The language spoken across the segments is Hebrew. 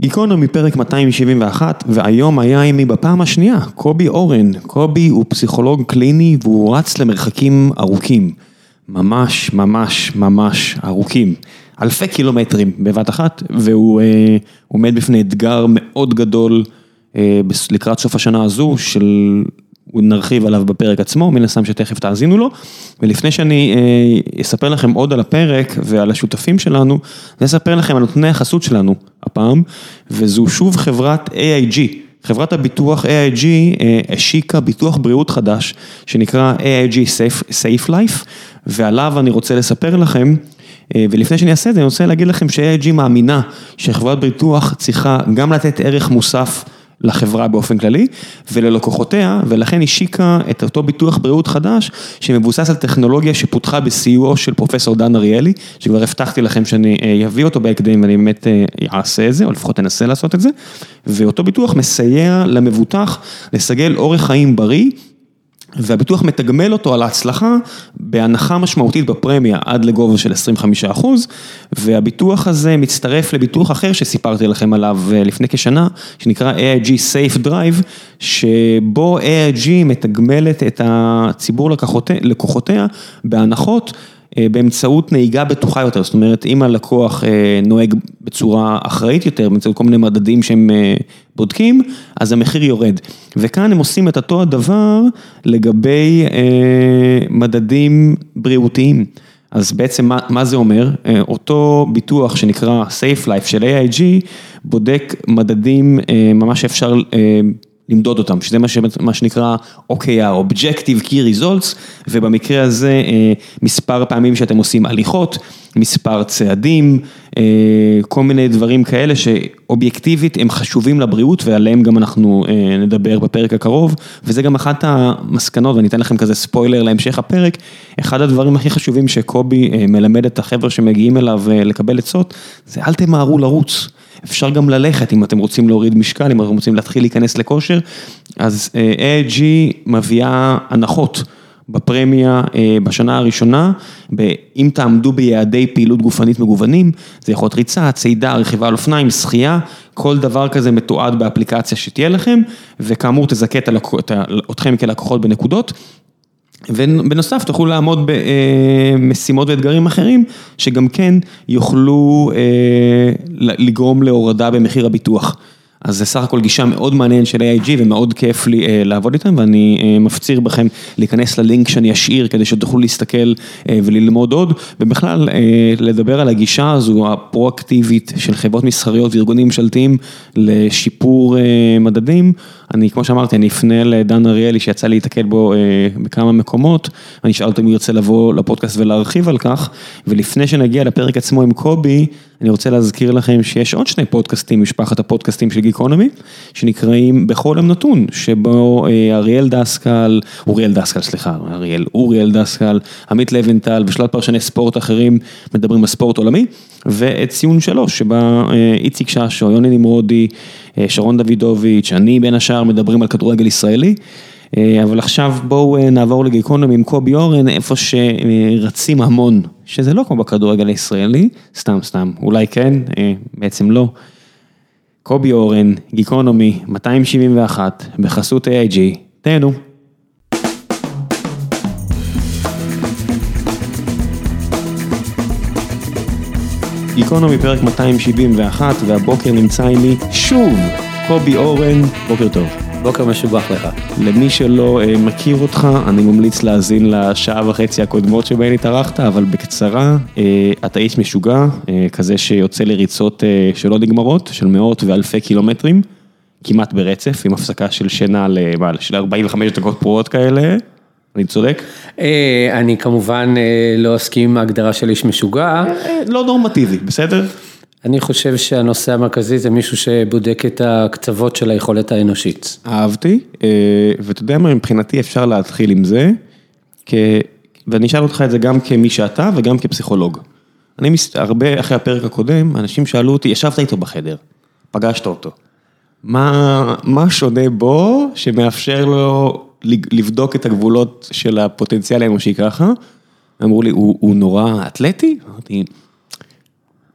גיקונומי פרק 271, והיום היה עימי בפעם השנייה, קובי אורן. קובי הוא פסיכולוג קליני והוא רץ למרחקים ארוכים. ממש ממש ממש ארוכים. אלפי קילומטרים בבת אחת, והוא אה, עומד בפני אתגר מאוד גדול אה, לקראת סוף השנה הזו של נרחיב עליו בפרק עצמו, מן הסתם שתכף תאזינו לו. ולפני שאני אה, אספר לכם עוד על הפרק ועל השותפים שלנו, אני אספר לכם על נותני החסות שלנו הפעם, וזו שוב חברת AIG. חברת הביטוח AIG אה, השיקה ביטוח בריאות חדש, שנקרא AIG Safe, Safe Life, ועליו אני רוצה לספר לכם. ולפני שאני אעשה את זה, אני רוצה להגיד לכם ש-AIG מאמינה שחברת ביטוח צריכה גם לתת ערך מוסף לחברה באופן כללי וללקוחותיה, ולכן השיקה את אותו ביטוח בריאות חדש שמבוסס על טכנולוגיה שפותחה בסיועו של פרופסור דן אריאלי, שכבר הבטחתי לכם שאני אביא אותו בהקדם ואני באמת אעשה את זה, או לפחות אנסה לעשות את זה, ואותו ביטוח מסייע למבוטח לסגל אורח חיים בריא. והביטוח מתגמל אותו על ההצלחה בהנחה משמעותית בפרמיה עד לגובה של 25% והביטוח הזה מצטרף לביטוח אחר שסיפרתי לכם עליו לפני כשנה, שנקרא AIG Safe Drive, שבו AIG מתגמלת את הציבור לקוחותיה בהנחות. באמצעות נהיגה בטוחה יותר, זאת אומרת אם הלקוח נוהג בצורה אחראית יותר, באמצעות כל מיני מדדים שהם בודקים, אז המחיר יורד. וכאן הם עושים את אותו הדבר לגבי מדדים בריאותיים. אז בעצם מה מה זה אומר? אותו ביטוח שנקרא Safe Life של AIG, בודק מדדים ממש שאפשר למדוד אותם, שזה מה שנקרא OKR, Objective Key Results, ובמקרה הזה מספר פעמים שאתם עושים הליכות, מספר צעדים, כל מיני דברים כאלה שאובייקטיבית הם חשובים לבריאות ועליהם גם אנחנו נדבר בפרק הקרוב, וזה גם אחת המסקנות, ואני אתן לכם כזה ספוילר להמשך הפרק, אחד הדברים הכי חשובים שקובי מלמד את החבר'ה שמגיעים אליו לקבל עצות, זה אל תמהרו לרוץ. אפשר גם ללכת אם אתם רוצים להוריד משקל, אם אתם רוצים להתחיל להיכנס לכושר, אז AIG מביאה הנחות בפרמיה בשנה הראשונה, אם תעמדו ביעדי פעילות גופנית מגוונים, זה יכול להיות ריצה, צעידה, רכיבה על אופניים, שחייה, כל דבר כזה מתועד באפליקציה שתהיה לכם, וכאמור תזכה אתכם כלקוחות בנקודות. ובנוסף תוכלו לעמוד במשימות ואתגרים אחרים שגם כן יוכלו לגרום להורדה במחיר הביטוח. אז זה סך הכל גישה מאוד מעניינת של AIG ומאוד כיף לי לעבוד איתם ואני מפציר בכם להיכנס ללינק שאני אשאיר כדי שתוכלו להסתכל וללמוד עוד ובכלל לדבר על הגישה הזו הפרואקטיבית של חברות מסחריות וארגונים ממשלתיים לשיפור מדדים. אני כמו שאמרתי אני אפנה לדן אריאלי שיצא להתקל בו בכמה מקומות, אני אשאל אותו אם הוא ירצה לבוא לפודקאסט ולהרחיב על כך. ולפני שנגיע לפרק עצמו עם קובי, אני רוצה להזכיר לכם שיש עוד שני פודקאסטים, משפחת הפודקאסטים של גיקונומי, שנקראים בכל יום נתון, שבו אריאל דסקל, אוריאל דסקל סליחה, אריאל, אוריאל דסקל, עמית לבנטל ושלל פרשני ספורט אחרים מדברים על ספורט עולמי, ואת ציון שלוש, שבה איציק ששו, יוני נמרודי, שרון דוידוביץ', אני בין השאר מדברים על כדורגל ישראלי. אבל עכשיו בואו נעבור לגיקונומי עם קובי אורן, איפה שרצים המון, שזה לא כמו בכדורגל הישראלי, סתם סתם, אולי כן, בעצם לא. קובי אורן, גיקונומי, 271, בחסות AIG, תהנו. גיקונומי פרק 271, והבוקר נמצא עימי שוב קובי אורן, בוקר טוב. בוקר משובח לך. למי שלא מכיר אותך, אני ממליץ להאזין לשעה וחצי הקודמות שבהן התארחת, אבל בקצרה, אתה איש משוגע, כזה שיוצא לריצות שלא נגמרות, של מאות ואלפי קילומטרים, כמעט ברצף, עם הפסקה של שינה של 45 דקות פרועות כאלה, אני צודק? אני כמובן לא אסכים עם ההגדרה של איש משוגע. לא נורמטיבי, בסדר? אני חושב שהנושא המרכזי זה מישהו שבודק את הקצוות של היכולת האנושית. אהבתי, ואתה יודע מה, מבחינתי אפשר להתחיל עם זה, ואני אשאל אותך את זה גם כמי שאתה וגם כפסיכולוג. אני הרבה אחרי הפרק הקודם, אנשים שאלו אותי, ישבת איתו בחדר, פגשת אותו, מה שונה בו שמאפשר לו לבדוק את הגבולות של הפוטנציאל האנושי ככה? אמרו לי, הוא נורא אתלטי?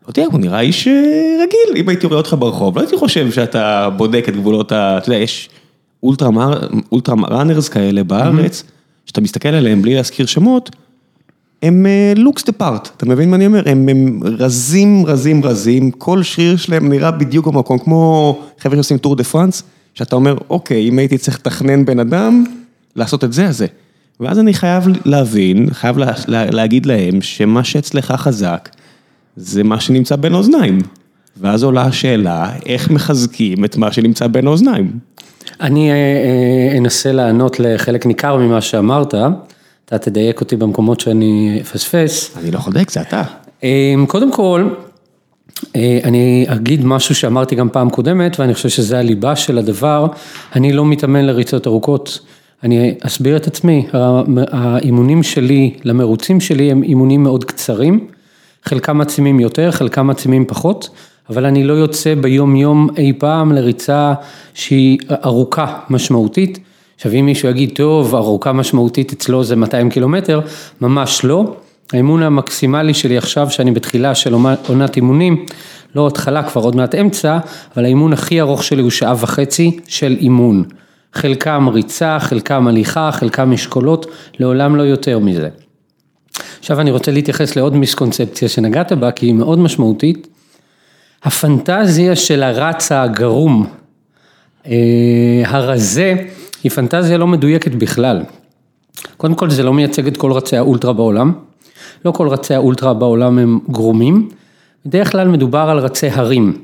לא יודע, הוא נראה איש אה, רגיל, אם הייתי רואה אותך ברחוב, לא הייתי חושב שאתה בודק את גבולות ה... אתה יודע, יש ultra mar- ultra runners כאלה בארץ, שאתה מסתכל עליהם בלי להזכיר שמות, הם looks the part, אתה מבין מה אני אומר? הם, הם רזים, רזים, רזים, כל שריר שלהם נראה בדיוק במקום, כמו חבר'ה שעושים טור דה פרנס, שאתה אומר, אוקיי, אם הייתי צריך לתכנן בן אדם, לעשות את זה, אז זה. ואז אני חייב להבין, חייב לה, לה, להגיד להם, שמה שאצלך חזק, זה מה שנמצא בין האוזניים. ואז עולה השאלה, איך מחזקים את מה שנמצא בין האוזניים? אני אה, אה, אנסה לענות לחלק ניכר ממה שאמרת, אתה תדייק אותי במקומות שאני אפספס. אני לא לדייק, זה אתה. אה, קודם כל, אני אגיד משהו שאמרתי גם פעם קודמת, ואני חושב שזה הליבה של הדבר, אני לא מתאמן לריצות ארוכות. אני אסביר את עצמי, האימונים שלי למרוצים שלי הם אימונים מאוד קצרים, חלקם מעצימים יותר, חלקם מעצימים פחות, אבל אני לא יוצא ביום יום אי פעם לריצה שהיא ארוכה משמעותית. עכשיו אם מישהו יגיד, טוב, ארוכה משמעותית אצלו זה 200 קילומטר, ממש לא. האימון המקסימלי שלי עכשיו, שאני בתחילה של עונת אימונים, לא התחלה, כבר עוד מעט אמצע, אבל האימון הכי ארוך שלי הוא שעה וחצי של אימון. חלקם ריצה, חלקם הליכה, חלקם משקולות, לעולם לא יותר מזה. עכשיו אני רוצה להתייחס לעוד מיסקונספציה שנגעת בה, כי היא מאוד משמעותית. הפנטזיה של הרץ הגרום, אה, הרזה, היא פנטזיה לא מדויקת בכלל. קודם כל זה לא מייצג את כל רצי האולטרה בעולם, לא כל רצי האולטרה בעולם הם גרומים, בדרך כלל מדובר על רצי הרים,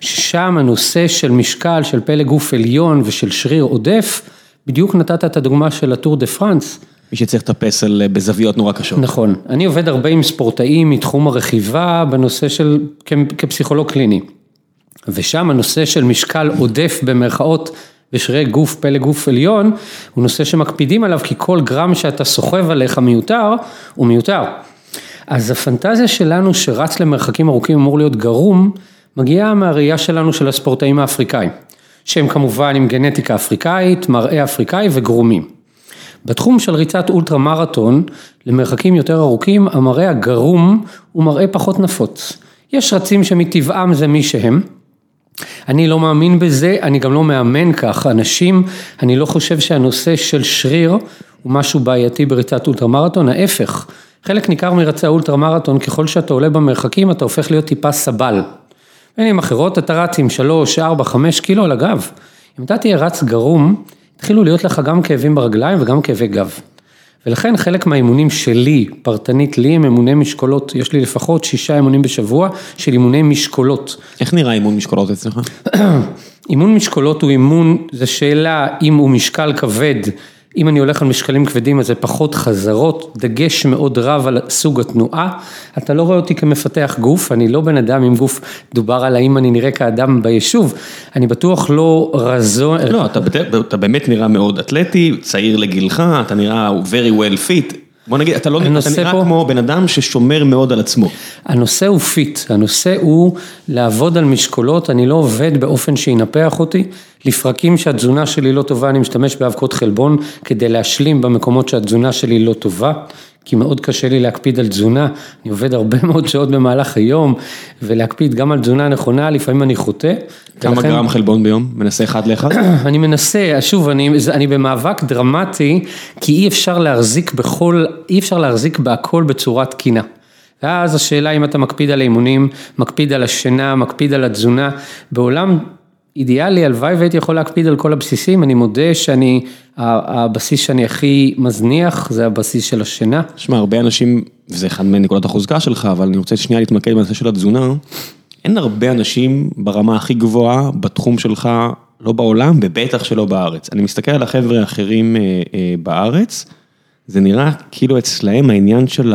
ששם הנושא של משקל, של פלא גוף עליון ושל שריר עודף, בדיוק נתת את הדוגמה של הטור דה פרנס. מי שצריך לטפס על בזוויות נורא קשות. נכון, אני עובד הרבה עם ספורטאים מתחום הרכיבה בנושא של, כפסיכולוג קליני. ושם הנושא של משקל עודף במרכאות בשרירי גוף, פלא גוף עליון, הוא נושא שמקפידים עליו כי כל גרם שאתה סוחב עליך מיותר, הוא מיותר. אז הפנטזיה שלנו שרץ למרחקים ארוכים אמור להיות גרום, מגיעה מהראייה שלנו של הספורטאים האפריקאים, שהם כמובן עם גנטיקה אפריקאית, מראה אפריקאי וגרומים. בתחום של ריצת אולטרה מרתון, למרחקים יותר ארוכים, המראה הגרום הוא מראה פחות נפוץ. יש רצים שמטבעם זה מי שהם. אני לא מאמין בזה, אני גם לא מאמן כך אנשים, אני לא חושב שהנושא של שריר הוא משהו בעייתי בריצת אולטרה מרתון, ההפך. חלק ניכר מרצי האולטרה מרתון, ככל שאתה עולה במרחקים אתה הופך להיות טיפה סבל. במילים אחרות, אתה רץ עם 3, 4, 5 קילו על הגב. אם אתה תהיה רץ גרום, התחילו להיות לך גם כאבים ברגליים וגם כאבי גב. ולכן חלק מהאימונים שלי, פרטנית לי, הם אימוני משקולות, יש לי לפחות שישה אימונים בשבוע של אימוני משקולות. איך נראה אימון משקולות אצלך? אימון משקולות הוא אימון, זו שאלה אם הוא משקל כבד, אם אני הולך על משקלים כבדים אז זה פחות חזרות, דגש מאוד רב על סוג התנועה, אתה לא רואה אותי כמפתח גוף, אני לא בן אדם עם גוף, דובר על האם אני נראה כאדם ביישוב, אני בטוח לא רזון. לא, אתה, אתה באמת נראה מאוד אתלטי, צעיר לגילך, אתה נראה very well fit. בוא נגיד, אתה לא אתה נראה פה, כמו בן אדם ששומר מאוד על עצמו. הנושא הוא fit, הנושא הוא לעבוד על משקולות, אני לא עובד באופן שינפח אותי, לפרקים שהתזונה שלי לא טובה, אני משתמש באבקות חלבון כדי להשלים במקומות שהתזונה שלי לא טובה, כי מאוד קשה לי להקפיד על תזונה, אני עובד הרבה מאוד שעות במהלך היום, ולהקפיד גם על תזונה נכונה, לפעמים אני חוטא. כמה ולכן, גרם חלבון ביום? מנסה אחד לאחד? אני מנסה, שוב, אני, אני במאבק דרמטי, כי אי אפשר להחזיק בכל, אי אפשר להחזיק בהכל בצורה תקינה. ואז השאלה אם אתה מקפיד על האימונים, מקפיד על השינה, מקפיד על התזונה, בעולם אידיאלי, הלוואי והייתי יכול להקפיד על כל הבסיסים, אני מודה שאני, הבסיס שאני הכי מזניח זה הבסיס של השינה. שמע, הרבה אנשים, וזה אחד מנקודות החוזקה שלך, אבל אני רוצה שנייה להתמקד בנושא של התזונה, אין הרבה אנשים ברמה הכי גבוהה בתחום שלך, לא בעולם, ובטח שלא בארץ. אני מסתכל על החבר'ה האחרים אה, אה, בארץ, זה נראה כאילו אצלהם העניין של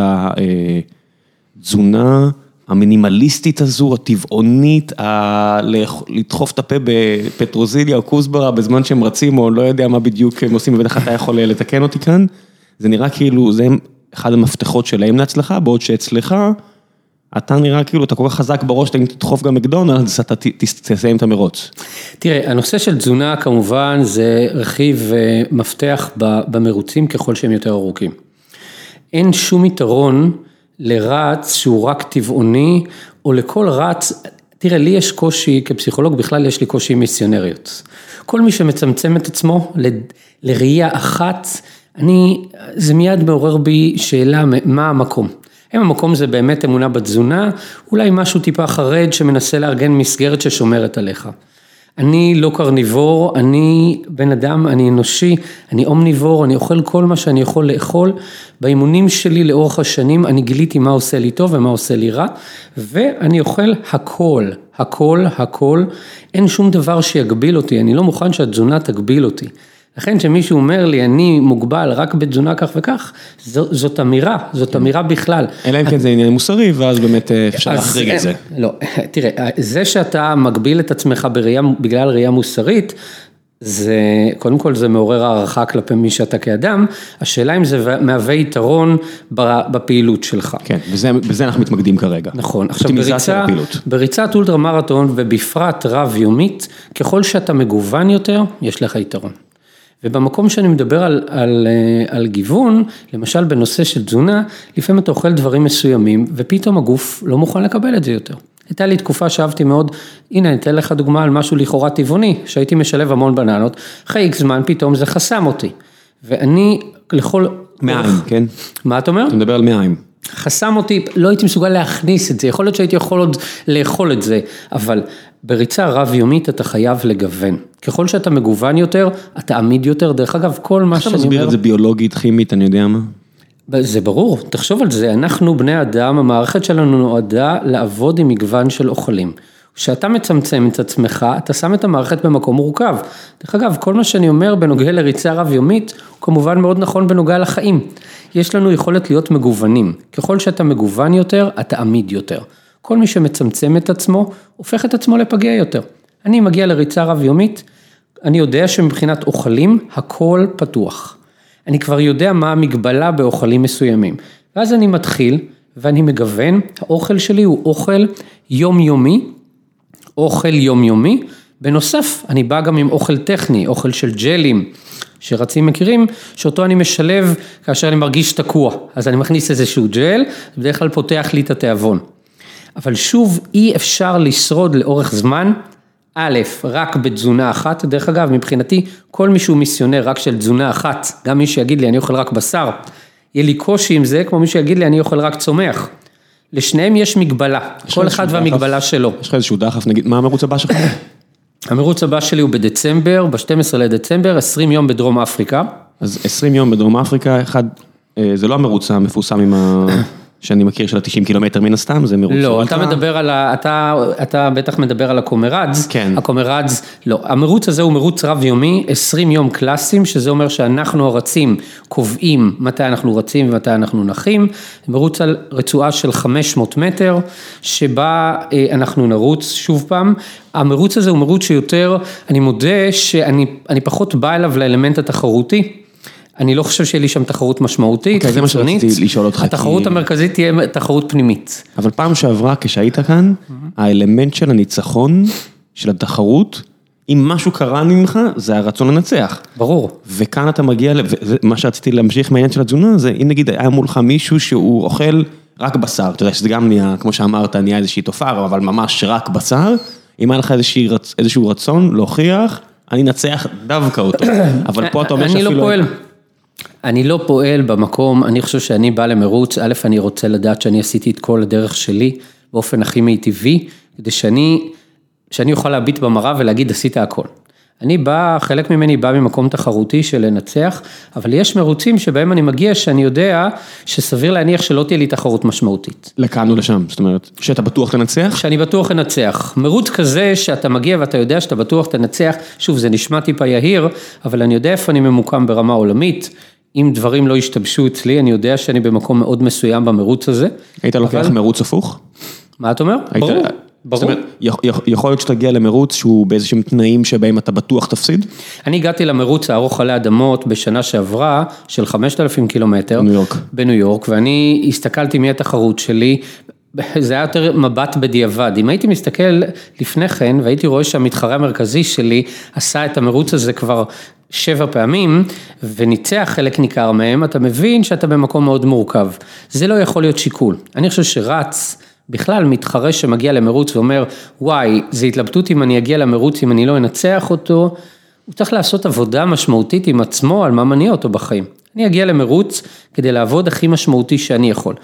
התזונה, המינימליסטית הזו, הטבעונית, ה... לדחוף את הפה בפטרוזיליה או כוסברה בזמן שהם רצים, או לא יודע מה בדיוק הם עושים, ובטח אתה יכול לתקן אותי כאן, זה נראה כאילו, זה אחד המפתחות שלהם להצלחה, בעוד שאצלך, אתה נראה כאילו, אתה כל כך חזק בראש, אתה תדחוף גם מקדונלדס, אתה תסיים את המרוץ. תראה, הנושא של תזונה כמובן זה רכיב מפתח במרוצים ככל שהם יותר ארוכים. אין שום יתרון לרץ שהוא רק טבעוני, או לכל רץ, תראה, לי יש קושי, כפסיכולוג בכלל יש לי קושי עם מיסיונריות. כל מי שמצמצם את עצמו ל- לראייה אחת, אני, זה מיד מעורר בי שאלה מה המקום. האם המקום זה באמת אמונה בתזונה, אולי משהו טיפה חרד שמנסה לארגן מסגרת ששומרת עליך. אני לא קרניבור, אני בן אדם, אני אנושי, אני אומניבור, אני אוכל כל מה שאני יכול לאכול. באימונים שלי לאורך השנים אני גיליתי מה עושה לי טוב ומה עושה לי רע, ואני אוכל הכל, הכל, הכל. אין שום דבר שיגביל אותי, אני לא מוכן שהתזונה תגביל אותי. לכן כשמישהו אומר לי, אני מוגבל רק בתזונה כך וכך, זו, זאת אמירה, זאת אמירה בכלל. אלא אם כן זה עניין מוסרי, ואז באמת אה, אפשר להחריג את זה. לא, תראה, זה שאתה מגביל את עצמך בראייה, בגלל ראייה מוסרית, זה, קודם כל זה מעורר הערכה כלפי מי שאתה כאדם, השאלה אם זה מהווה יתרון בפעילות שלך. כן, בזה, בזה אנחנו מתמקדים כרגע. נכון, עכשיו בריצה, בריצת אולטרה מרתון ובפרט רב יומית, ככל שאתה מגוון יותר, יש לך יתרון. ובמקום שאני מדבר על, על, אה, על גיוון, למשל בנושא של תזונה, לפעמים אתה אוכל דברים מסוימים ופתאום הגוף לא מוכן לקבל את זה יותר. הייתה לי תקופה שאהבתי מאוד, הנה אני אתן לך דוגמה על משהו לכאורה טבעוני, שהייתי משלב המון בננות, אחרי איקס זמן פתאום זה חסם אותי. ואני לכל... מעיים, כן? מה אתה אומר? אתה מדבר על מעיים. חסם אותי, לא הייתי מסוגל להכניס את זה, יכול להיות שהייתי יכול עוד לאכול את זה, אבל בריצה רב יומית אתה חייב לגוון. ככל שאתה מגוון יותר, אתה עמיד יותר, דרך אגב, כל מה שאני אומר... איך אתה מסביר את זה ביולוגית, כימית, אני יודע מה? זה ברור, תחשוב על זה, אנחנו בני אדם, המערכת שלנו נועדה לעבוד עם מגוון של אוכלים. כשאתה מצמצם את עצמך, אתה שם את המערכת במקום מורכב. דרך אגב, כל מה שאני אומר בנוגע לריצה רב יומית, הוא כמובן מאוד נכון בנוגע לחיים. יש לנו יכולת להיות מגוונים. ככל שאתה מגוון יותר, אתה עמיד יותר. כל מי שמצמצם את עצמו, הופך את עצמו לפגיע יותר. אני מגיע לריצה רב יומית, אני יודע שמבחינת אוכלים, הכל פתוח. אני כבר יודע מה המגבלה באוכלים מסוימים. ואז אני מתחיל, ואני מגוון, האוכל שלי הוא אוכל יומיומי, אוכל יומיומי, בנוסף, אני בא גם עם אוכל טכני, אוכל של ג'לים, שרצים מכירים, שאותו אני משלב כאשר אני מרגיש תקוע. אז אני מכניס איזשהו ג'ל, בדרך כלל פותח לי את התיאבון. אבל שוב, אי אפשר לשרוד לאורך זמן, א', רק בתזונה אחת, דרך אגב, מבחינתי, כל מי שהוא מיסיונר רק של תזונה אחת, גם מי שיגיד לי אני אוכל רק בשר, יהיה לי קושי עם זה, כמו מי שיגיד לי אני אוכל רק צומח. לשניהם יש מגבלה, יש כל אחד והמגבלה דחף, שלו. יש לך איזשהו דחף, נגיד, מה המרוץ הבא שלך? המרוץ הבא שלי הוא בדצמבר, ב-12 לדצמבר, 20 יום בדרום אפריקה. אז 20 יום בדרום אפריקה, אחד, אה, זה לא המרוץ המפורסם עם ה... שאני מכיר של ה-90 קילומטר מן הסתם, זה מרוץ לא, אתה מדבר על ה... אתה, אתה בטח מדבר על הקומראדס. כן. הקומראדס, לא. המרוץ הזה הוא מרוץ רב יומי, 20 יום קלאסיים, שזה אומר שאנחנו הרצים קובעים מתי אנחנו רצים ומתי אנחנו נחים. מרוץ על רצועה של 500 מטר, שבה אה, אנחנו נרוץ שוב פעם. המרוץ הזה הוא מרוץ שיותר, אני מודה שאני פחות בא אליו לאלמנט התחרותי. אני לא חושב שיהיה לי שם תחרות משמעותית, אוקיי, זה מה שרציתי לשאול אותך. התחרות המרכזית תהיה תחרות פנימית. אבל פעם שעברה, כשהיית כאן, האלמנט של הניצחון, של התחרות, אם משהו קרה ממך, זה הרצון לנצח. ברור. וכאן אתה מגיע, ומה שרציתי להמשיך מהעניין של התזונה, זה אם נגיד היה מולך מישהו שהוא אוכל רק בשר, אתה יודע שזה גם נהיה, כמו שאמרת, נהיה איזושהי תופעה, אבל ממש רק בשר, אם היה לך איזשהו רצון להוכיח, אני אנצח דווקא אותו. אבל פה אתה אומר שאפילו... אני לא פועל. אני לא פועל במקום, אני חושב שאני בא למרוץ, א', אני רוצה לדעת שאני עשיתי את כל הדרך שלי באופן הכי מיטיבי, כדי שאני, שאני אוכל להביט במראה ולהגיד עשית הכל. אני בא, חלק ממני בא ממקום תחרותי של לנצח, אבל יש מרוצים שבהם אני מגיע שאני יודע שסביר להניח שלא תהיה לי תחרות משמעותית. לכאן או לשם, זאת אומרת, שאתה בטוח תנצח? שאני בטוח אנצח. מרוץ כזה שאתה מגיע ואתה יודע שאתה בטוח תנצח, שוב זה נשמע טיפה יהיר, אבל אני יודע איפה אני ממוקם ברמה עולמית. אם דברים לא ישתבשו אצלי, אני יודע שאני במקום מאוד מסוים במרוץ הזה. היית לוקח אבל... מרוץ הפוך? מה אתה אומר? היית... ברור. ברור. זאת אומרת, יכול להיות שתגיע למרוץ שהוא באיזשהם תנאים שבהם אתה בטוח תפסיד? אני הגעתי למרוץ הארוך עלי אדמות בשנה שעברה של 5,000 קילומטר. בניו יורק. בניו יורק, ואני הסתכלתי מי התחרות שלי. זה היה יותר מבט בדיעבד, אם הייתי מסתכל לפני כן והייתי רואה שהמתחרה המרכזי שלי עשה את המרוץ הזה כבר שבע פעמים וניצח חלק ניכר מהם, אתה מבין שאתה במקום מאוד מורכב. זה לא יכול להיות שיקול. אני חושב שרץ בכלל, מתחרה שמגיע למרוץ ואומר, וואי, זה התלבטות אם אני אגיע למרוץ, אם אני לא אנצח אותו, הוא צריך לעשות עבודה משמעותית עם עצמו על מה מניע אותו בחיים. אני אגיע למרוץ כדי לעבוד הכי משמעותי שאני יכול.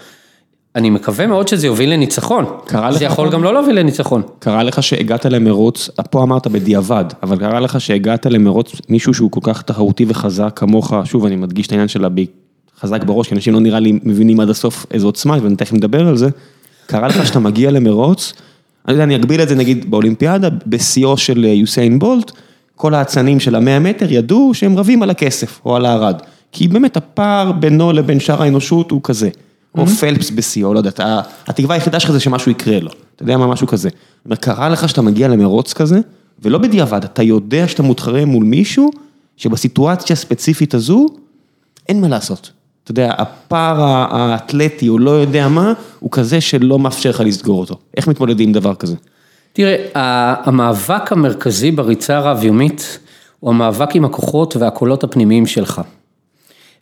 אני מקווה מאוד שזה יוביל לניצחון. קרה זה לך יכול פעם? גם לא להוביל לניצחון. קרה לך שהגעת למרוץ, פה אמרת בדיעבד, אבל קרה לך שהגעת למרוץ מישהו שהוא כל כך תחרותי וחזק כמוך, שוב אני מדגיש את העניין של הבי, חזק בראש, כי אנשים לא נראה לי מבינים עד הסוף איזו עוצמה, ואני תכף מדבר על זה, קרה לך שאתה מגיע למרוץ, אני יודע, אני אגביל את זה נגיד באולימפיאדה, בשיאו של אה, יוסיין בולט, כל האצנים של המאה מטר ידעו שהם רבים על הכסף או על הארד, כי באמת הפער בינו לבין שאר האנושות הוא כזה. או פלפס בשיאו, לא יודע, אתה- התקווה היחידה שלך זה שמשהו יקרה לו, אתה יודע מה, משהו כזה. קרה לך שאתה מגיע למרוץ כזה, ולא בדיעבד, אתה יודע שאתה מתחרה מול מישהו, שבסיטואציה הספציפית הזו, אין מה לעשות. אתה יודע, הפער האתלטי, או לא יודע מה, הוא כזה שלא מאפשר לך לסגור אותו. איך מתמודדים עם דבר כזה? תראה, המאבק המרכזי בריצה הרב-יומית הוא המאבק עם הכוחות והקולות הפנימיים שלך.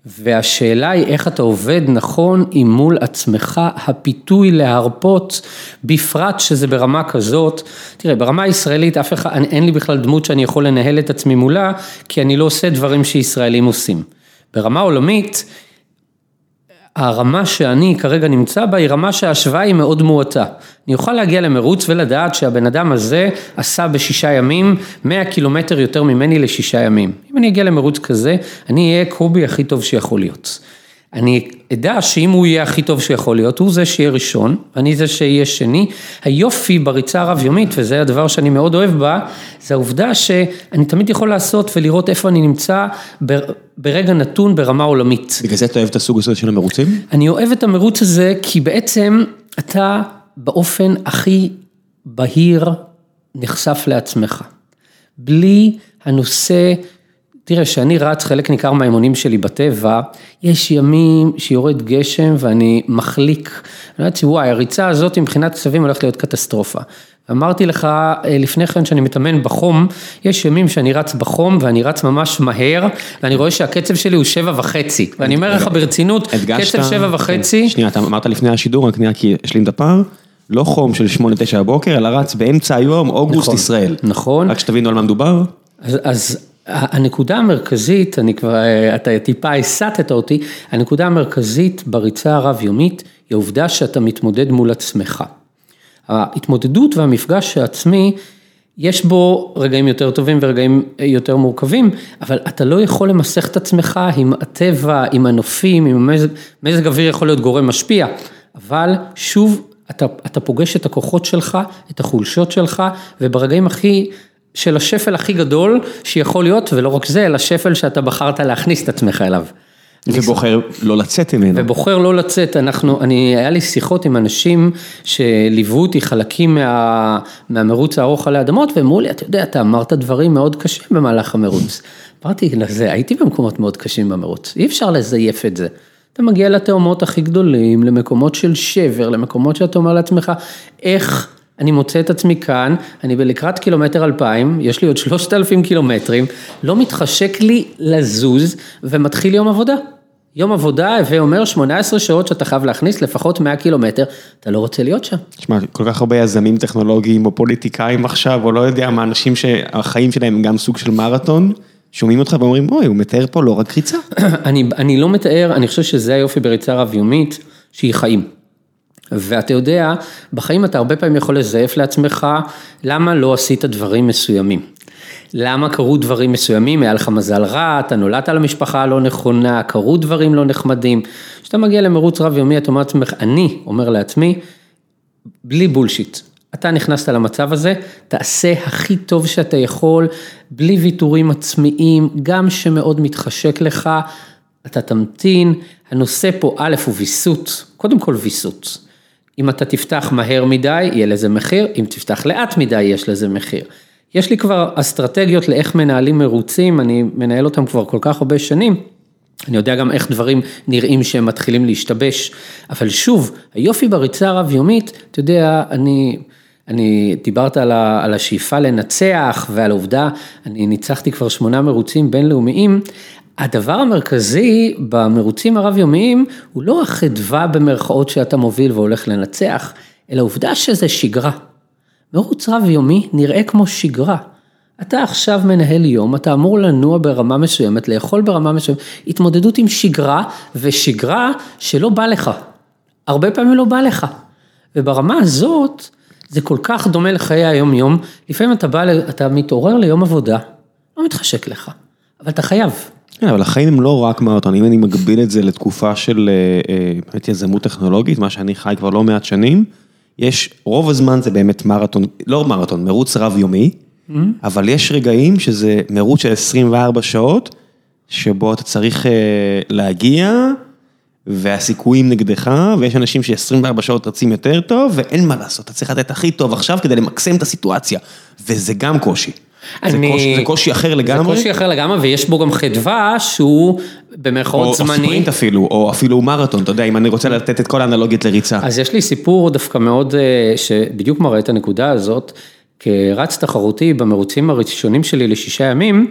והשאלה היא איך אתה עובד נכון עם מול עצמך, הפיתוי להרפות, בפרט שזה ברמה כזאת, תראה, ברמה הישראלית אף אחד, אין- אין לי בכלל דמות שאני יכול לנהל את עצמי מולה, כי אני לא עושה דברים שישראלים עושים. ברמה עולמית, הרמה שאני כרגע נמצא בה היא רמה שההשוואה היא מאוד מועטה. אני אוכל להגיע למרוץ ולדעת שהבן אדם הזה עשה בשישה ימים 100 קילומטר יותר ממני לשישה ימים. אם אני אגיע למרוץ כזה, אני אהיה קובי הכי טוב שיכול להיות. אני אדע שאם הוא יהיה הכי טוב שיכול להיות, הוא זה שיהיה ראשון, אני זה שיהיה שני. היופי בריצה הרב-יומית, וזה הדבר שאני מאוד אוהב בה, זה העובדה שאני תמיד יכול לעשות ולראות איפה אני נמצא בר- ברגע נתון ברמה עולמית. בגלל זה אתה אוהב את הסוג הזה של המרוצים? אני אוהב את המרוץ הזה כי בעצם אתה באופן הכי בהיר נחשף לעצמך. בלי הנושא, תראה, כשאני רץ חלק ניכר מהאימונים שלי בטבע, יש ימים שיורד גשם ואני מחליק. אני אומרת, וואי, הריצה הזאת מבחינת צווים הולכת להיות קטסטרופה. אמרתי לך אה, לפני כן שאני מתאמן בחום, יש ימים שאני רץ בחום ואני רץ ממש מהר, ואני רואה שהקצב שלי הוא שבע וחצי. ואני אומר לך ברצינות. קצב שבע וחצי, כן. שנייה, אתה אמרת לפני השידור, רק שנייה, כי אשלים את הפער. לא חום של 8-9 בבוקר, אלא רץ באמצע היום, אוגוסט נכון, ישראל. נכון. רק שתבינו על מה מדובר. אז, אז הנקודה המרכזית, אני כבר, אתה טיפה הסטת אותי, הנקודה המרכזית בריצה הרב-יומית היא העובדה שאתה מתמודד מול עצמך. ההתמודדות והמפגש העצמי, יש בו רגעים יותר טובים ורגעים יותר מורכבים, אבל אתה לא יכול למסך את עצמך עם הטבע, עם הנופים, עם המזג, מזג אוויר יכול להיות גורם משפיע, אבל שוב, אתה, אתה פוגש את הכוחות שלך, את החולשות שלך, וברגעים הכי, של השפל הכי גדול שיכול להיות, ולא רק זה, אלא שפל שאתה בחרת להכניס את עצמך אליו. ובוחר לא לצאת ממנו. ובוחר לא לצאת, אנחנו, אני, היה לי שיחות עם אנשים שליוו אותי חלקים מה, מהמרוץ הארוך עלי אדמות, והם אמרו לי, אתה יודע, אתה אמרת דברים מאוד קשים במהלך המרוץ. אמרתי לזה, הייתי במקומות מאוד קשים במרוץ, אי אפשר לזייף את זה. אתה מגיע לתאומות הכי גדולים, למקומות של שבר, למקומות שאתה אומר לעצמך, איך אני מוצא את עצמי כאן, אני בלקראת קילומטר אלפיים, יש לי עוד שלושת אלפים קילומטרים, לא מתחשק לי לזוז, ומתחיל יום עבודה. יום עבודה, הווה אומר 18 שעות שאתה חייב להכניס לפחות 100 קילומטר, אתה לא רוצה להיות שם. תשמע, כל כך הרבה יזמים טכנולוגיים או פוליטיקאים עכשיו, או לא יודע מה, אנשים שהחיים שלהם הם גם סוג של מרתון, שומעים אותך ואומרים, אוי, הוא מתאר פה לא רק ריצה. אני, אני לא מתאר, אני חושב שזה היופי בריצה רב-יומית, שהיא חיים. ואתה יודע, בחיים אתה הרבה פעמים יכול לזייף לעצמך, למה לא עשית דברים מסוימים. למה קרו דברים מסוימים, היה לך מזל רע, אתה נולדת למשפחה הלא נכונה, קרו דברים לא נחמדים. כשאתה מגיע למרוץ רב-יומי, אתה אומר לעצמך, אני אומר לעצמי, בלי בולשיט. אתה נכנסת למצב הזה, תעשה הכי טוב שאתה יכול, בלי ויתורים עצמיים, גם שמאוד מתחשק לך, אתה תמתין. הנושא פה, א', הוא ויסות, קודם כל ויסות. אם אתה תפתח מהר מדי, יהיה לזה מחיר, אם תפתח לאט מדי, יש לזה מחיר. יש לי כבר אסטרטגיות לאיך מנהלים מרוצים, אני מנהל אותם כבר כל כך הרבה שנים. אני יודע גם איך דברים נראים שהם מתחילים להשתבש, אבל שוב, היופי בריצה הרב-יומית, אתה יודע, אני, אני דיברת על, ה, על השאיפה לנצח ועל העובדה, אני ניצחתי כבר שמונה מרוצים בינלאומיים, הדבר המרכזי במרוצים הרב-יומיים הוא לא החדווה במרכאות שאתה מוביל והולך לנצח, אלא העובדה שזה שגרה. מרוץ רב יומי נראה כמו שגרה. אתה עכשיו מנהל יום, אתה אמור לנוע ברמה מסוימת, לאכול ברמה מסוימת, התמודדות עם שגרה, ושגרה שלא בא לך. הרבה פעמים לא בא לך. וברמה הזאת, זה כל כך דומה לחיי היום-יום, לפעמים אתה בא, אתה מתעורר ליום עבודה, לא מתחשק לך, אבל אתה חייב. כן, אבל החיים הם לא רק מרתון, אם אני מגביל את זה לתקופה של אה, אה, באמת יזמות טכנולוגית, מה שאני חי כבר לא מעט שנים, יש, רוב הזמן זה באמת מרתון, לא מרתון, מרוץ רב יומי, mm-hmm. אבל יש רגעים שזה מרוץ של 24 שעות, שבו אתה צריך אה, להגיע, והסיכויים נגדך, ויש אנשים ש-24 שעות רצים יותר טוב, ואין מה לעשות, אתה צריך לתת הכי טוב עכשיו כדי למקסם את הסיטואציה, וזה גם קושי. אני... זה, קושי, זה קושי אחר לגמרי. זה קושי אחר לגמרי, ויש בו גם חדווה שהוא במרכאות זמני. או ספרינט אפילו, או אפילו מרתון, אתה יודע, אם אני רוצה לתת את כל האנלוגיות לריצה. אז יש לי סיפור דווקא מאוד, אה, שבדיוק מראה את הנקודה הזאת, כרץ תחרותי במרוצים הראשונים שלי לשישה ימים,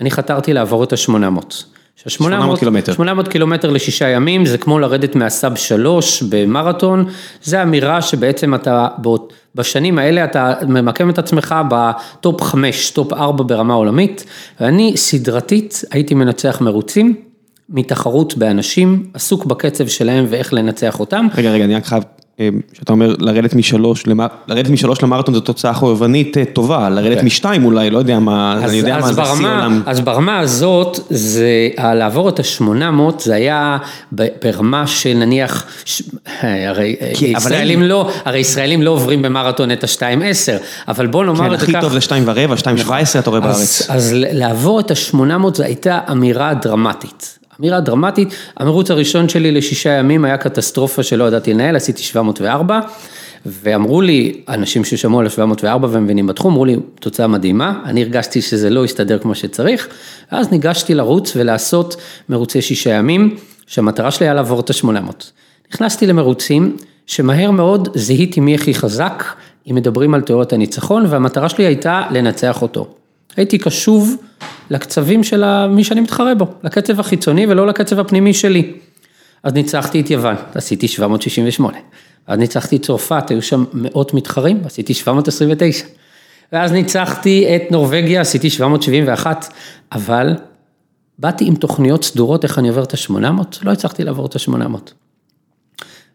אני חתרתי לעבור את ה-800. 800 קילומטר. 800 קילומטר לשישה ימים, זה כמו לרדת מה sub שלוש במרתון, זה אמירה שבעצם אתה, בשנים האלה אתה ממקם את עצמך ב top חמש, top ארבע ברמה עולמית, ואני סדרתית הייתי מנצח מרוצים. מתחרות באנשים, עסוק בקצב שלהם ואיך לנצח אותם. רגע, רגע, אני רק חייב שאתה אומר לרדת משלוש, לרדת משלוש למרתון זו תוצאה חובבנית אה, טובה, לרדת כן. משתיים אולי, לא יודע מה, אני יודע מה זה שיא עולם. אז ברמה הזאת, זה, לעבור את השמונה מאות, זה היה ברמה של נניח, הרי ישראלים לא, הרי ישראלים לא עוברים במרתון את השתיים עשר, אבל בוא נאמר את זה ככה. כן, הכי טוב זה שתיים ורבע, שתיים שבע עשרה אתה רואה בארץ. אז לעבור את השמונה מאות זו הייתה אמירה דרמטית. אמירה דרמטית, המרוץ הראשון שלי לשישה ימים היה קטסטרופה שלא ידעתי לנהל, עשיתי 704, ואמרו לי, אנשים ששמעו על 704 והם מבינים בתחום, אמרו לי, תוצאה מדהימה, אני הרגשתי שזה לא הסתדר כמו שצריך, ואז ניגשתי לרוץ ולעשות מרוצי שישה ימים, שהמטרה שלי היה לעבור את ה-800. נכנסתי למרוצים, שמהר מאוד זיהיתי מי הכי חזק, אם מדברים על תיאוריית הניצחון, והמטרה שלי הייתה לנצח אותו. הייתי קשוב לקצבים של מי שאני מתחרה בו, לקצב החיצוני ולא לקצב הפנימי שלי. אז ניצחתי את יוון, עשיתי 768. אז ניצחתי את צרפת, היו שם מאות מתחרים, עשיתי 729. ואז ניצחתי את נורבגיה, עשיתי 771, אבל באתי עם תוכניות סדורות איך אני עובר את ה-800, לא הצלחתי לעבור את ה-800.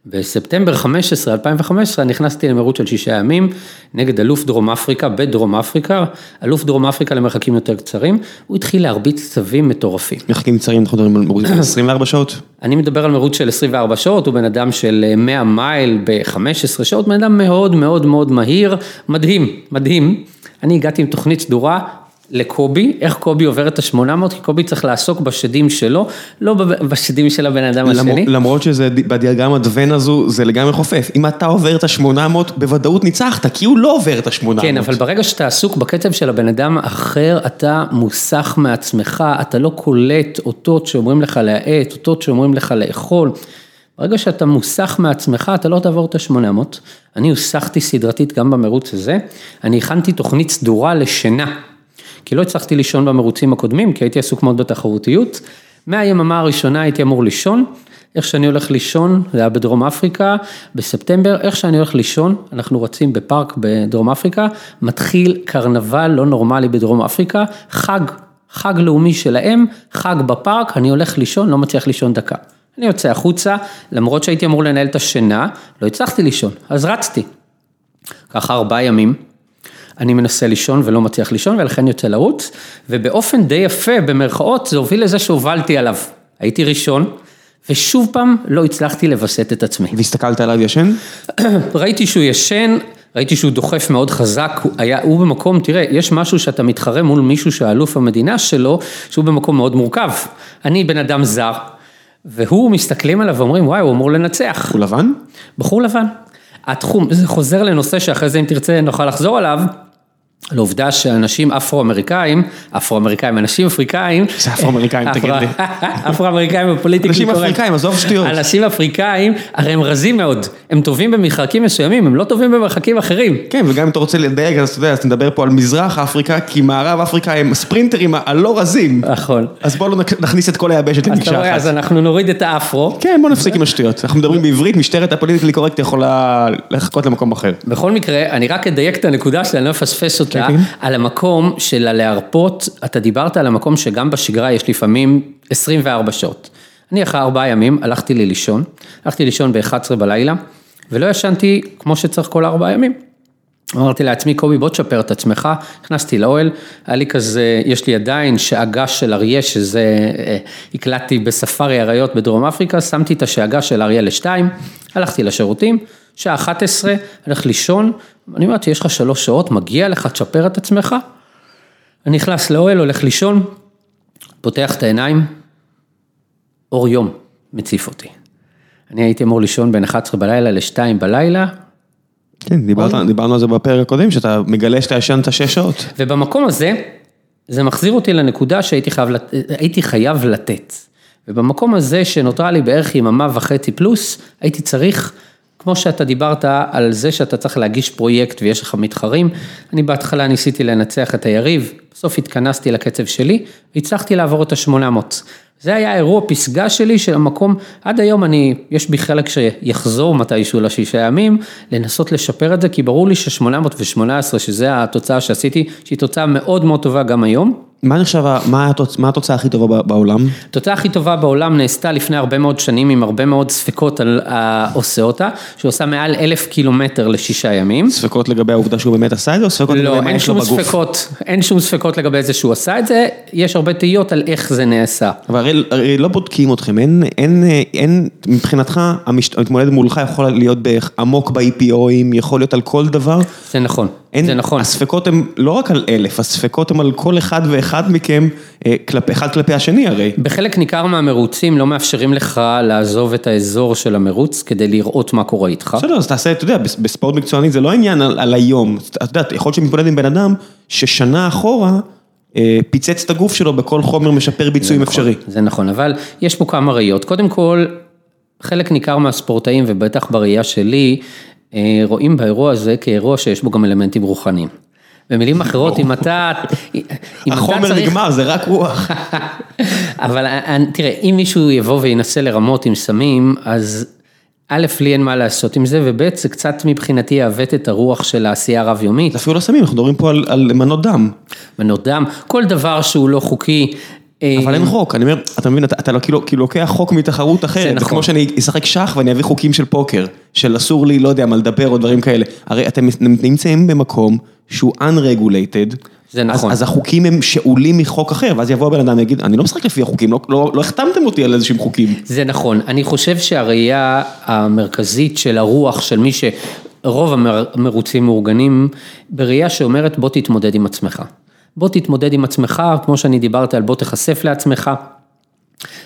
בספטמבר 15, 2015, נכנסתי למרוץ של שישה ימים נגד אלוף דרום אפריקה בדרום אפריקה, אלוף דרום אפריקה למרחקים יותר קצרים, הוא התחיל להרביץ צווים מטורפים. מרחקים קצרים, אנחנו מדברים על מרוץ של 24 שעות? אני מדבר על מרוץ של 24 שעות, הוא בן אדם של 100 מייל ב-15 שעות, בן אדם מאוד מאוד מאוד מהיר, מדהים, מדהים. אני הגעתי עם תוכנית סדורה, לקובי, איך קובי עובר את ה-800, כי קובי צריך לעסוק בשדים שלו, לא בשדים של הבן אדם השני. למרות שזה בדיאגרמת ון הזו, זה לגמרי חופף. אם אתה עובר את ה-800, בוודאות ניצחת, כי הוא לא עובר את ה-800. כן, אבל ברגע שאתה עסוק בקצב של הבן אדם האחר, אתה מוסך מעצמך, אתה לא קולט אותות שאומרים לך להאט, אותות שאומרים לך לאכול. ברגע שאתה מוסך מעצמך, אתה לא תעבור את ה-800. אני הוסחתי סדרתית גם במרוץ הזה, אני הכנתי תוכנית סדורה לשינה. כי לא הצלחתי לישון במרוצים הקודמים, כי הייתי עסוק מאוד בתחרותיות. מהיממה הראשונה הייתי אמור לישון, איך שאני הולך לישון, זה היה בדרום אפריקה, בספטמבר, איך שאני הולך לישון, אנחנו רצים בפארק בדרום אפריקה, מתחיל קרנבל לא נורמלי בדרום אפריקה, חג, חג לאומי שלהם, חג בפארק, אני הולך לישון, לא מצליח לישון דקה. אני יוצא החוצה, למרות שהייתי אמור לנהל את השינה, לא הצלחתי לישון, אז רצתי. ככה ארבעה ימים, אני מנסה לישון ולא מצליח לישון ולכן יוצא לרוץ, ובאופן די יפה, במרכאות, זה הוביל לזה שהובלתי עליו. הייתי ראשון, ושוב פעם לא הצלחתי לווסת את עצמי. והסתכלת עליו ישן? ראיתי שהוא ישן, ראיתי שהוא דוחף מאוד חזק, הוא, היה, הוא במקום, תראה, יש משהו שאתה מתחרה מול מישהו שהאלוף המדינה שלו, שהוא במקום מאוד מורכב. אני בן אדם זר, והוא מסתכלים עליו ואומרים, וואי, הוא אמור לנצח. הוא לבן? בחור לבן. התחום, זה חוזר לנושא שאחרי זה אם תרצה נוכל לחזור עליו, על העובדה שאנשים אפרו-אמריקאים, אפרו-אמריקאים, אנשים אפריקאים, זה אפרו-אמריקאים, תגיד לי. אפרו-אמריקאים בפוליטיקלי אנשים קורקט. אפריקאים, עזוב שטויות. אנשים אפריקאים, הרי הם רזים מאוד, הם טובים במרחקים מסוימים, הם לא טובים במרחקים אחרים. כן, וגם אם אתה רוצה לדייק, אז אתה יודע, אז נדבר פה על מזרח אפריקה, כי מערב אפריקה הם הספרינטרים הלא רזים. נכון. אז בואו לא נכניס את כל היבשת למקשה רואה, אז אחת. אנחנו נוריד את האפרו. כן, בוא נפסיק עם השטויות. אנחנו מדברים בעברית, משטרת הפוליטיקלי קורקט יכולה לחכות למקום אחר. בכל מקרה, אני רק אדייק את הנקודה שלי, אני לא אפספס כן, כן. על המקום של הלהרפות, אתה דיברת על המקום שגם בשגרה יש לפעמים 24 שעות. אני אחרי ארבעה ימים הלכתי לי לישון, הלכתי לישון ב-11 בלילה, ולא ישנתי כמו שצריך כל ארבעה ימים. אמרתי לעצמי, קובי, בוא תשפר את עצמך, נכנסתי לאוהל, היה לי כזה, יש לי עדיין שאגה של אריה, שזה, אה, הקלטתי בספארי אריות בדרום אפריקה, שמתי את השאגה של אריה לשתיים, הלכתי לשירותים, שעה 11, הלך לישון, אני אמרתי, יש לך שלוש שעות, מגיע לך, תשפר את עצמך. אני נכנס לאוהל, הולך לישון, פותח את העיניים, אור יום מציף אותי. אני הייתי אמור לישון בין 11 בלילה ל-2 בלילה, כן, דיברת- דיברנו על זה בפרק הקודם, שאתה מגלה שאתה ישנת שש שעות. ובמקום הזה, זה מחזיר אותי לנקודה שהייתי חייב, לת- חייב לתת. ובמקום הזה שנותרה לי בערך יממה וחצי פלוס, הייתי צריך, כמו שאתה דיברת על זה שאתה צריך להגיש פרויקט ויש לך מתחרים, אני בהתחלה ניסיתי לנצח את היריב, בסוף התכנסתי לקצב שלי, והצלחתי לעבור את ה-800. זה היה אירוע פסגה שלי של המקום, עד היום אני, יש בי חלק שיחזור מתישהו לשישה ימים, לנסות לשפר את זה, כי ברור לי ש-818, שזה התוצאה שעשיתי, שהיא תוצאה מאוד מאוד טובה גם היום. מה נחשב, מה התוצ- מה התוצאה הכי טובה בעולם? התוצאה הכי טובה בעולם נעשתה לפני הרבה מאוד שנים עם הרבה מאוד ספקות על העושה אותה, שעושה מעל אלף קילומטר לשישה ימים. ספקות לגבי העובדה שהוא באמת עשה את זה, או ספקות לא, לגבי מה אין יש לו שום בגוף? ספקות, אין שום ספקות לגבי זה שהוא עשה את זה, יש הרבה תהיות על איך זה נעשה. אבל הרי, הרי לא בודקים אתכם, אין, אין, אין, מבחינתך, המתמודד מולך יכול להיות עמוק ב-EPOים, יכול להיות על כל דבר. זה נכון, אין, זה נכון. הספקות הם לא רק על אלף, הספקות הם על כל אחד ואחד מכם, אה, כלפ, אחד כלפי השני הרי. בחלק ניכר מהמרוצים לא מאפשרים לך לעזוב את האזור של המרוץ כדי לראות מה קורה איתך. בסדר, אז תעשה, אתה יודע, בס- בספורט מקצועני זה לא עניין על, על היום. אתה יודע, יכול להיות שמתמודד עם בן אדם ששנה אחורה אה, פיצץ את הגוף שלו בכל חומר משפר ביצועים אפשרי. זה נכון, אבל יש פה כמה ראיות. קודם כל, חלק ניכר מהספורטאים, ובטח בראייה שלי, רואים באירוע הזה כאירוע שיש בו גם אלמנטים רוחניים. במילים אחרות, אם אתה... אם אתה החומר צריך- נגמר, זה רק רוח. אבל אני- תראה, אם מישהו יבוא וינסה לרמות עם סמים, אז א', לי אין מה לעשות עם זה, וב', זה קצת מבחינתי יעוות את הרוח של העשייה הרב-יומית. אפילו לא סמים, אנחנו מדברים פה על, על מנות דם. מנות דם, כל דבר שהוא לא חוקי. אבל אין חוק, אני אומר, אתה מבין, אתה, לא, כאילו, כאילו לוקח חוק מתחרות אחרת, זה, נכון. כמו שאני אשחק שח ואני אביא חוקים של פוקר, של אסור לי, לא יודע, מה לדבר או דברים כאלה. הרי אתם נמצאים במקום שהוא unregulated. זה נכון. אז, החוקים הם שאולים מחוק אחר, ואז יבוא הבן אדם ויגיד, אני לא משחק לפי החוקים, לא, לא, לא החתמתם אותי על איזשהם חוקים. זה נכון, אני חושב שהראייה המרכזית של הרוח של מי שרוב המר- המרוצים מאורגנים, בראייה שאומרת בוא תתמודד עם עצמך. בוא תתמודד עם עצמך, כמו שאני דיברתי על בוא תיחשף לעצמך.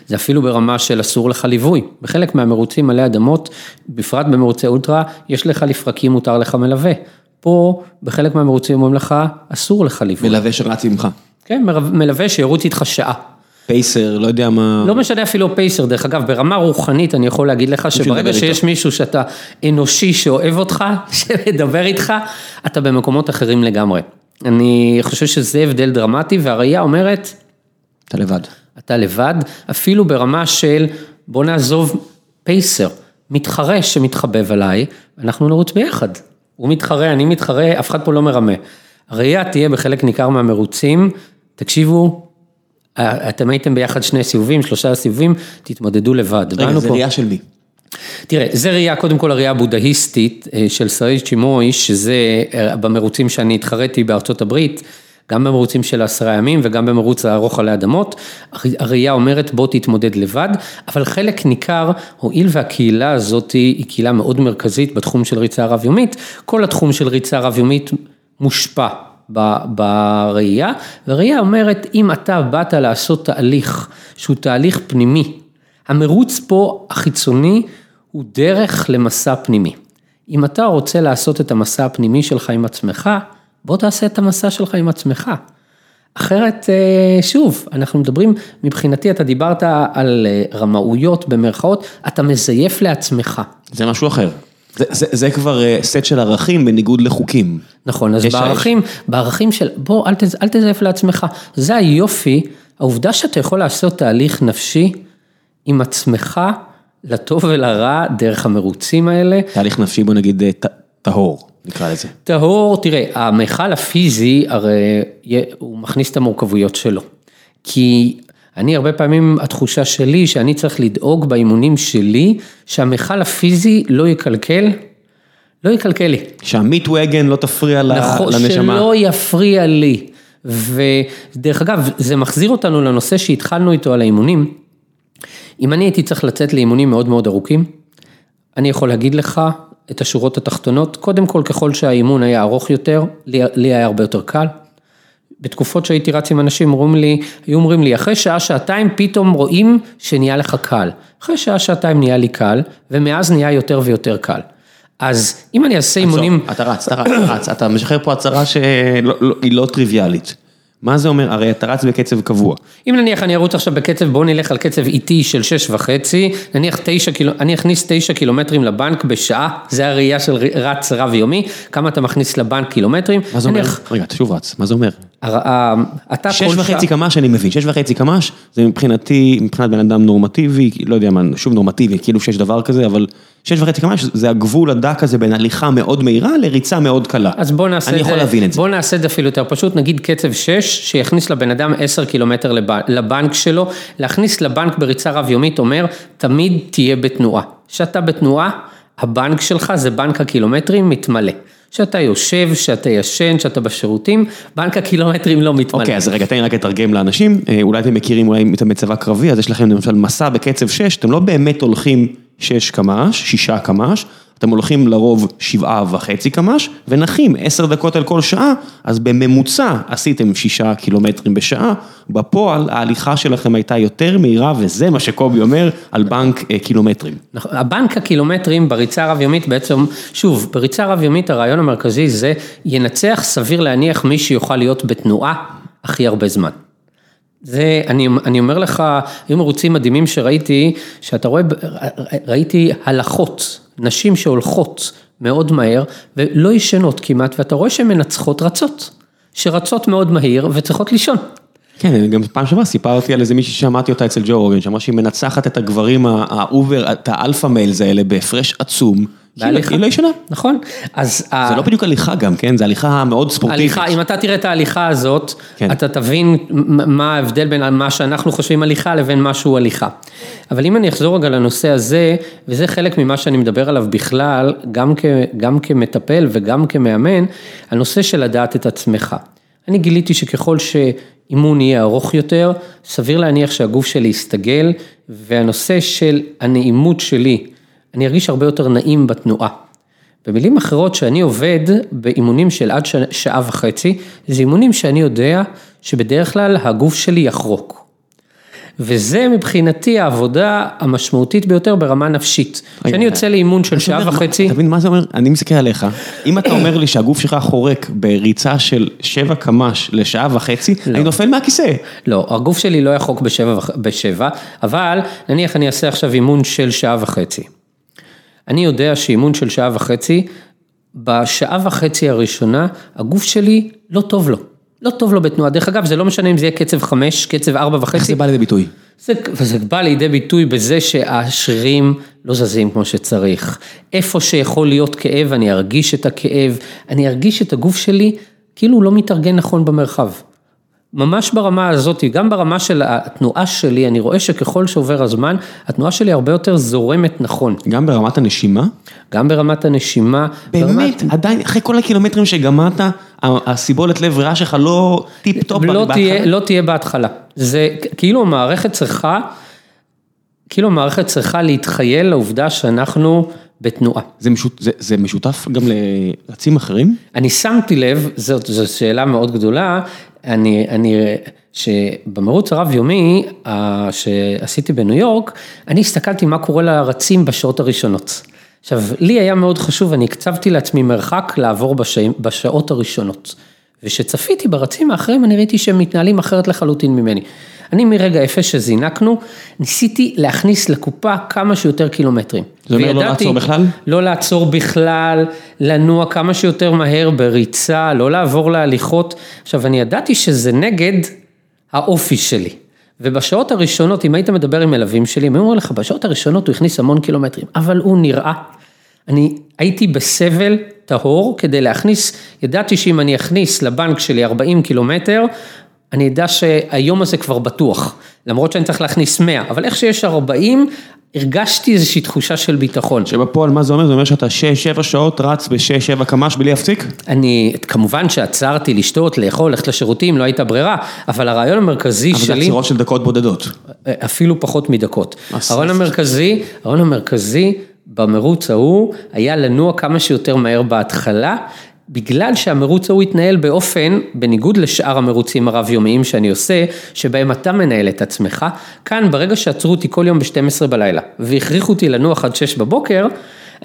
זה אפילו ברמה של אסור לך ליווי. בחלק מהמרוצים עלי אדמות, בפרט במרוצי אולטרה, יש לך לפרקים, מותר לך מלווה. פה, בחלק מהמרוצים אומרים לך, אסור לך ליווי. מלווה שרץ ממך. כן, מלווה שירוץ איתך שעה. פייסר, לא יודע מה... לא משנה אפילו פייסר, דרך אגב, ברמה רוחנית אני יכול להגיד לך שברגע שיש איתו. מישהו שאתה אנושי שאוהב אותך, שמדבר איתך, אתה במקומות אחרים לגמרי. אני חושב שזה הבדל דרמטי, והראייה אומרת, אתה לבד. אתה לבד, אפילו ברמה של בוא נעזוב פייסר, מתחרה שמתחבב עליי, אנחנו נרוץ ביחד. הוא מתחרה, אני מתחרה, אף אחד פה לא מרמה. הראייה תהיה בחלק ניכר מהמרוצים, תקשיבו, אה, אתם הייתם ביחד שני סיבובים, שלושה סיבובים, תתמודדו לבד. רגע, זה פה- ראייה של מי? תראה, זה ראייה, קודם כל הראייה הבודהיסטית אה, של סריג' צ'ימוי, שזה אה, במרוצים שאני התחרתי בארצות הברית, גם במרוצים של העשרה ימים וגם במרוץ הארוך עלי אדמות, הר- הראייה אומרת בוא תתמודד לבד, אבל חלק ניכר, הואיל והקהילה הזאת היא קהילה מאוד מרכזית בתחום של ריצה רב-יומית, כל התחום של ריצה רב-יומית מושפע ב- בראייה, והראייה אומרת, אם אתה באת לעשות תהליך שהוא תהליך פנימי, המרוץ פה החיצוני הוא דרך למסע פנימי. אם אתה רוצה לעשות את המסע הפנימי שלך עם עצמך, בוא תעשה את המסע שלך עם עצמך. אחרת, אה, שוב, אנחנו מדברים, מבחינתי אתה דיברת על אה, רמאויות במרכאות, אתה מזייף לעצמך. זה משהו אחר. זה, זה, זה כבר אה, סט של ערכים בניגוד לחוקים. נכון, אז יש- בערכים, בערכים של בוא, אל, תז, אל תזייף לעצמך. זה היופי, העובדה שאתה יכול לעשות תהליך נפשי עם עצמך, לטוב ולרע, דרך המרוצים האלה. תהליך נפשי, בוא נגיד, אה, טהור, נקרא לזה. טהור, תראה, המכל הפיזי, הרי הוא מכניס את המורכבויות שלו. כי אני הרבה פעמים, התחושה שלי, שאני צריך לדאוג באימונים שלי, שהמכל הפיזי לא יקלקל, לא יקלקל לי. שהמיט וגן לא תפריע נכון, לנשמה. שלא יפריע לי. ודרך אגב, זה מחזיר אותנו לנושא שהתחלנו איתו על האימונים. אם אני הייתי צריך לצאת לאימונים מאוד מאוד ארוכים, אני יכול להגיד לך את השורות התחתונות, קודם כל ככל שהאימון היה ארוך יותר, לי, לי היה הרבה יותר קל. בתקופות שהייתי רץ עם אנשים, אומרים לי, היו אומרים לי, אחרי שעה, שעתיים פתאום רואים שנהיה לך קל. אחרי שעה, שעתיים נהיה לי קל, ומאז נהיה יותר ויותר קל. אז אם אני אעשה אימונים... אתה רץ, אתה רץ, אתה רץ, אתה משחרר פה הצהרה שהיא לא טריוויאלית. מה זה אומר? הרי אתה רץ בקצב קבוע. אם נניח אני ארוץ עכשיו בקצב, בואו נלך על קצב איטי של שש וחצי, נניח תשע קילו, אני אכניס תשע קילומטרים לבנק בשעה, זה הראייה של רץ רב יומי, כמה אתה מכניס לבנק קילומטרים. מה זה אומר? נניח, רגע, אתה שוב רץ, מה זה אומר? שש וחצי קמ"ש אני מבין, שש וחצי קמ"ש זה מבחינתי, מבחינת בן אדם נורמטיבי, לא יודע מה, שוב נורמטיבי, כאילו שיש דבר כזה, אבל שש וחצי קמ"ש זה הגבול הדק הזה בין הליכה מאוד מהירה לריצה מאוד קלה. אז בוא נעשה אני יכול להבין את זה. בוא נעשה את זה אפילו יותר פשוט, נגיד קצב 6, שיכניס לבן אדם 10 קילומטר לב- לבנק שלו, להכניס לבנק בריצה רב יומית אומר, תמיד תהיה בתנועה. כשאתה בתנועה, הבנק שלך זה בנק הקילומטרים מתמלא. כשאתה יושב, כשאתה ישן, כשאתה בשירותים, בנק הקילומטרים לא מתמלא. אוקיי, אז רגע, תן לי רק לתרגם לאנשים, אה, אולי אתם מכירים אולי את המצבה קרבי, אז יש לכם למשל מסע בקצב 6, אתם לא באמת הולכים 6 קמ"ש, 6 קמ"ש, אתם הולכים לרוב 7 וחצי קמ"ש, ונחים 10 דקות על כל שעה, אז בממוצע עשיתם 6 קילומטרים בשעה, בפועל ההליכה שלכם הייתה יותר מהירה, וזה מה שקובי אומר על בנק אה, קילומטרים. נכון, הבנק הקילומטרים בריצה הרב יומית בעצם, שוב, בריצה רב יומית הרעיון המרכזי זה ינצח סביר להניח מי שיוכל להיות בתנועה הכי הרבה זמן. זה, אני, אני אומר לך, היו מרוצים מדהימים שראיתי, שאתה רואה, ראיתי הלכות, נשים שהולכות מאוד מהר ולא ישנות כמעט, ואתה רואה שהן מנצחות רצות, שרצות מאוד מהיר וצריכות לישון. כן, גם פעם שעברה סיפרתי על איזה מישהי ששמעתי אותה אצל ג'ו רוגן, שאמרה שהיא מנצחת את הגברים ה over, את ה alpha males האלה בהפרש עצום, היא לא- ישנה. נכון? אז... זה לא בדיוק הליכה גם, כן? זה הליכה מאוד ספורטיבית. הליכה, אם אתה תראה את ההליכה הזאת, כן. אתה תבין מה ההבדל בין מה שאנחנו חושבים הליכה לבין מה שהוא הליכה. אבל אם אני אחזור רגע לנושא הזה, וזה חלק ממה שאני מדבר עליו בכלל, גם, כ, גם כמטפל וגם כמאמן, הנושא של לדעת את עצמך. אני גיליתי שככל שאימון יהיה ארוך יותר, סביר להניח שהגוף שלי יסתגל, והנושא של הנעימות שלי, אני ארגיש הרבה יותר נעים בתנועה. במילים אחרות, שאני עובד באימונים של עד ש... שעה וחצי, זה אימונים שאני יודע שבדרך כלל הגוף שלי יחרוק. וזה מבחינתי העבודה המשמעותית ביותר ברמה נפשית. כשאני יוצא לאימון של שעה וחצי, אתה מבין מה זה אומר? אני מסתכל עליך, אם אתה אומר לי שהגוף שלך חורק בריצה של 7 קמ"ש לשעה וחצי, אני נופל מהכיסא. לא, הגוף שלי לא יחרוק בשבע, אבל נניח אני אעשה עכשיו אימון של שעה וחצי. אני יודע שאימון של שעה וחצי, בשעה וחצי הראשונה, הגוף שלי לא טוב לו. לא טוב לו בתנועה. דרך אגב, זה לא משנה אם זה יהיה קצב חמש, קצב ארבע איך וחצי. זה בא לידי ביטוי? זה, וזה בא לידי ביטוי בזה שהשרירים לא זזים כמו שצריך. איפה שיכול להיות כאב, אני ארגיש את הכאב, אני ארגיש את הגוף שלי כאילו הוא לא מתארגן נכון במרחב. ממש ברמה הזאת, גם ברמה של התנועה שלי, אני רואה שככל שעובר הזמן, התנועה שלי הרבה יותר זורמת נכון. גם ברמת הנשימה? גם ברמת הנשימה. באמת, ברמת... עדיין, אחרי כל הקילומטרים שגמרת, הסיבולת לב ריאה שלך לא טיפ-טופ לא בהתחלה? לא תהיה בהתחלה. זה כאילו המערכת צריכה, כאילו המערכת צריכה להתכייל לעובדה שאנחנו בתנועה. זה משות- זה- זה משותף גם לרצים אחרים? אני שמתי לב, זאת, זו שאלה מאוד גדולה, אני, אני, שבמרוץ הרב יומי ה- שעשיתי בניו יורק, אני הסתכלתי מה קורה לרצים בשעות הראשונות. עכשיו, לי היה מאוד חשוב, אני הקצבתי לעצמי מרחק לעבור בשע, בשעות הראשונות. וכשצפיתי ברצים האחרים, אני ראיתי שהם מתנהלים אחרת לחלוטין ממני. אני מרגע אפס שזינקנו, ניסיתי להכניס לקופה כמה שיותר קילומטרים. זה אומר לא לעצור בכלל? לא לעצור בכלל, לנוע כמה שיותר מהר בריצה, לא לעבור להליכות. עכשיו, אני ידעתי שזה נגד האופי שלי. ובשעות הראשונות, אם היית מדבר עם מלווים שלי, הם אומרים לך, בשעות הראשונות הוא הכניס המון קילומטרים, אבל הוא נראה. אני הייתי בסבל טהור כדי להכניס, ידעתי שאם אני אכניס לבנק שלי 40 קילומטר, אני אדע שהיום הזה כבר בטוח, למרות שאני צריך להכניס 100, אבל איך שיש 40, הרגשתי איזושהי תחושה של ביטחון. שבפועל מה זה אומר? זה אומר שאתה 6-7 שעות רץ ב-6-7 קמ"ש בלי להפסיק? אני, כמובן שעצרתי לשתות, לאכול, ללכת לשירותים, לא הייתה ברירה, אבל הרעיון המרכזי אבל שלי... זה עצירות של דקות בודדות. אפילו פחות מדקות. הרעיון המרכזי, הרעיון המרכזי במרוץ ההוא היה לנוע כמה שיותר מהר בהתחלה, בגלל שהמרוץ ההוא התנהל באופן, בניגוד לשאר המרוצים הרב-יומיים שאני עושה, שבהם אתה מנהל את עצמך, כאן ברגע שעצרו אותי כל יום ב-12 בלילה, והכריחו אותי לנוח עד 6 בבוקר,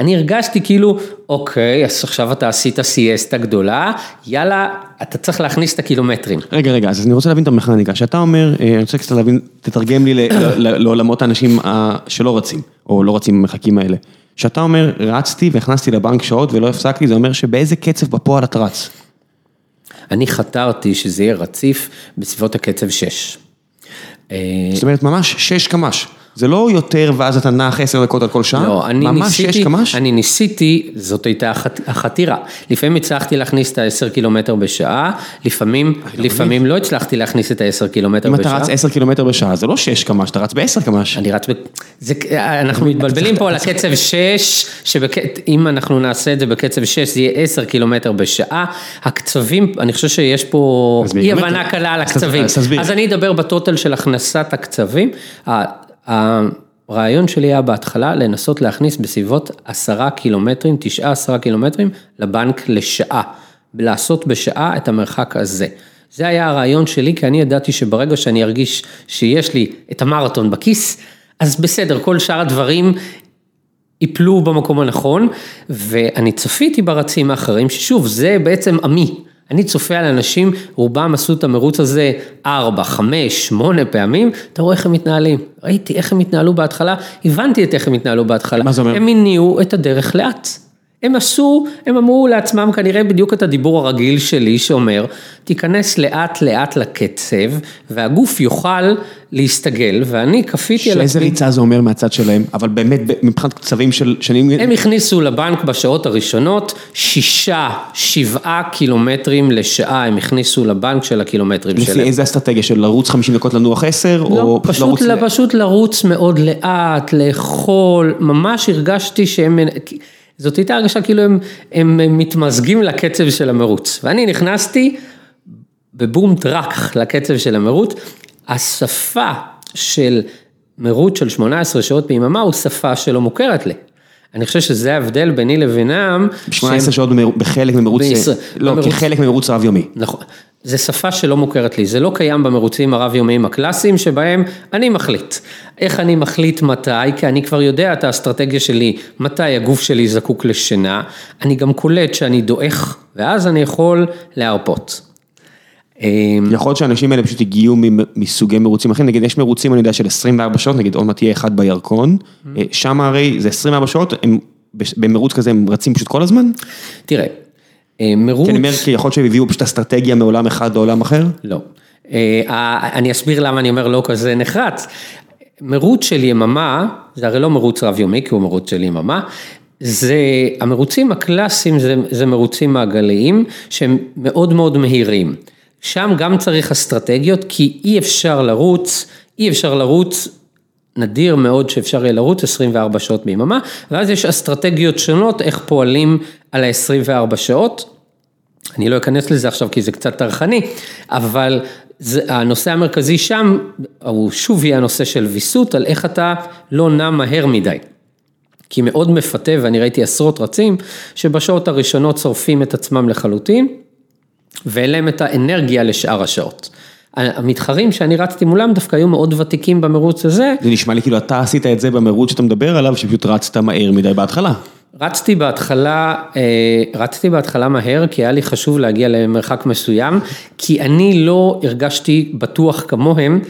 אני הרגשתי כאילו, אוקיי, אז עכשיו אתה עשית סיאסטה גדולה, יאללה, אתה צריך להכניס את הקילומטרים. רגע, רגע, אז אני רוצה להבין את המכניקה. שאתה אומר, אה, אני רוצה קצת להבין, תתרגם לי לעולמות האנשים ה- שלא רצים, או לא רצים במרחקים האלה. שאתה אומר, רצתי והכנסתי לבנק שעות ולא הפסקתי, זה אומר שבאיזה קצב בפועל אתה רץ. אני חתרתי שזה יהיה רציף בסביבות הקצב 6. זאת אומרת, ממש 6 קמ"ש. זה לא יותר ואז אתה נח 10 דקות על כל שעה? לא, אני ממש ניסיתי, 6 קמ"ש? אני ניסיתי, זאת הייתה החת- החתירה. לפעמים הצלחתי להכניס את ה-10 קילומטר בשעה, לפעמים, לפעמים לא הצלחתי להכניס את ה-10 קילומטר אם בשעה. אתה רץ 10 קילומטר בשעה, זה לא 6 קמ"ש, אתה רץ ב-10 קמ"ש. אני רץ, ב... זה, אנחנו מתבלבלים פה על הקצב 6, שאם אנחנו נעשה את זה בקצב 6 זה יהיה 10 קילומטר בשעה, הקצבים, אני חושב שיש פה אי הבנה קלה על הקצבים, אז אני אדבר בטוטל של הכנסת הקצבים, הרעיון שלי היה בהתחלה לנסות להכניס בסביבות 10 קילומטרים, 9-10 קילומטרים לבנק לשעה, לעשות בשעה את המרחק הזה. זה היה הרעיון שלי, כי אני ידעתי שברגע שאני ארגיש שיש לי את המרתון בכיס, אז בסדר, כל שאר הדברים ייפלו במקום הנכון, ואני צפיתי ברצים האחרים, ששוב, זה בעצם עמי. אני צופה על אנשים, רובם עשו את המרוץ הזה ארבע, חמש, שמונה פעמים, אתה רואה איך הם מתנהלים. ראיתי איך הם התנהלו בהתחלה, הבנתי את איך הם התנהלו בהתחלה. מה זה אומר? הם הניעו את הדרך לאט. הם עשו, הם אמרו לעצמם כנראה בדיוק את הדיבור הרגיל שלי שאומר, תיכנס לאט לאט לקצב והגוף יוכל להסתגל ואני כפיתי על שאיזה. ריצה זה אומר מהצד שלהם, אבל באמת מבחינת קצבים של שנים... הם הכניסו לבנק בשעות הראשונות שישה, שבעה קילומטרים לשעה הם הכניסו לבנק של הקילומטרים לפי שלהם. איזה אסטרטגיה של לרוץ 50 דקות לנוח 10, לא, או פשוט, לרוץ... ל... ל- פשוט לרוץ מאוד לאט, לאכול, ממש הרגשתי שהם, זאת הייתה הרגשה כאילו הם, הם, הם מתמזגים לקצב של המרוץ. ואני נכנסתי בבום טראק לקצב של המרוץ, השפה של מרוץ של 18 שעות ביממה הוא שפה שלא מוכרת לי. אני חושב שזה ההבדל ביני לבינם. 18 שהם- שעות בחלק ממרוץ... בישראל- לא, במרוץ- כחלק ממרוץ רב-יומי. נכון. זה שפה שלא מוכרת לי, זה לא קיים במרוצים הרב-יומיים הקלאסיים שבהם אני מחליט. איך אני מחליט מתי, כי אני כבר יודע את האסטרטגיה שלי, מתי הגוף שלי זקוק לשינה, אני גם קולט שאני דועך, ואז אני יכול להרפות. אמ, יכול להיות שהאנשים האלה פשוט הגיעו מסוגי מרוצים אחרים, נגיד יש מרוצים אני יודע של 24 שעות, נגיד עוד מעט תהיה אחד בירקון, Mm-hmm. אה, שם הרי זה 24 שעות, הם במרוץ כזה הם רצים פשוט כל הזמן? תראה, אה, מרוץ... כי אני אומר, כי יכול להיות שהם הביאו פשוט אסטרטגיה מעולם אחד לעולם אחר? לא. אה, אני אסביר למה אני אומר לא כזה נחרץ. מרוץ של יממה, זה הרי לא מרוץ רב יומי, כי הוא מרוץ של יממה, זה, המרוצים הקלאסיים זה, זה מרוצים מעגליים שהם מאוד מאוד מהירים. שם גם צריך אסטרטגיות, כי אי אפשר לרוץ, אי אפשר לרוץ נדיר מאוד שאפשר יהיה לרוץ 24 שעות ביממה, ואז יש אסטרטגיות שונות איך פועלים על ה-24 שעות. אני לא אכנס לזה עכשיו כי זה קצת טרחני, אבל זה, הנושא המרכזי שם, הוא שוב יהיה הנושא של ויסות, על איך אתה לא נע מהר מדי. כי מאוד מפתה, ואני ראיתי עשרות רצים, שבשעות הראשונות שורפים את עצמם לחלוטין, ואין להם את האנרגיה לשאר השעות. המתחרים שאני רצתי מולם דווקא היו מאוד ותיקים במרוץ הזה, זה נשמע לי כאילו אתה עשית את זה במרוץ שאתה מדבר עליו, שפשוט רצת מהר מדי בהתחלה. רצתי בהתחלה, אה, רצתי בהתחלה מהר, כי היה לי חשוב להגיע למרחק מסוים, כי אני לא הרגשתי בטוח כמוהם,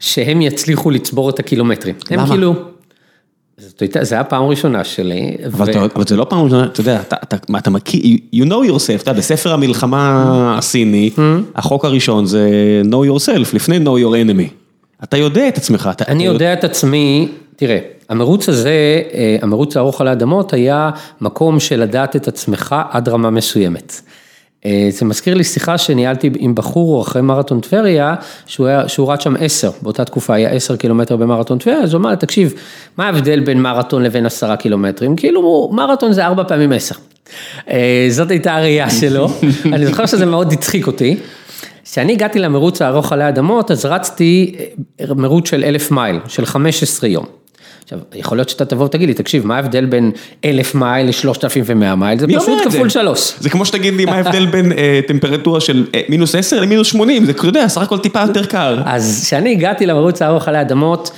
שהם יצליחו לצבור את הקילומטרים. למה? הם כאילו... זאת הייתה, זה היה פעם ראשונה שלי. אבל, ו- אתה, אבל זה לא פעם ראשונה, אתה יודע, אתה, אתה, מה, אתה מכיר, you know yourself, אתה יודע, בספר המלחמה הסיני, החוק הראשון זה know yourself, לפני know your enemy. אתה יודע את עצמך. אתה, אני אתה יודע את עצמי, תראה, המרוץ הזה, אה, המרוץ הארוך על האדמות היה מקום של לדעת את עצמך עד רמה מסוימת. אה, זה מזכיר לי שיחה שניהלתי עם בחור אחרי מרתון טבריה, שהוא, שהוא רץ שם עשר, באותה תקופה היה עשר קילומטר במרתון טבריה, אז הוא אמר, תקשיב, מה ההבדל בין מרתון לבין עשרה קילומטרים? כאילו, מרתון זה ארבע פעמים עשר. אה, זאת הייתה הראייה שלו, אני זוכר שזה מאוד הצחיק אותי. כשאני הגעתי למרוץ הארוך עלי אדמות, אז רצתי אה, מרוץ של אלף מייל, של 15 יום. עכשיו, יכול להיות שאתה תבוא ותגיד לי, תקשיב, מה ההבדל בין אלף מייל לשלושת אלפים ומאה מייל? זה פשוט? כפול שלוש. זה כמו שתגיד לי מה ההבדל בין אה, טמפרטורה של אה, מינוס 10 למינוס 80, זה, אתה יודע, סך הכל טיפה יותר קר. אז כשאני הגעתי למרוץ הארוך עלי אדמות,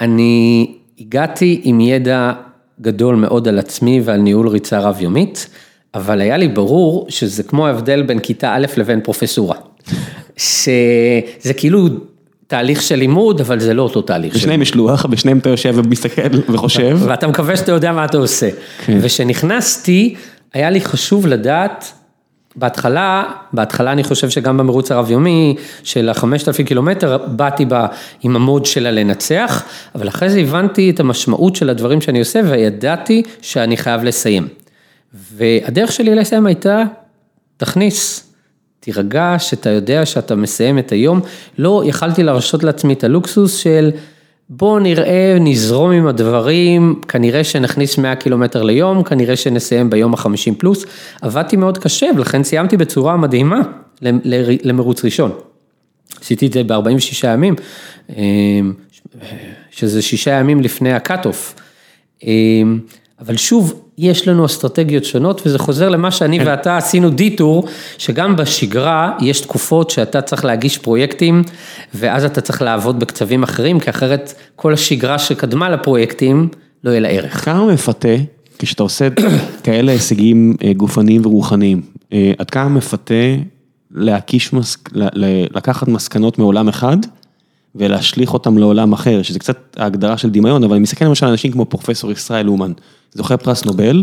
אני הגעתי עם ידע גדול מאוד על עצמי ועל ניהול ריצה רב-יומית, אבל היה לי ברור שזה כמו ההבדל בין כיתה א' לבין פרופסורה. שזה כאילו תהליך של לימוד, אבל זה לא אותו תהליך. בשניהם יש לוח, בשניהם אתה יושב ומסתכל וחושב. ואתה מקווה שאתה יודע מה אתה עושה. כן. וכשנכנסתי, היה לי חשוב לדעת, בהתחלה, בהתחלה אני חושב שגם במרוץ הרב-יומי של החמשת אלפים קילומטר, באתי בה עם המוד שלה לנצח, אבל אחרי זה הבנתי את המשמעות של הדברים שאני עושה, וידעתי שאני חייב לסיים. והדרך שלי לסיים הייתה, תכניס. תירגע, שאתה יודע שאתה מסיים את היום. לא יכלתי להרשות לעצמי את הלוקסוס של בוא נראה, נזרום עם הדברים, כנראה שנכניס 100 קילומטר ליום, כנראה שנסיים ביום ה-50 פלוס. עבדתי מאוד קשה ולכן סיימתי בצורה מדהימה למרוץ ראשון. עשיתי את זה ב-46 ימים, שזה שישה ימים לפני ה cut-off. אבל שוב, יש לנו אסטרטגיות שונות וזה חוזר למה שאני כן. ואתה עשינו detour, שגם בשגרה יש תקופות שאתה צריך להגיש פרויקטים ואז אתה צריך לעבוד בקצבים אחרים, כי אחרת כל השגרה שקדמה לפרויקטים לא יהיה לה ערך. כמה מפתה כשאתה עושה כאלה הישגים אה, גופניים ורוחניים, אה, עד כמה מפתה להקיש, לקחת מסקנות מעולם אחד ולהשליך אותם לעולם אחר, שזה קצת ההגדרה של דמיון, אבל אני מסתכל למשל על אנשים כמו פרופסור ישראל אומן, זוכה פרס נובל,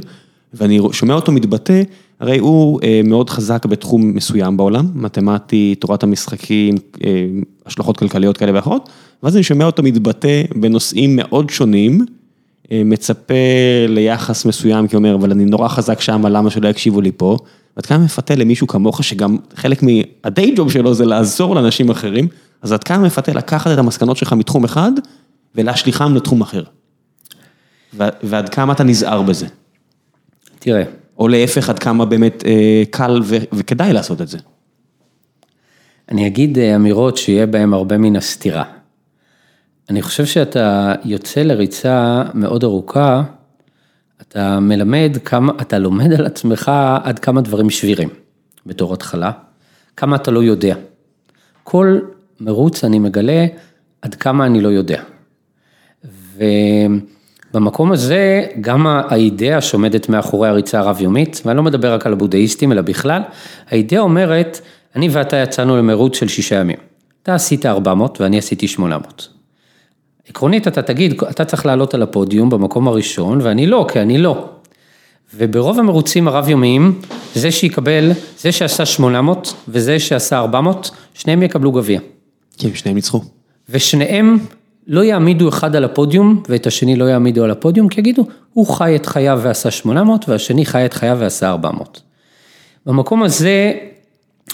ואני שומע אותו מתבטא, הרי הוא אה, מאוד חזק בתחום מסוים בעולם, מתמטי, תורת המשחקים, אה, השלכות כלכליות כאלה ואחרות, ואז אני שומע אותו מתבטא בנושאים מאוד שונים, אה, מצפה ליחס מסוים, כי הוא אומר, אבל אני נורא חזק שם, למה שלא יקשיבו לי פה? ועד כמה מפתה למישהו כמוך, שגם חלק מהדיי ג'וב שלו זה לעזור לאנשים אחרים, אז עד כמה מפתה לקחת את המסקנות שלך מתחום אחד ולהשליחם לתחום אחר? ו- ועד כמה אתה נזהר בזה? תראה, או להפך, עד כמה באמת אה, קל ו- וכדאי לעשות את זה? אני אגיד אה, אמירות שיהיה בהן הרבה מן הסתירה. אני חושב שאתה יוצא לריצה מאוד ארוכה, אתה מלמד כמה, אתה לומד על עצמך עד כמה דברים שבירים בתור התחלה, כמה אתה לא יודע. כל מרוץ אני מגלה עד כמה אני לא יודע. ובמקום הזה, גם האידאה שעומדת מאחורי הריצה הרב-יומית, ואני לא מדבר רק על הבודהיסטים, אלא בכלל, האידאה אומרת, אני ואתה יצאנו למרוץ של שישה ימים. אתה עשית 400 ואני עשיתי 800. עקרונית אתה תגיד, אתה צריך לעלות על הפודיום במקום הראשון, ואני לא, כי אני לא. וברוב המרוצים הרב-יומיים, זה שיקבל, זה שעשה 800 וזה שעשה 400, שניהם יקבלו גביע. כי הם שניהם ניצחו. ושניהם לא יעמידו אחד על הפודיום ואת השני לא יעמידו על הפודיום, כי יגידו, הוא חי את חייו ועשה 800 והשני חי את חייו ועשה 400. במקום הזה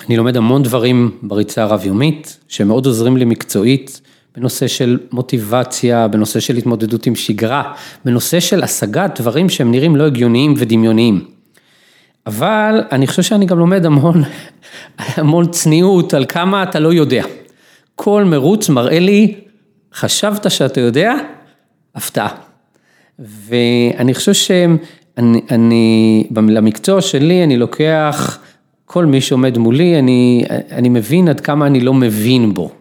אני לומד המון דברים בריצה הרב-יומית, שמאוד עוזרים לי מקצועית, בנושא של מוטיבציה, בנושא של התמודדות עם שגרה, בנושא של השגת דברים שהם נראים לא הגיוניים ודמיוניים. אבל אני חושב שאני גם לומד המון, המון צניעות על כמה אתה לא יודע. כל מרוץ מראה לי, חשבת שאתה יודע? הפתעה. ואני חושב שאני, אני, למקצוע שלי אני לוקח כל מי שעומד מולי, אני, אני מבין עד כמה אני לא מבין בו.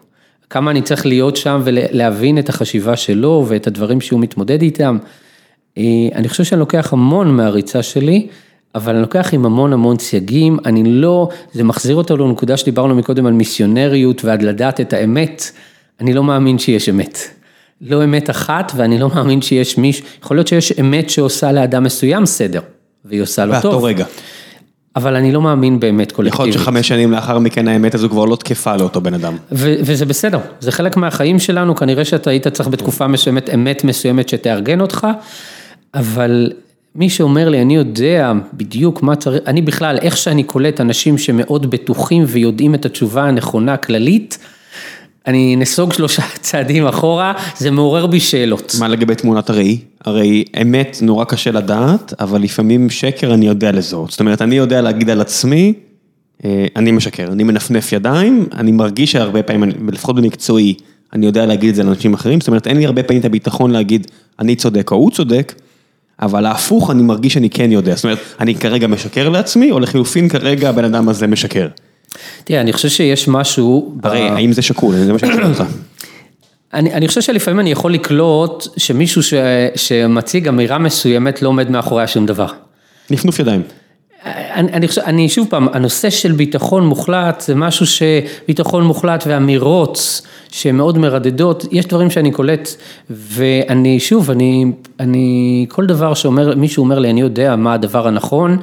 כמה אני צריך להיות שם ולהבין את החשיבה שלו ואת הדברים שהוא מתמודד איתם. אה, אני חושב שאני לוקח המון מהריצה שלי, אבל אני לוקח עם המון המון סייגים, אני לא, זה מחזיר אותנו לנקודה שדיברנו מקודם על מיסיונריות ועד לדעת את האמת, אני לא מאמין שיש אמת. לא אמת אחת, ואני לא מאמין שיש מישהו, יכול להיות שיש אמת שעושה לאדם מסוים סדר, והיא עושה לו טוב. רגע. אבל אני לא מאמין באמת קולקטיבית. יכול להיות שחמש שנים לאחר מכן האמת הזו כבר לא תקפה לאותו בן אדם. ו- וזה בסדר, זה חלק מהחיים שלנו, כנראה שאתה היית צריך בתקופה מסוימת, אמת מסוימת שתארגן אותך, אבל מי שאומר לי, אני יודע בדיוק מה צריך, אני בכלל, איך שאני קולט אנשים שמאוד בטוחים ויודעים את התשובה הנכונה כללית, אני נסוג שלושה צעדים אחורה, זה מעורר בי שאלות. מה לגבי תמונת הראי? הרי אמת נורא קשה לדעת, אבל לפעמים שקר אני יודע לזהות. זאת אומרת, אני יודע להגיד על עצמי, אה, אני משקר, אני מנפנף ידיים, אני מרגיש שהרבה פעמים, לפחות במקצועי, אני יודע להגיד את זה לאנשים אחרים, זאת אומרת, אין לי הרבה פעמים את הביטחון להגיד, אני צודק או הוא צודק, אבל ההפוך, אני מרגיש שאני כן יודע. זאת אומרת, אני כרגע משקר לעצמי, או לחילופין כרגע הבן אדם הזה משקר. תראה, אני חושב שיש משהו... הרי האם זה שקול? זה מה שאני שואל אותך. אני, אני חושב שלפעמים אני יכול לקלוט שמישהו ש, שמציג אמירה מסוימת לא עומד מאחוריה שום דבר. נפנוף ידיים. אני, אני חושב, אני שוב פעם, הנושא של ביטחון מוחלט זה משהו שביטחון מוחלט ואמירות שהן מאוד מרדדות, יש דברים שאני קולט ואני שוב, אני, אני, כל דבר שאומר, מישהו אומר לי, אני יודע מה הדבר הנכון,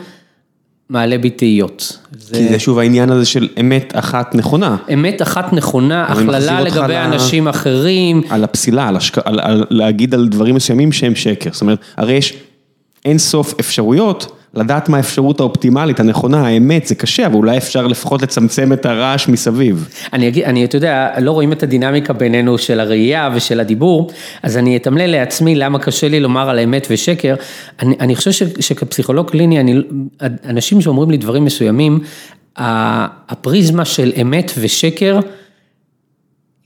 מעלה בי תהיות. כי זה שוב העניין הזה של אמת אחת נכונה. אמת אחת נכונה, הכללה לגבי אנשים אחרים. על הפסילה, על, השק... על, על להגיד על דברים מסוימים שהם שקר. זאת אומרת, הרי יש אין סוף אפשרויות. לדעת מה האפשרות האופטימלית, הנכונה, האמת, זה קשה, אבל אולי אפשר לפחות לצמצם את הרעש מסביב. אני אגיד, אני, אתה יודע, לא רואים את הדינמיקה בינינו של הראייה ושל הדיבור, אז אני אתמלל לעצמי למה קשה לי לומר על אמת ושקר. אני, אני חושב ש, שכפסיכולוג קליני, אני, אנשים שאומרים לי דברים מסוימים, הפריזמה של אמת ושקר,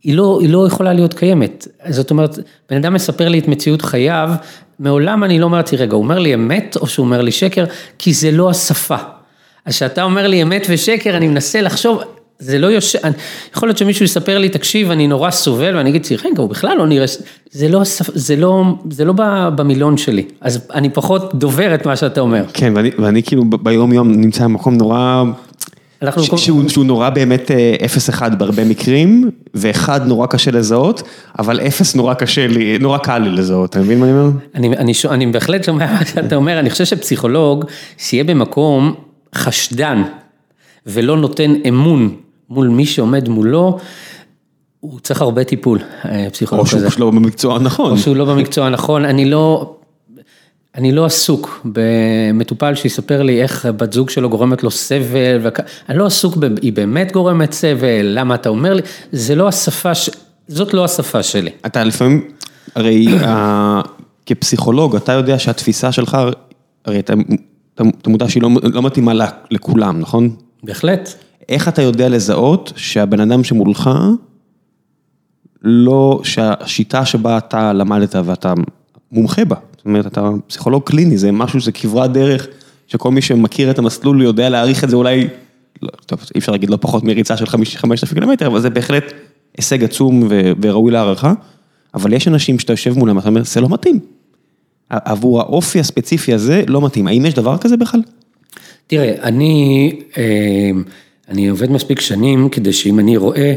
היא לא, היא לא יכולה להיות קיימת. זאת אומרת, בן אדם מספר לי את מציאות חייו, מעולם אני לא אמרתי, רגע, הוא אומר לי אמת או שהוא אומר לי שקר? כי זה לא השפה. אז כשאתה אומר לי אמת ושקר, אני מנסה לחשוב, זה לא יושב, יכול להיות שמישהו יספר לי, תקשיב, אני נורא סובל, ואני אגיד, רגע, הוא בכלל לא נראה, זה לא, זה לא, זה לא במילון שלי, אז אני פחות דובר את מה שאתה אומר. כן, ואני, ואני כאילו ביום יום נמצא במקום נורא שהוא שהוא, שהוא נורא באמת 0-1 אה, בהרבה מקרים, ואחד נורא קשה לזהות, אבל 0 נורא קשה לי, נורא קל לי לזהות, אתה מבין מה אני אומר? אני אני, אני בהחלט שומע מה שאתה אומר, אני חושב שפסיכולוג, שיהיה במקום חשדן, ולא נותן אמון מול מי שעומד מולו, הוא צריך הרבה טיפול, אה, פסיכולוג כזה. או שהוא לא במקצוע הנכון. או שהוא לא במקצוע הנכון, אני לא... אני לא עסוק במטופל שיספר לי איך בת זוג שלו גורמת לו סבל, וכ... אני לא עסוק ב... היא באמת גורמת סבל, למה אתה אומר לי, זה לא השפה, ש... זאת לא השפה שלי. אתה לפעמים, הרי כפסיכולוג, אתה יודע שהתפיסה שלך, הרי אתה, אתה מודע שהיא לא, לא מתאימה לכולם, נכון? בהחלט. איך אתה יודע לזהות שהבן אדם שמולך, לא, שהשיטה שבה אתה למדת ואתה מומחה בה, זאת אומרת, אתה פסיכולוג קליני, זה משהו שזה כברת דרך, שכל מי שמכיר את המסלול יודע להעריך את זה אולי, לא, טוב, אי אפשר להגיד לא פחות מריצה של 5,000 קילומטר, אבל זה בהחלט הישג עצום וראוי להערכה, אבל יש אנשים שאתה יושב מולם, אתה אומר, זה לא מתאים. עבור האופי הספציפי הזה לא מתאים, האם יש דבר כזה בכלל? תראה, אני, אה, אני עובד מספיק שנים כדי שאם אני רואה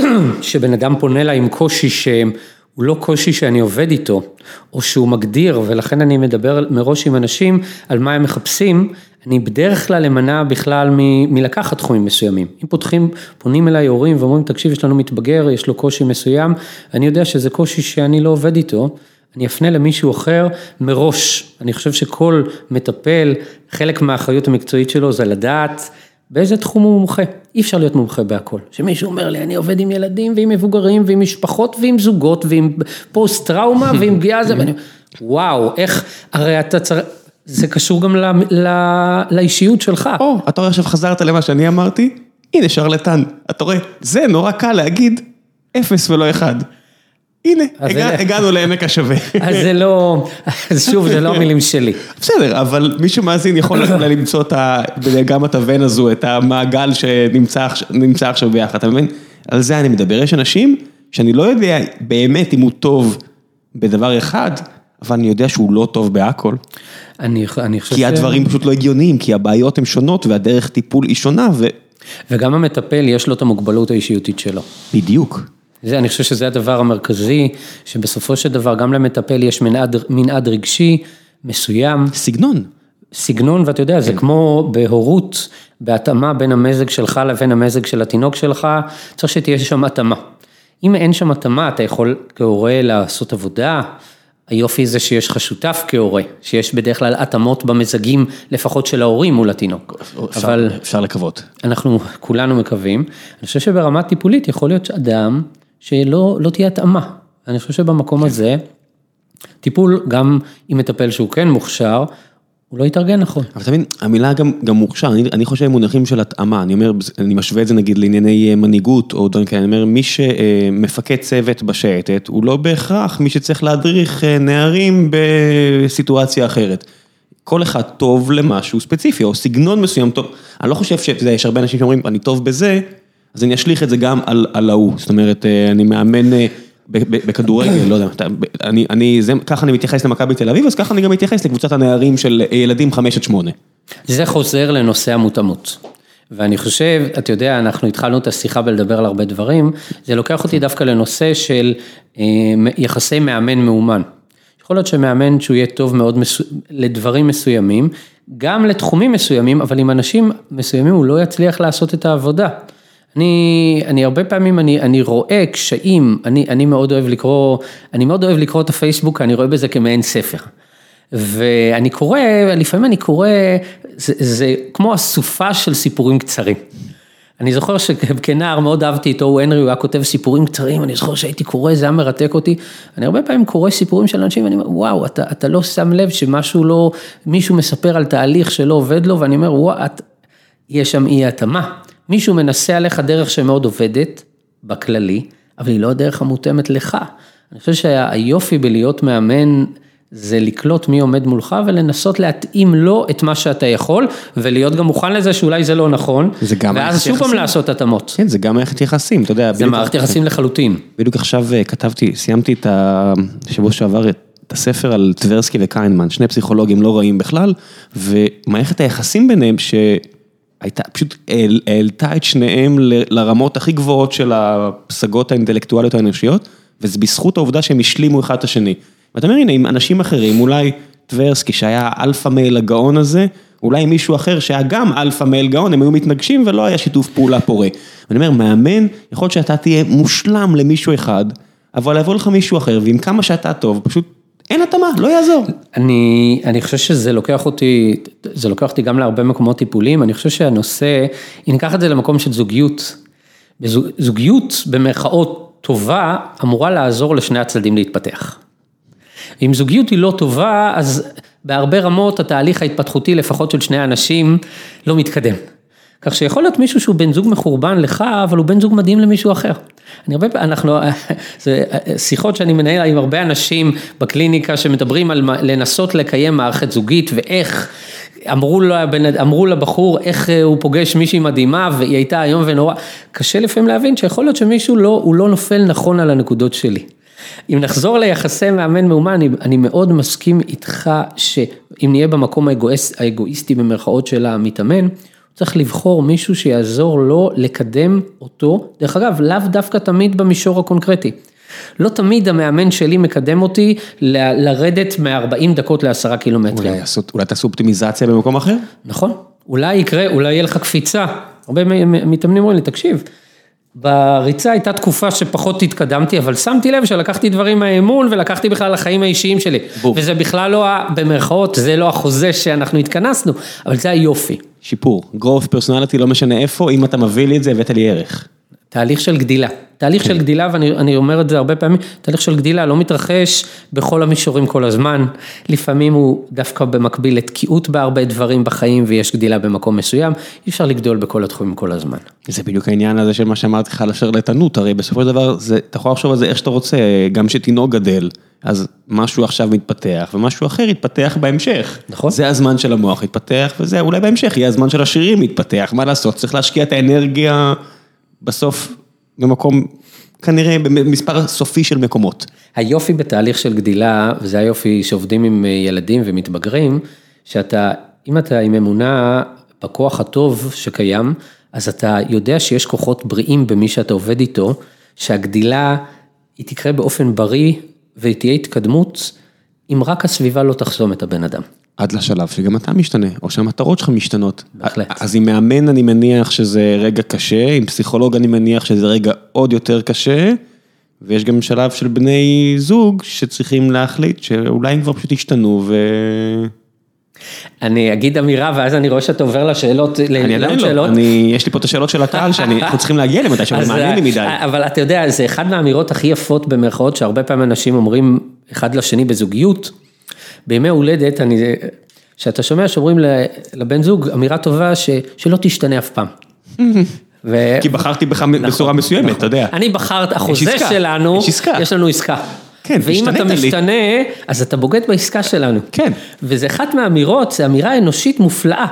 שבן אדם פונה אליי עם קושי שהם הוא לא קושי שאני עובד איתו, או שהוא מגדיר, ולכן אני מדבר מראש עם אנשים על מה הם מחפשים, אני בדרך כלל אמנע בכלל מ- מלקחת תחומים מסוימים. אם פותחים, פונים אליי הורים ואומרים, תקשיב, יש לנו מתבגר, יש לו קושי מסוים, אני יודע שזה קושי שאני לא עובד איתו, אני אפנה למישהו אחר מראש. אני חושב שכל מטפל, חלק מהאחריות המקצועית שלו זה לדעת באיזה תחום הוא מומחה? אי אפשר להיות מומחה בהכל. שמישהו אומר לי, אני עובד עם ילדים ועם מבוגרים ועם משפחות ועם זוגות ועם פוסט טראומה ועם פגיעה זה, ואני, וואו, איך, הרי אתה צריך, זה קשור גם ל, ל, לאישיות שלך. או, אתה רואה עכשיו חזרת למה שאני אמרתי? הנה שרלטן, אתה רואה, זה נורא קל להגיד אפס ולא אחד. הנה, הגענו לעמק השווה. אז זה לא, אז שוב, זה לא המילים שלי. בסדר, אבל מי שמאזין יכול למצוא גם את הוון הזו, את המעגל שנמצא עכשיו ביחד, אתה מבין? על זה אני מדבר. יש אנשים שאני לא יודע באמת אם הוא טוב בדבר אחד, אבל אני יודע שהוא לא טוב בהכל. אני, אני חושב כי הדברים פשוט לא הגיוניים, כי הבעיות הן שונות והדרך טיפול היא שונה, ו... וגם המטפל יש לו את המוגבלות האישיותית שלו. בדיוק. זה, אני חושב שזה הדבר המרכזי, שבסופו של דבר גם למטפל יש מנעד, מנעד רגשי מסוים. סגנון. סגנון, ואתה יודע, זה כמו בהורות, בהתאמה בין המזג שלך לבין המזג של התינוק שלך, צריך שתהיה שם התאמה. אם אין שם התאמה, אתה יכול כהורה לעשות עבודה, היופי זה שיש לך שותף כהורה, שיש בדרך כלל התאמות במזגים, לפחות של ההורים מול התינוק. אפשר, אבל אפשר לקוות. אנחנו כולנו מקווים. אני חושב שברמה טיפולית יכול להיות אדם שלא לא תהיה התאמה. אני חושב שבמקום הזה, טיפול גם עם מטפל שהוא כן מוכשר, הוא לא יתארגן נכון. אבל אתה מבין, המילה גם, גם מוכשר, אני, אני חושב במונחים של התאמה, אני אומר, אני משווה את זה נגיד לענייני מנהיגות או דברים כאלה, אני אומר, מי שמפקד צוות בשייטת, הוא לא בהכרח מי שצריך להדריך נערים בסיטואציה אחרת. כל אחד טוב למשהו ספציפי, או סגנון מסוים טוב, אני לא חושב שזה, יש הרבה אנשים שאומרים, אני טוב בזה, אז אני אשליך את זה גם על, ההוא, זאת אומרת, אני מאמן בכדורגל, לא יודע, אני, ככה אני מתייחס למכבי תל אביב, אז ככה אני גם מתייחס לקבוצת הנערים של ילדים 5 עד 8. זה חוזר לנושא המותאמות. ואני חושב, אתה יודע, אנחנו התחלנו את השיחה בלדבר על הרבה דברים, זה לוקח אותי דווקא לנושא של יחסי מאמן מאומן. יכול להיות שמאמן שהוא יהיה טוב מאוד מסו... לדברים מסוימים, גם לתחומים מסוימים, אבל עם אנשים מסוימים הוא לא יצליח לעשות את העבודה. אני, אני הרבה פעמים, אני, אני רואה קשיים, אני, אני מאוד אוהב לקרוא, אני מאוד אוהב לקרוא את הפייסבוק, אני רואה בזה כמעין ספר. ואני קורא, לפעמים אני קורא, זה, זה כמו אסופה של סיפורים קצרים. אני זוכר שכנער מאוד אהבתי את או הנרי, הוא היה כותב סיפורים קצרים, אני זוכר שהייתי קורא, זה היה מרתק אותי. אני הרבה פעמים קורא סיפורים של אנשים ואני אומר, וואו, אתה, אתה לא שם לב שמשהו לא, מישהו מספר על תהליך שלא עובד לו, ואני אומר, וואו, את, יש שם אי התאמה. מישהו מנסה עליך דרך שמאוד עובדת, בכללי, אבל היא לא הדרך המותאמת לך. אני חושב שהיופי בלהיות מאמן, זה לקלוט מי עומד מולך ולנסות להתאים לו את מה שאתה יכול, ולהיות גם מוכן לזה שאולי זה לא נכון, זה גם ואז שוב פעם לעשות התאמות. כן, זה גם מערכת יחסים, אתה יודע. זה מערכת יחסים לחלוטין. בדיוק עכשיו כתבתי, סיימתי את השבוע שעבר את הספר על טברסקי וקיינמן, שני פסיכולוגים לא רעים בכלל, ומערכת היחסים ביניהם ש... הייתה, פשוט העלתה את שניהם לרמות הכי גבוהות של הפסגות האינטלקטואליות האנושיות, וזה בזכות העובדה שהם השלימו אחד את השני. ואתה אומר, הנה, עם אנשים אחרים, אולי טברסקי שהיה alpha male הגאון הזה, אולי מישהו אחר שהיה גם alpha male גאון, הם היו מתנגשים ולא היה שיתוף פעולה פורה. ואני אומר, מאמן, יכול להיות שאתה תהיה מושלם למישהו אחד, אבל יבוא לך מישהו אחר, ועם כמה שאתה טוב, פשוט אין התאמה, לא יעזור. אני, אני חושב שזה לוקח אותי, זה לוקח אותי גם להרבה מקומות טיפוליים, אני חושב שהנושא, אם ניקח את זה למקום של זוגיות, זוגיות במרכאות טובה אמורה לעזור לשני הצדדים להתפתח. אם זוגיות היא לא טובה, אז בהרבה רמות התהליך ההתפתחותי לפחות של שני אנשים לא מתקדם. כך שיכול להיות מישהו שהוא בן זוג מחורבן לך, אבל הוא בן זוג מדהים למישהו אחר. אני הרבה פעמים, אנחנו, זה שיחות שאני מנהל עם הרבה אנשים בקליניקה שמדברים על לנסות לקיים מערכת זוגית ואיך, אמרו, לה, אמרו לבחור איך הוא פוגש מישהי מדהימה והיא הייתה איום ונורא, קשה לפעמים להבין שיכול להיות שמישהו לא, הוא לא נופל נכון על הנקודות שלי. אם נחזור ליחסי מאמן מאומן, אני, אני מאוד מסכים איתך שאם נהיה במקום האגואיסט, האגואיסטי במרכאות של המתאמן, צריך לבחור מישהו שיעזור לו לקדם אותו, דרך אגב, לאו דווקא תמיד במישור הקונקרטי. לא תמיד המאמן שלי מקדם אותי ל- לרדת מ-40 דקות ל-10 קילומטרים. אולי, אולי תעשו אופטימיזציה במקום אחר? נכון, אולי יקרה, אולי יהיה לך קפיצה. הרבה מתאמנים אומרים לי, תקשיב, בריצה הייתה תקופה שפחות התקדמתי, אבל שמתי לב שלקחתי דברים מהאמון ולקחתי בכלל לחיים האישיים שלי. בוא. וזה בכלל לא, במרכאות, זה לא החוזה שאנחנו התכנסנו, אבל זה היופי. שיפור, growth personality לא משנה איפה, אם אתה מביא לי את זה, הבאת לי ערך. תהליך של גדילה, תהליך של גדילה, ואני אומר את זה הרבה פעמים, תהליך של גדילה לא מתרחש בכל המישורים כל הזמן, לפעמים הוא דווקא במקביל לתקיעות בהרבה דברים בחיים ויש גדילה במקום מסוים, אי אפשר לגדול בכל התחומים כל הזמן. זה בדיוק העניין הזה של מה שאמרתי לך על השרלטנות, הרי בסופו של דבר, זה, אתה יכול לחשוב על זה איך שאתה רוצה, גם שתינוק גדל, אז משהו עכשיו מתפתח ומשהו אחר יתפתח בהמשך. נכון. זה הזמן של המוח יתפתח וזה אולי בהמשך יהיה הזמן של השירים להתפתח, מה לעשות, צריך להשקיע את האנרגיה בסוף במקום, כנראה במספר סופי של מקומות. היופי בתהליך של גדילה, וזה היופי שעובדים עם אה, ילדים ומתבגרים, שאתה, אם אתה עם אמונה בכוח הטוב שקיים, אז אתה יודע שיש כוחות בריאים במי שאתה עובד איתו, שהגדילה היא תקרה באופן בריא ותהיה התקדמות, אם רק הסביבה לא תחסום את הבן אדם. עד לשלב שגם אתה משתנה, או שהמטרות שלך משתנות. בהחלט. אז עם מאמן אני מניח שזה רגע קשה, עם פסיכולוג אני מניח שזה רגע עוד יותר קשה, ויש גם שלב של בני זוג שצריכים להחליט שאולי הם כבר פשוט השתנו ו... אני אגיד אמירה ואז אני רואה שאתה עובר לשאלות, אני עדיין לא, אני, יש לי פה את השאלות של הקהל שאנחנו צריכים להגיע אליהם מתי אז, מעניין לי מדי. אבל אתה יודע, זה אחד מהאמירות הכי יפות במרכאות, שהרבה פעמים אנשים אומרים אחד לשני בזוגיות. בימי הולדת, אני, שאתה שומע שאומרים לבן זוג אמירה טובה ש, שלא תשתנה אף פעם. ו... כי בחרתי בך בצורה מסוימת, אתה יודע. אני בחרת, החוזה עסקה, שלנו, יש. יש לנו עסקה. כן, ואם אתה השתנית לי. משתנה, אז אתה בוגד בעסקה שלנו. כן. וזה אחת מהאמירות, זו אמירה אנושית מופלאה.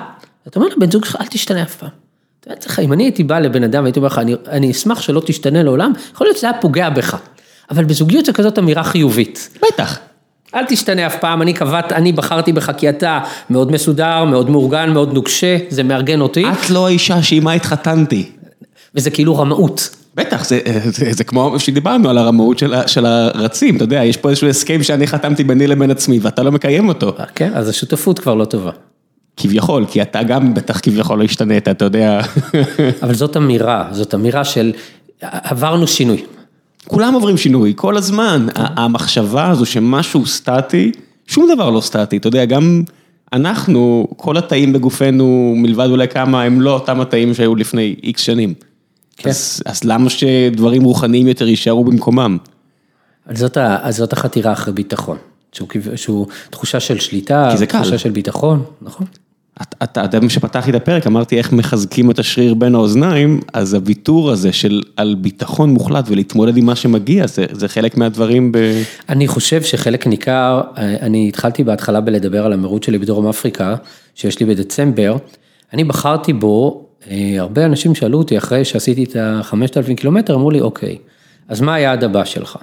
אתה אומר לבן זוג שלך, אל תשתנה אף פעם. אתה יודע, אם אני הייתי בא לבן אדם והייתי אומר לך, אני, אני אשמח שלא תשתנה לעולם, יכול להיות שזה היה פוגע בך. אבל בזוגיות זה כזאת אמירה חיובית. בטח. אל תשתנה אף פעם, אני קבעת, אני בחרתי בך כי אתה מאוד מסודר, מאוד מאורגן, מאוד נוקשה, זה מארגן אותי, את לא האישה שעימה התחתנתי. וזה כאילו רמאות. בטח, זה, זה, זה כמו שדיברנו על הרמאות של, ה- של הרצים, אתה יודע, יש פה איזשהו הסכם שאני חתמתי ביני לבין עצמי ואתה לא מקיים אותו. כן, אז השותפות כבר לא טובה. כביכול, כי אתה גם בטח כביכול לא השתנית, אתה יודע. אבל זאת אמירה, זאת אמירה של עברנו שינוי. כולם עוברים שינוי, כל הזמן. המחשבה הזו שמשהו סטטי, שום דבר לא סטטי, אתה יודע, גם אנחנו, כל התאים בגופנו, מלבד אולי כמה, הם לא אותם התאים שהיו לפני איקס שנים. כן. אז, אז למה שדברים רוחניים יותר יישארו במקומם? אז זאת, אז זאת החתירה אחרי ביטחון, שהוא, שהוא תחושה של שליטה, זה קל. תחושה של ביטחון, נכון? אתה, יודע, כשפתחתי את הפרק, אמרתי איך מחזקים את השריר בין האוזניים, אז הוויתור הזה של על ביטחון מוחלט ולהתמודד עם מה שמגיע, זה, זה חלק מהדברים ב... אני חושב שחלק ניכר, אני התחלתי בהתחלה בלדבר על המרוץ שלי בדרום אפריקה, שיש לי בדצמבר, אני בחרתי בו, אה, הרבה אנשים שאלו אותי אחרי שעשיתי את ה-5,000 קילומטר, אמרו לי, אוקיי, אז מה היעד הבא שלך?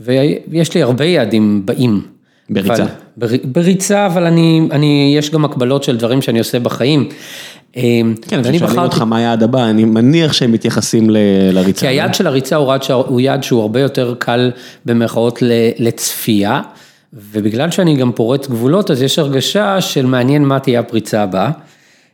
ויש לי הרבה יעדים באים. בריצה. אבל, בר, בריצה, אבל אני, אני, יש גם הקבלות של דברים שאני עושה בחיים. אה, כן, ואני כששואלים אותך מה היעד הבא, אני מניח שהם מתייחסים ל- לריצה. כי היעד של הריצה הוא יעד, הוא יעד שהוא הרבה יותר קל במרכאות לצפייה, ובגלל שאני גם פורץ גבולות, אז יש הרגשה של מעניין מה תהיה הפריצה הבאה.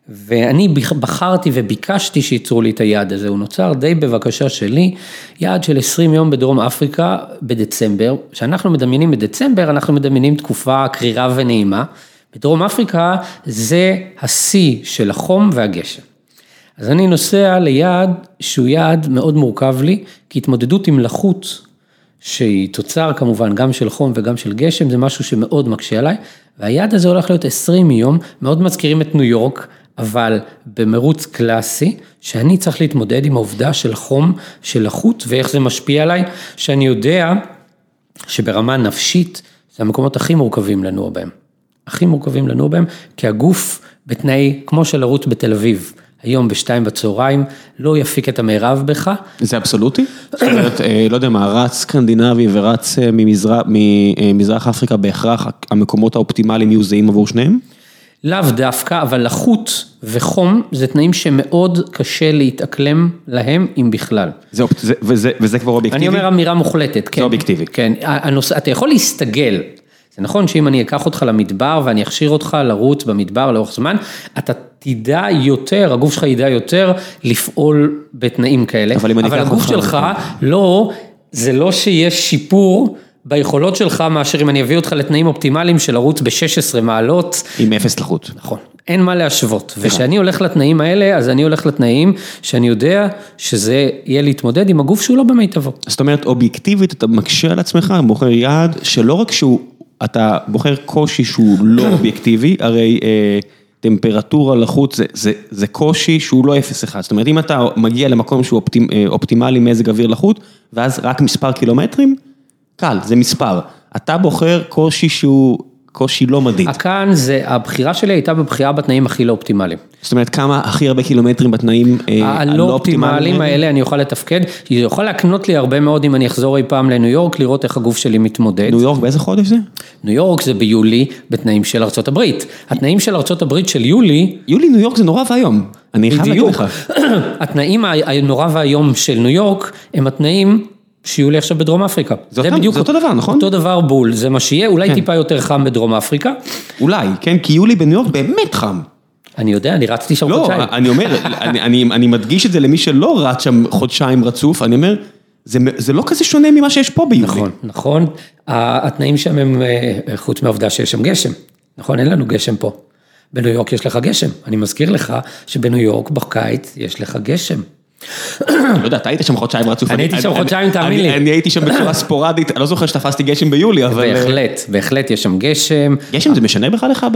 ואני בח- בחרתי וביקשתי שייצרו לי את היעד הזה, הוא נוצר די בבקשה שלי, יעד של 20 יום בדרום אפריקה בדצמבר, כשאנחנו מדמיינים בדצמבר, אנחנו מדמיינים תקופה קרירה ונעימה, בדרום אפריקה זה השיא של החום והגשם. אז אני נוסע ליעד שהוא יעד מאוד מורכב לי, כי התמודדות עם לחות, שהיא תוצר כמובן גם של חום וגם של גשם, זה משהו שמאוד מקשה עליי, והיעד הזה הולך להיות 20 יום, מאוד מזכירים את ניו יורק, אבל במרוץ קלאסי, שאני צריך להתמודד עם העובדה של חום, של לחות, ואיך זה משפיע עליי, שאני יודע שברמה נפשית, זה המקומות הכי מורכבים לנוע בהם. הכי מורכבים לנוע בהם, כי הגוף בתנאי, כמו של לרוץ בתל אביב, היום בשתיים בצהריים, לא יפיק את המרב בך, זה אבסולוטי? זאת אומרת, אה, לא יודע מה, רץ סקנדינבי ורץ אה, ממזרח- ממזרח אפריקה, בהכרח המקומות האופטימליים יהיו זהים עבור שניהם? לאו דווקא, אבל לחות וחום זה תנאים שמאוד קשה להתאקלם להם, אם בכלל. זה, זה, וזה, וזה כבר אובייקטיבי? אני אומר אמירה מוחלטת, כן. אובייקטיבי. כן, הנושא, אתה יכול להסתגל. זה נכון שאם אני אקח אותך למדבר ואני אכשיר אותך לרוץ במדבר לאורך זמן, אתה תדע יותר, הגוף שלך ידע יותר לפעול בתנאים כאלה. אבל אם אני אבל אקח הגוף אותך- שלך, לא, זה לא שיש שיפור ביכולות שלך מאשר אם אני אביא אותך לתנאים אופטימליים של לרוץ ב-16 מעלות. עם אפס לחות. נכון, אין מה להשוות. וכשאני הולך לתנאים האלה, אז אני הולך לתנאים שאני יודע שזה יהיה להתמודד עם הגוף שהוא לא במיטבו. זאת אומרת, אובייקטיבית אתה מקשה על עצמך, בוחר יעד שלא רק שהוא, אתה בוחר קושי שהוא לא אובייקטיבי, הרי אה, טמפרטורה לחוץ זה, זה, זה קושי שהוא לא 0-1, זאת אומרת אם אתה מגיע למקום שהוא אופטימ, אה, אופטימלי מזג אוויר לחוץ, ואז רק מספר קילומטרים, קל, זה מספר. אתה בוחר קושי שהוא קושי לא מדיד. כאן זה, הבחירה שלי הייתה בבחירה בתנאים הכי לא אופטימליים. זאת אומרת, כמה הכי הרבה קילומטרים בתנאים אה, הלא אופטימליים האלה אני אוכל לתפקד, זה יכול להקנות לי הרבה מאוד אם אני אחזור אי פעם לניו יורק, לראות איך הגוף שלי מתמודד. ניו יורק באיזה חודש זה? ניו יורק זה ביולי בתנאים של ארצות הברית. התנאים של ארצות הברית של יולי, יולי ניו יורק זה נורא ואיום. אני חייב להגיד לך. התנאים הנורא והיום של ניו יורק הם התנאים שיהיו לי עכשיו בדרום אפריקה. זה אותם- זה אותו דבר, נכון? אותו דבר בול, זה מה שיהיה, אולי כן. טיפה יותר חם בדרום אפריקה. אולי, כן? כי יולי בניו יורק באמת חם. אני יודע, אני רצתי שם לא, חודשיים. אני אומר, אני, אני, אני מדגיש את זה למי שלא רץ שם חודשיים רצוף, אני אומר, זה, זה לא כזה שונה ממה שיש פה ביולי. נכון, נכון. התנאים שם הם, אה, חוץ מהעובדה שיש שם גשם. נכון, אין לנו גשם פה. בניו יורק יש לך גשם. אני מזכיר לך שבניו יורק בקיץ יש לך גשם. לא יודע, אתה היית שם חודשיים רצוף. אני הייתי שם חודשיים, תאמין לי. אני הייתי שם בצורה ספורדית, אני לא זוכר שתפסתי גשם ביולי, אבל... בהחלט, בהחלט יש שם גשם. גשם זה משנה בכלל לך?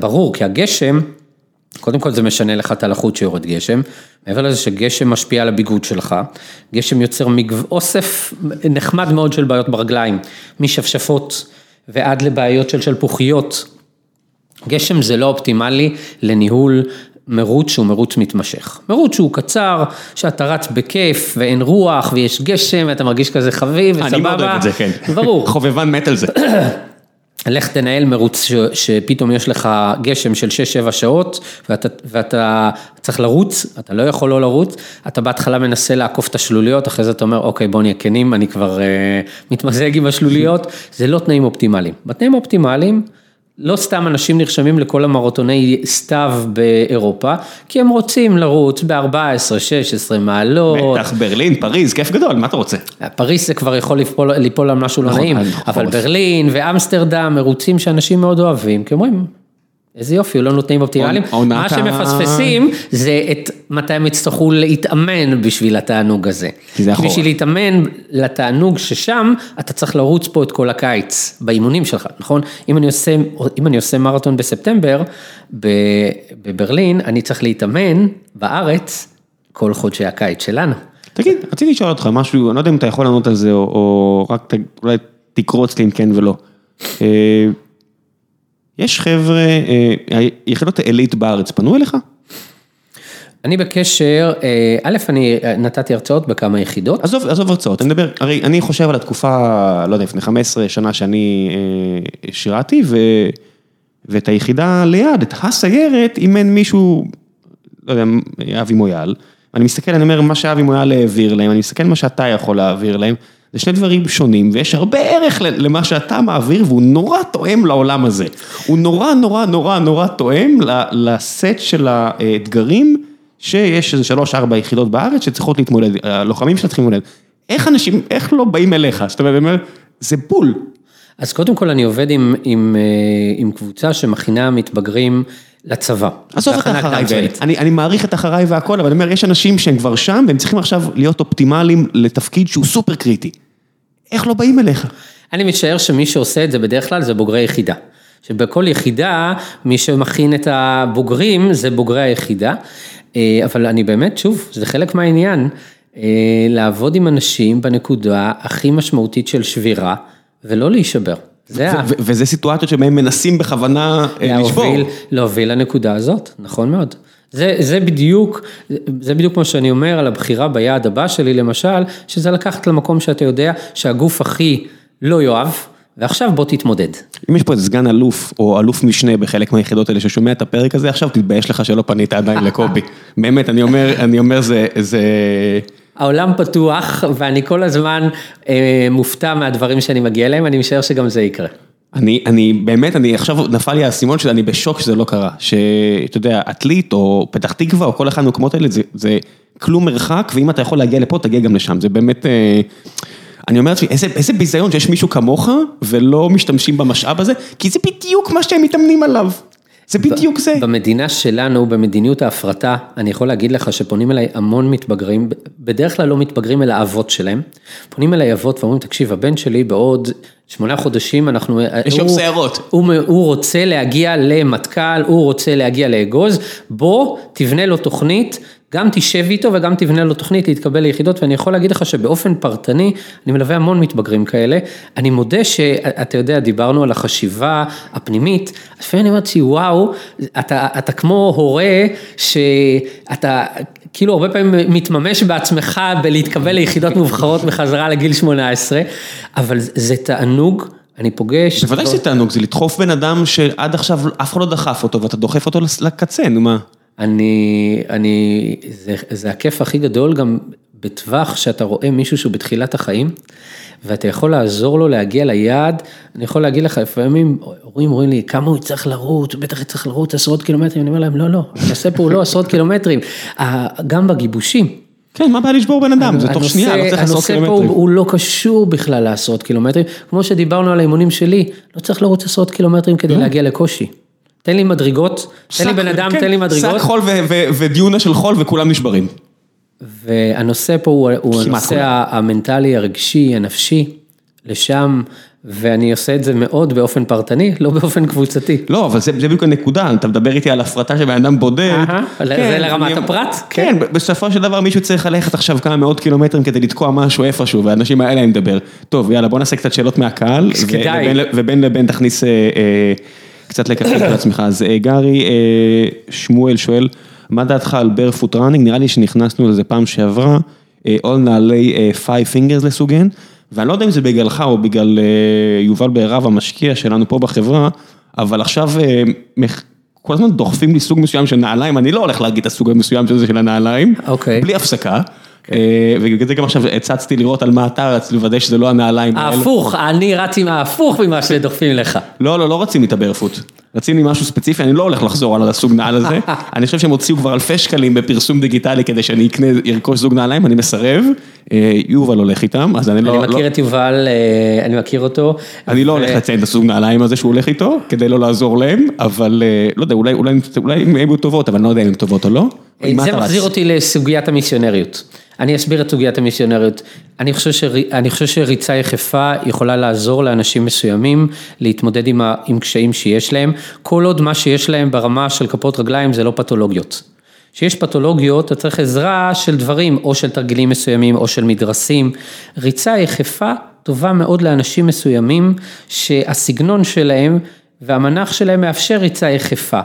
ברור, כי הגשם, קודם כל זה משנה לך את הלחות שיורד גשם, מעבר לזה שגשם משפיע על הביגוד שלך, גשם יוצר מגו... אוסף נחמד מאוד של בעיות ברגליים, משפשפות ועד לבעיות של שלפוחיות. גשם זה לא אופטימלי לניהול מרוץ שהוא מרוץ מתמשך. מרוץ שהוא קצר, שאתה רץ בכיף ואין רוח ויש גשם ואתה מרגיש כזה חביב וסבבה. אני מאוד אוהב את זה, כן. ברור. חובבן מת על זה. לך תנהל מרוץ ש, שפתאום יש לך גשם של 6-7 שעות ואתה, ואתה צריך לרוץ, אתה לא יכול לא לרוץ, אתה בהתחלה מנסה לעקוף את השלוליות, אחרי זה אתה אומר, אוקיי, בוא נהיה כנים, אני כבר אה, מתמזג עם השלוליות, זה לא תנאים אופטימליים. בתנאים אופטימליים, לא סתם אנשים נרשמים לכל המרתוני סתיו באירופה, כי הם רוצים לרוץ ב-14-16 מעלות. בטח, ברלין, פריז, כיף גדול, מה אתה רוצה? פריס זה כבר יכול ליפול, ליפול על משהו לא נכון, נעים, על אבל חורף. ברלין ואמסטרדם מרוצים שאנשים מאוד אוהבים, כי אומרים, איזה יופי, לא נותנים אופטימליים, מה שמפספסים זה את מתי הם יצטרכו להתאמן בשביל התענוג הזה. בשביל להתאמן לתענוג ששם, אתה צריך לרוץ פה את כל הקיץ, באימונים שלך, נכון? אם אני עושה, אם אני עושה מרתון בספטמבר, בברלין, אני צריך להתאמן בארץ כל חודשי הקיץ שלנו. תגיד, רציתי לשאול אותך משהו, אני לא יודע אם אתה יכול לענות על זה, או, או רק ת, אולי תקרוץ לי אם כן ולא. אה, יש חבר'ה, אה, יחידות העילית בארץ פנו אליך? אני בקשר, אה, א', אני נתתי הרצאות בכמה יחידות. עזוב, עזוב הרצאות, אני מדבר, הרי אני חושב על התקופה, לא יודע, לפני 15 שנה שאני אה, שירתי, ו, ואת היחידה ליד, את הסיירת, אימן מישהו, לא יודע, אבי מויאל, אני מסתכל, אני אומר, מה שאבי מויאל העביר להם, אני מסתכל מה שאתה יכול להעביר להם, זה שני דברים שונים, ויש הרבה ערך למה שאתה מעביר, והוא נורא תואם לעולם הזה. הוא נורא נורא נורא נורא תואם לסט של האתגרים, שיש איזה שלוש-ארבע יחידות בארץ שצריכות להתמודד, הלוחמים שלה צריכים להתמודד. איך אנשים, איך לא באים אליך? זאת אומרת, זה בול. אז קודם כל אני עובד עם, עם, אה, עם קבוצה שמכינה מתבגרים לצבא. עזוב את אחריי. אני, אני מעריך את אחריי והכל, אבל אני אומר, יש אנשים שהם כבר שם, והם צריכים עכשיו להיות אופטימליים לתפקיד שהוא סופר קריטי. איך לא באים אליך? אני משער שמי שעושה את זה בדרך כלל זה בוגרי יחידה. שבכל יחידה, מי שמכין את הבוגרים זה בוגרי היחידה. אה, אבל אני באמת, שוב, זה חלק מהעניין, אה, לעבוד עם אנשים בנקודה הכי משמעותית של שבירה, ולא להישבר. זה ה... ו- ו- וזה סיטואציות שבהן מנסים בכוונה אה, לשבור. להוביל, להוביל לנקודה הזאת, נכון מאוד. זה, זה בדיוק, זה בדיוק מה שאני אומר על הבחירה ביעד הבא שלי למשל, שזה לקחת למקום שאתה יודע שהגוף הכי לא יאהב, ועכשיו בוא תתמודד. אם יש פה איזה סגן אלוף, או אלוף משנה בחלק מהיחידות האלה ששומע את הפרק הזה, עכשיו תתבייש לך שלא פנית עדיין לקובי. באמת, אני אומר, אני אומר, זה, זה... העולם פתוח, ואני כל הזמן אה, מופתע מהדברים שאני מגיע אליהם, אני משער שגם זה יקרה. אני, אני באמת, אני עכשיו נפל לי האסימון שאני בשוק שזה לא קרה. שאתה יודע, עתלית או פתח תקווה או כל אחד מהמקומות האלה, זה, זה כלום מרחק, ואם אתה יכול להגיע לפה, תגיע גם לשם. זה באמת, אה, אני אומר לעצמי, איזה, איזה ביזיון שיש מישהו כמוך ולא משתמשים במשאב הזה, כי זה בדיוק מה שהם מתאמנים עליו. זה בדיוק זה. במדינה שלנו, במדיניות ההפרטה, אני יכול להגיד לך שפונים אליי המון מתבגרים, בדרך כלל לא מתבגרים אל האבות שלהם, פונים אליי אבות ואומרים, תקשיב, הבן שלי בעוד שמונה חודשים, אנחנו... יש יום הוא- שערות. הוא, הוא רוצה להגיע למטכ"ל, הוא רוצה להגיע לאגוז, בוא תבנה לו תוכנית, גם תשב איתו וגם תבנה לו תוכנית להתקבל ליחידות, ואני יכול להגיד לך שבאופן פרטני, אני מלווה המון מתבגרים כאלה, אני מודה שאתה יודע, דיברנו על החשיבה הפנימית, לפעמים אני אומרת לי, וואו, אתה, אתה כמו הורה, שאתה כאילו הרבה פעמים מתממש בעצמך בלהתקבל ליחידות מובחרות בחזרה לגיל 18, אבל זה תענוג. אני פוגש... בוודאי שזה תענוג, זה לדחוף בן אדם שעד עכשיו אף אחד לא דחף אותו ואתה דוחף אותו לקצה, נו מה. אני, אני, זה, זה הכיף הכי גדול גם בטווח שאתה רואה מישהו שהוא בתחילת החיים, ואתה יכול לעזור לו להגיע ליעד, אני יכול להגיד לך, לפעמים הורים אומרים לי, כמה הוא יצטרך לרוץ, הוא בטח יצטרך לרוץ עשרות קילומטרים, אני אומר להם, לא, לא, אני אעשה פה לא עשרות קילומטרים, גם בגיבושים. כן, מה הבעיה לשבור בן אדם? זה תוך שנייה, לא צריך עשרות קילומטרים. הנושא פה הוא לא קשור בכלל לעשרות קילומטרים, כמו שדיברנו על האימונים שלי, לא צריך לרוץ עשרות קילומטרים כדי להגיע לקושי. תן לי מדרגות, תן לי בן אדם, כן, תן לי מדרגות. שק חול ודיונה של חול וכולם נשברים. והנושא פה הוא הנושא המנטלי, הרגשי, הנפשי, לשם, ואני עושה את זה מאוד באופן פרטני, לא באופן קבוצתי. לא, אבל זה בדיוק הנקודה, אתה מדבר איתי על הפרטה של בן אדם בודד. זה לרמת הפרט? כן, בסופו של דבר מישהו צריך ללכת עכשיו כמה מאות קילומטרים כדי לתקוע משהו איפשהו, והאנשים האלה אני מדבר. טוב, יאללה, בוא נעשה קצת שאלות מהקהל. ובין לבין תכניס קצת לקחת לעצמך. אז גרי שמואל שואל, מה דעתך על barefoot running? נראה לי שנכנסנו לזה פעם שעברה, או נעלי FiveFingers לסוגיהן. ואני לא יודע אם זה בגללך או בגלל יובל בהרב המשקיע שלנו פה בחברה, אבל עכשיו כל הזמן דוחפים לי סוג מסוים של נעליים, אני לא הולך להגיד את הסוג המסוים של זה של הנעליים, אוקיי. בלי הפסקה. ובגלל זה גם עכשיו הצצתי לראות על מה אתה רץ, לוודא שזה לא הנעליים האלה. ההפוך, אני רץ עם ההפוך ממה שדוחפים לך. לא, לא, לא רצים לי את ה barefoot. רצים לי משהו ספציפי, אני לא הולך לחזור על הסוג נעל הזה. אני חושב שהם הוציאו כבר אלפי שקלים בפרסום דיגיטלי כדי שאני אקנה, ארכוש זוג נעליים, אני מסרב. יובל הולך איתם, אז אני לא... אני מכיר את יובל, אני מכיר אותו. אני לא הולך לציין את הסוג נעליים הזה שהוא הולך איתו, כדי לא לעזור להם, אבל לא יודע, אולי הם יהיו טובות, אבל אני לא יודע אם הן טובות או לא. זה מחזיר אותי לסוגיית המיסיונריות. אני אסביר את סוגיית המיסיונריות. אני חושב, ש... אני חושב שריצה יחפה יכולה לעזור לאנשים מסוימים להתמודד עם, ה... עם קשיים שיש להם, כל עוד מה שיש להם ברמה של כפות רגליים זה לא פתולוגיות. כשיש פתולוגיות, אתה צריך עזרה של דברים, או של תרגילים מסוימים, או של מדרסים. ריצה יחפה טובה מאוד לאנשים מסוימים, שהסגנון שלהם והמנח שלהם מאפשר ריצה יחפה,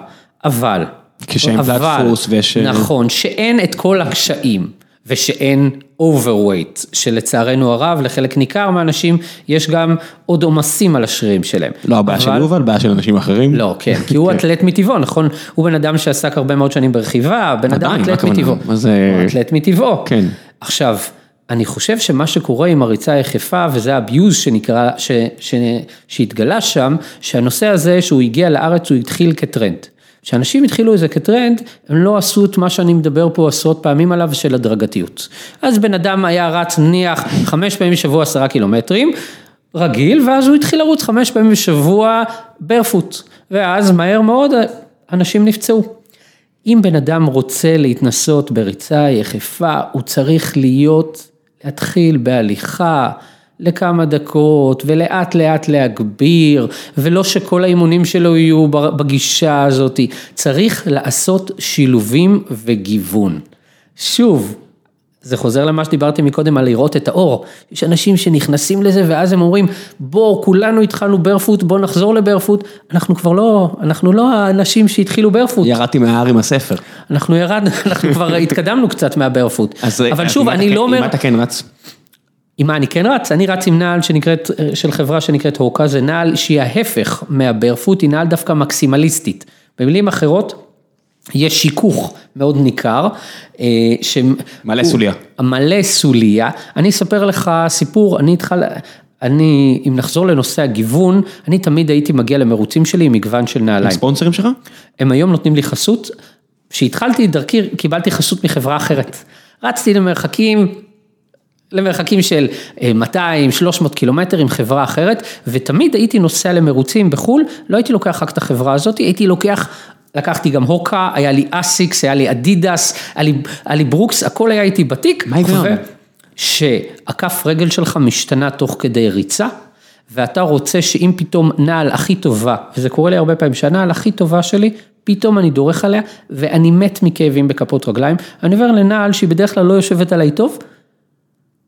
אבל... תלת דפוס ויש... נכון, שאין את כל הקשיים. ושאין overweight, שלצערנו הרב לחלק ניכר מהאנשים יש גם עוד עומסים על השרירים שלהם. לא הבעיה של יובל, בעיה של אנשים אחרים. לא, כן, כי הוא אתלט מטבעו, נכון? הוא בן אדם שעסק הרבה מאוד שנים ברכיבה, בן אדם אתלט מטבעו. זה... הוא אתלט מטבעו. כן. עכשיו, אני חושב שמה שקורה עם הריצה היחפה, וזה הביוז שנקרא, ש, ש, שהתגלה שם, שהנושא הזה שהוא הגיע לארץ הוא התחיל כטרנד. כשאנשים התחילו את זה כטרנד, הם לא עשו את מה שאני מדבר פה עשרות פעמים עליו של הדרגתיות. אז בן אדם היה רץ נניח חמש פעמים בשבוע עשרה קילומטרים, רגיל, ואז הוא התחיל לרוץ חמש פעמים בשבוע ברפוט, ואז מהר מאוד אנשים נפצעו. אם בן אדם רוצה להתנסות בריצה יחפה, הוא צריך להיות, להתחיל בהליכה, לכמה דקות ולאט לאט להגביר ולא שכל האימונים שלו יהיו בגישה הזאת, צריך לעשות שילובים וגיוון. שוב, זה חוזר למה שדיברתי מקודם על לראות את האור, יש אנשים שנכנסים לזה ואז הם אומרים בואו כולנו התחלנו ברפוט בואו נחזור לברפוט, אנחנו כבר לא, אנחנו לא האנשים שהתחילו ברפוט. ירדתי מההר עם הספר. אנחנו ירדנו, אנחנו כבר התקדמנו קצת מהברפוט, אבל שוב אני לא אומר. מה אתה כן רץ? עם מה אני כן רץ? אני רץ עם נעל שנקראת, של חברה שנקראת הוקה, זה נעל שהיא ההפך מהברפוט, היא נעל דווקא מקסימליסטית. במילים אחרות, יש שיכוך מאוד ניכר. ש... מלא סוליה. מלא סוליה. אני אספר לך סיפור, אני איתך, אני, אם נחזור לנושא הגיוון, אני תמיד הייתי מגיע למרוצים שלי עם מגוון של נעליים. הם ספונסרים שלך? הם היום נותנים לי חסות. כשהתחלתי את דרכי, קיבלתי חסות מחברה אחרת. רצתי למרחקים, למרחקים של 200-300 קילומטר עם חברה אחרת, ותמיד הייתי נוסע למרוצים בחו"ל, לא הייתי לוקח רק את החברה הזאת, הייתי לוקח, לקחתי גם הוקה, היה לי אסיקס, היה לי אדידס, היה לי, היה לי ברוקס, הכל היה איתי בתיק. מה ההיגיון? שהכף רגל שלך משתנה תוך כדי ריצה, ואתה רוצה שאם פתאום נעל הכי טובה, וזה קורה לי הרבה פעמים, שהנעל הכי טובה שלי פתאום אני דורך עליה, ואני מת מכאבים בכפות רגליים, אני עובר לנעל שהיא בדרך כלל לא יושבת עליי טוב,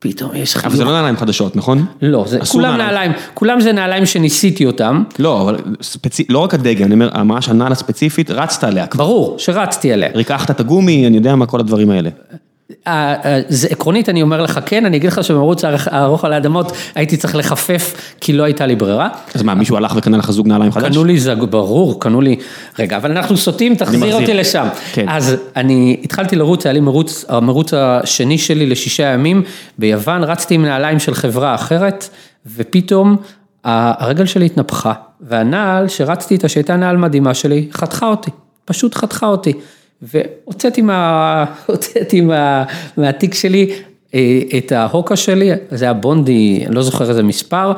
פתאום יש חיוך. אבל זה לא נעליים חדשות, נכון? לא, זה, כולם נעליים. נעליים, כולם זה נעליים שניסיתי אותם, לא, אבל ספצי... לא רק הדגם, אני אומר, ממש הנעל הספציפית, רצת עליה. ברור, שרצתי עליה. ריקחת את הגומי, אני יודע מה כל הדברים האלה. אה, אה, זה עקרונית, אני אומר לך כן, אני אגיד לך שבמרוץ הארוך- על האדמות הייתי צריך לחפף, כי לא הייתה לי ברירה. אז מה, מישהו הלך וקנה לך זוג נעליים חדש? קנו לי זג, ברור, קנו לי, רגע, אבל אנחנו סוטים, תחזיר. אותי לשם. כן. אז אני התחלתי לרוץ, היה לי מרוץ, המרוץ השני שלי לשישה ימים ביוון, רצתי עם נעליים של חברה אחרת, ופתאום הרגל שלי התנפחה, והנעל שרצתי איתה, שהייתה נעל מדהימה שלי, חתכה אותי, פשוט חתכה אותי. והוצאתי מה, מה, מהתיק שלי אה, את ההוקה שלי, זה היה בונדי, אני לא זוכר איזה מספר,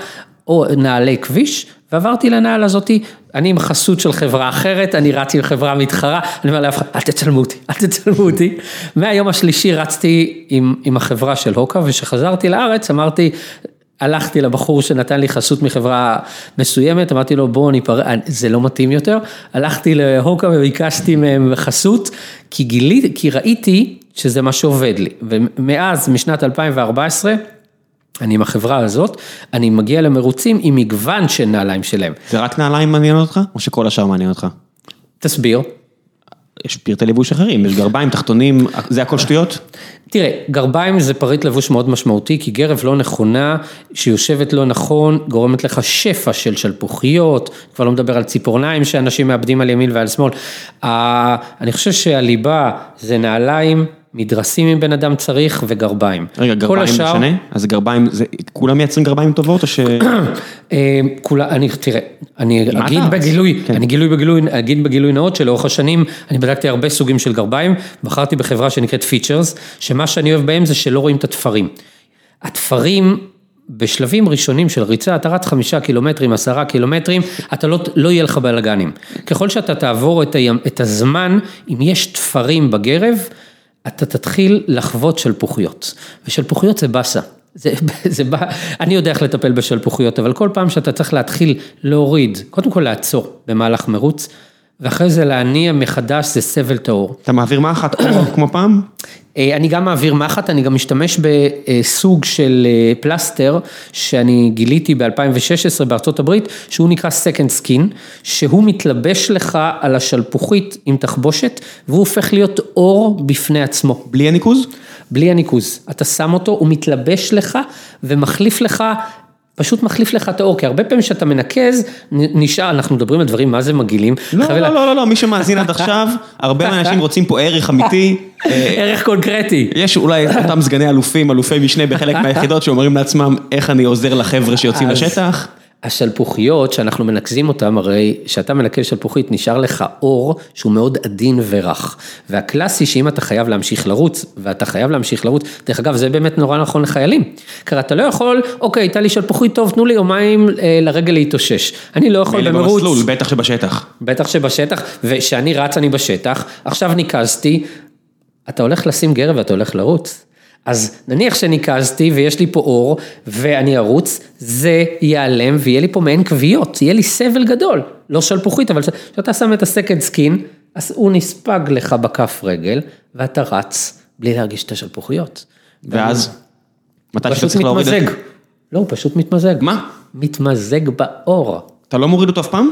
או נעלי כביש, ועברתי לנעל הזאתי, אני עם חסות של חברה אחרת, אני רץ עם חברה מתחרה, אני אומר לאף אחד, אל תצלמו אותי, אל תצלמו אותי. מהיום השלישי רצתי עם, עם החברה של הוקה, וכשחזרתי לארץ אמרתי, הלכתי לבחור שנתן לי חסות מחברה מסוימת, אמרתי לו בוא ניפרד, זה לא מתאים יותר, הלכתי להוקה וביקשתי מהם חסות, כי גיליתי, כי ראיתי שזה מה שעובד לי, ומאז, משנת 2014, אני עם החברה הזאת, אני מגיע למרוצים עם מגוון של נעליים שלהם. זה רק נעליים מעניין אותך, או שכל השאר מעניין אותך? תסביר. יש פרטי לבוש אחרים, יש גרביים, תחתונים, זה הכל שטויות? תראה, גרביים זה פריט לבוש מאוד משמעותי, כי גרב לא נכונה, שיושבת לא נכון, גורמת לך שפע של שלפוחיות, כבר לא מדבר על ציפורניים שאנשים מאבדים על ימין ועל שמאל. אני חושב שהליבה זה נעליים, מדרסים אם בן אדם צריך, וגרביים. רגע, גרביים השאר- משנה? אז גרביים, זה- כולם מייצרים גרביים טובות או ש... אה, כולה, אני, תראה, אני אגיד? בגילוי, כן. אני גילוי בגילוי, אגיד בגילוי נאות שלאורך השנים אני בדקתי הרבה סוגים של גרביים, בחרתי בחברה שנקראת פיצ'רס, שמה שאני אוהב בהם זה שלא רואים את התפרים. התפרים בשלבים ראשונים של ריצה, אתה רץ חמישה קילומטרים, עשרה קילומטרים, אתה לא, לא יהיה לך בלאגנים. ככל שאתה תעבור את, היום, את הזמן, אם יש תפרים בגרב, אתה תתחיל לחוות שלפוחיות, ושלפוחיות זה באסה. זה, זה בא, אני יודע איך לטפל בשלפוחיות, אבל כל פעם שאתה צריך להתחיל להוריד, קודם כל לעצור במהלך מרוץ, ואחרי זה להניע מחדש זה סבל טהור. אתה מעביר מחט כמו- פעם? אה, אני גם מעביר מחט, אני גם משתמש בסוג של אה, פלסטר שאני גיליתי ב-2016 בארצות הברית, שהוא נקרא Second Skin, שהוא מתלבש לך על השלפוחית עם תחבושת, והוא הופך להיות אור בפני עצמו, בלי הניקוז? בלי הניקוז. אתה שם אותו, הוא מתלבש לך ומחליף לך. פשוט מחליף לך את האור, כי הרבה פעמים כשאתה מנקז, נשאר, אנחנו מדברים על דברים, מה זה מגעילים? לא, לא, לא, לא, לא, מי שמאזין עד עכשיו, הרבה מהאנשים רוצים פה ערך אמיתי. אה, ערך קונקרטי. יש אולי אותם סגני אלופים, אלופי משנה בחלק מהיחידות שאומרים לעצמם איך אני עוזר לחבר'ה שיוצאים לשטח. השלפוחיות שאנחנו מנקזים אותם, הרי כשאתה מנקז שלפוחית נשאר לך אור שהוא מאוד עדין ורך. והקלאסי שאם אתה חייב להמשיך לרוץ, ואתה חייב להמשיך לרוץ, דרך אגב זה באמת נורא נכון לחיילים. כי אתה לא יכול, אוקיי, הייתה לי שלפוחית טוב, תנו לי יומיים אה, לרגל להתאושש. אני לא יכול במרוץ. במסלול, בטח שבשטח. בטח שבשטח, וכשאני רץ אני בשטח, עכשיו ניקזתי, אתה הולך לשים גרב ואתה הולך לרוץ. אז נניח שניקזתי ויש לי פה אור ואני ארוץ, זה ייעלם ויהיה לי פה מעין כוויות, יהיה לי סבל גדול, לא שלפוחית, אבל כשאתה שם את ה second skin, אז הוא נספג לך בכף רגל ואתה רץ בלי להרגיש את השלפוחיות. ואז, מתי שאתה צריך להוריד את. זה. לא, הוא פשוט מתמזג. מה? מתמזג באור. אתה לא מוריד אותו אף פעם?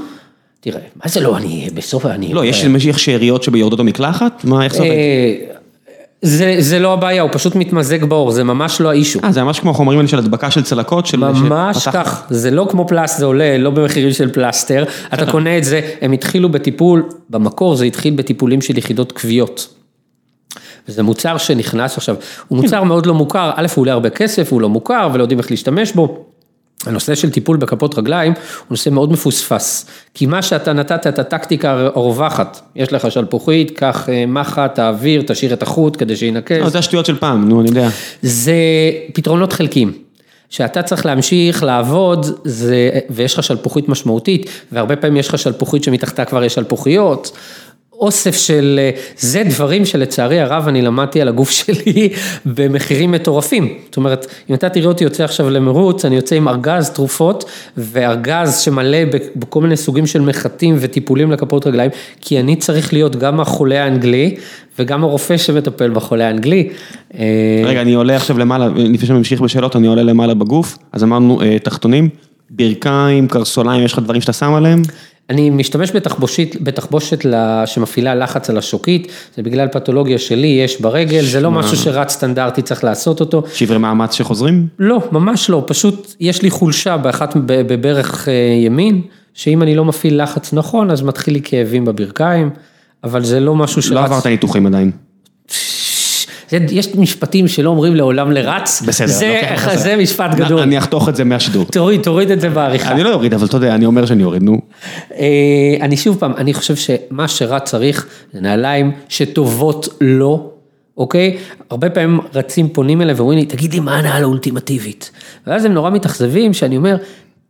תראה, מה זה לא, אני בסוף, אני... לא, יש יש שאריות שיורדות במקלחת? מה, איך זה עובד? זה, זה לא הבעיה, הוא פשוט מתמזג באור, זה ממש לא ה issue. אה, זה ממש כמו החומרים האלה של הדבקה של צלקות? של- ממש. כך, זה לא כמו פלסטר, זה עולה לא במחירים של פלסטר, אתה קונה את זה, הם התחילו בטיפול, במקור זה התחיל בטיפולים של יחידות כוויות. וזה מוצר שנכנס עכשיו, הוא מוצר מאוד לא מוכר, א' הוא עולה הרבה כסף, הוא לא מוכר ולא יודעים איך להשתמש בו. הנושא של טיפול בכפות רגליים הוא נושא מאוד מפוספס, כי מה שאתה נתת את הטקטיקה הרווחת, יש לך שלפוחית, קח אה, מחט, תעביר, תשאיר את החוט כדי שינקז. לא, זה השטויות של פעם, נו, אני יודע. זה פתרונות חלקיים. שאתה צריך להמשיך לעבוד, זה, ויש לך שלפוחית משמעותית, והרבה פעמים יש לך שלפוחית שמתחתה כבר יש שלפוחיות, אוסף של, אה, זה דברים שלצערי הרב אני למדתי על הגוף שלי במחירים מטורפים. זאת אומרת, אם אתה תראה אותי יוצא עכשיו למרוץ, אני יוצא עם ארגז תרופות וארגז שמלא בכל מיני סוגים של מחטים וטיפולים לכפות רגליים, כי אני צריך להיות גם החולה האנגלי וגם הרופא שמטפל בחולה האנגלי. אה, רגע, אני עולה עכשיו למעלה, לפני ממשיך בשאלות, אני עולה למעלה בגוף, אז אמרנו אה, תחתונים, ברכיים, קרסוליים, יש לך דברים שאתה שם עליהם? אני משתמש בתחבושית, בתחבושת שמפעילה לחץ על השוקית, זה בגלל פתולוגיה שלי, יש ברגל, זה לא משהו שרץ סטנדרטי, צריך לעשות אותו. שברי מאמץ שחוזרים? לא, ממש לא, פשוט יש לי חולשה באחת, בברך אה, ימין, שאם אני לא מפעיל לחץ נכון, אז מתחיל לי כאבים בברכיים, אבל זה לא משהו שרץ. לא עברת ניתוחים עדיין. יש משפטים שלא אומרים לעולם לרץ, בסדר, זה, אוקיי, זה משפט גדול. אני אחתוך את זה מהשידור. תוריד, תוריד את זה בעריכה. אני לא אוריד, אבל אתה יודע, אני אומר שאני אוריד, נו. אה, אני שוב פעם, אני חושב שמה שרץ צריך זה נעליים שטובות לו. אוקיי? הרבה פעמים רצים פונים אליי ואומרים לי, תגיד לי מה הנעל האולטימטיבית. ואז הם נורא מתאכזבים שאני אומר,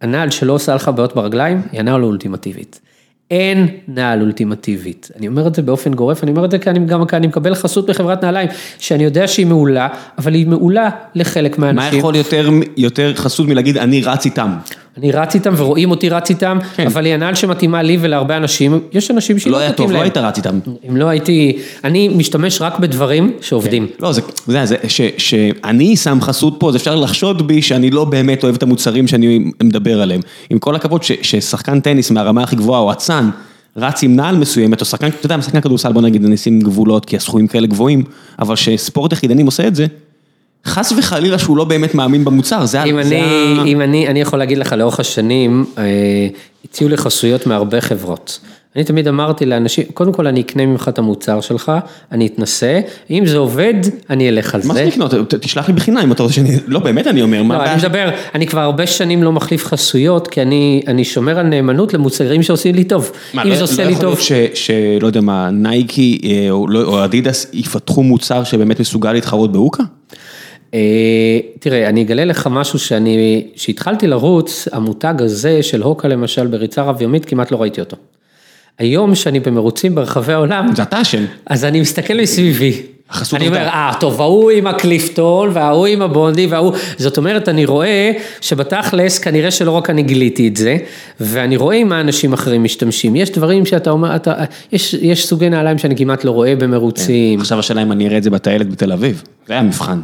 הנעל שלא עושה לך בעיות ברגליים, היא הנעל האולטימטיבית. אין נעל אולטימטיבית. אני אומר את זה באופן גורף, אני אומר את זה כי אני גם כי אני מקבל חסות בחברת נעליים, שאני יודע שהיא מעולה, אבל היא מעולה לחלק מהאנשים. מה יכול יותר, יותר חסות מלהגיד אני רץ איתם? אני רץ איתם ורואים אותי רץ איתם, כן. אבל היא הנעל שמתאימה לי ולהרבה אנשים, יש אנשים שלא לא תתאים להם. לא היית רץ איתם. אם לא הייתי, אני משתמש רק בדברים שעובדים. כן. לא, זה, זה, זה ש, שאני שם חסות פה, אז אפשר לחשוד בי שאני לא באמת אוהב את המוצרים שאני מדבר עליהם. עם כל הכבוד ש, ששחקן טניס מהרמה הכי גבוהה, או אצן, רץ עם נעל מסוימת, או שחקן, אתה יודע, שחקן כדורסל, בוא נגיד, אני אשים גבולות, כי הסכומים כאלה גבוהים, אבל שספורט יחידנים עושה את זה, חס וחלילה שהוא לא באמת מאמין במוצר, זה ה... אם אני, אם אני, אני יכול להגיד לך, לאורך השנים, אה, הציעו לי חסויות מהרבה חברות. אני תמיד אמרתי לאנשים, קודם כל אני אקנה ממך את המוצר שלך, אני אתנסה, אם זה עובד, אני אלך על זה. מה זה לקנות? תשלח לי בחינם אם אתה רוצה שאני... לא, באמת אני אומר, מה... לא, אני מדבר, אני כבר הרבה שנים לא מחליף חסויות, כי אני אני שומר על נאמנות למוצרים שעושים לי טוב. מה, אם לא, זה עושה לא לי טוב... לא יכול להיות שלא יודע מה, נייקי אה, או, לא, או אדידס יפתחו מוצר שבאמת מסוגל להתחרות באוקה? אה, תראה, אני אגלה לך משהו שאני, כשהתחלתי לרוץ, המותג הזה של הוקה למשל בריצה רב יומית, כמעט לא ראיתי אותו. היום שאני במרוצים ברחבי העולם, זה אתה אשם. אז אני מסתכל מסביבי. אני אומר, אה, טוב, ההוא עם הקליפטון, וההוא עם הבונדי, וההוא, זאת אומרת, אני רואה שבתכלס, כנראה שלא רק אני גיליתי את זה, ואני רואה מה אנשים אחרים משתמשים. יש דברים שאתה אומר, אתה, יש, יש סוגי נעליים שאני כמעט לא רואה במרוצים. כן. עכשיו השאלה אם אני אראה את זה בטיילת בתל אביב, זה היה מבחן.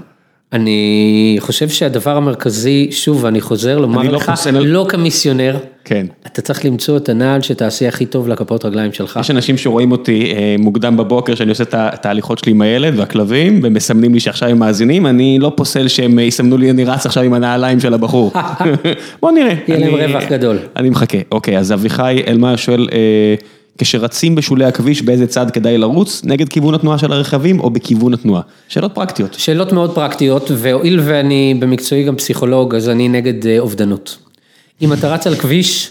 אני חושב שהדבר המרכזי, שוב, אני חוזר לומר לא לך, לא. לא כמיסיונר, כן. אתה צריך למצוא את הנעל שתעשה הכי טוב לכפות רגליים שלך. יש אנשים שרואים אותי אה, מוקדם בבוקר, שאני עושה את ההליכות שלי עם הילד והכלבים, ומסמנים לי שעכשיו הם מאזינים, אני לא פוסל שהם יסמנו לי, אני רץ עכשיו עם הנעליים של הבחור. בוא נראה. יהיה להם רווח גדול. אני מחכה. אוקיי, אז אביחי אלמה שואל, אה, כשרצים בשולי הכביש, באיזה צד כדאי לרוץ, נגד כיוון התנועה של הרכבים או בכיוון התנועה? שאלות פרקטיות. שאלות מאוד פרקטיות, והואיל ואני במקצועי גם פסיכולוג, אז אני נגד אה, אובדנות. אם אתה רץ על כביש,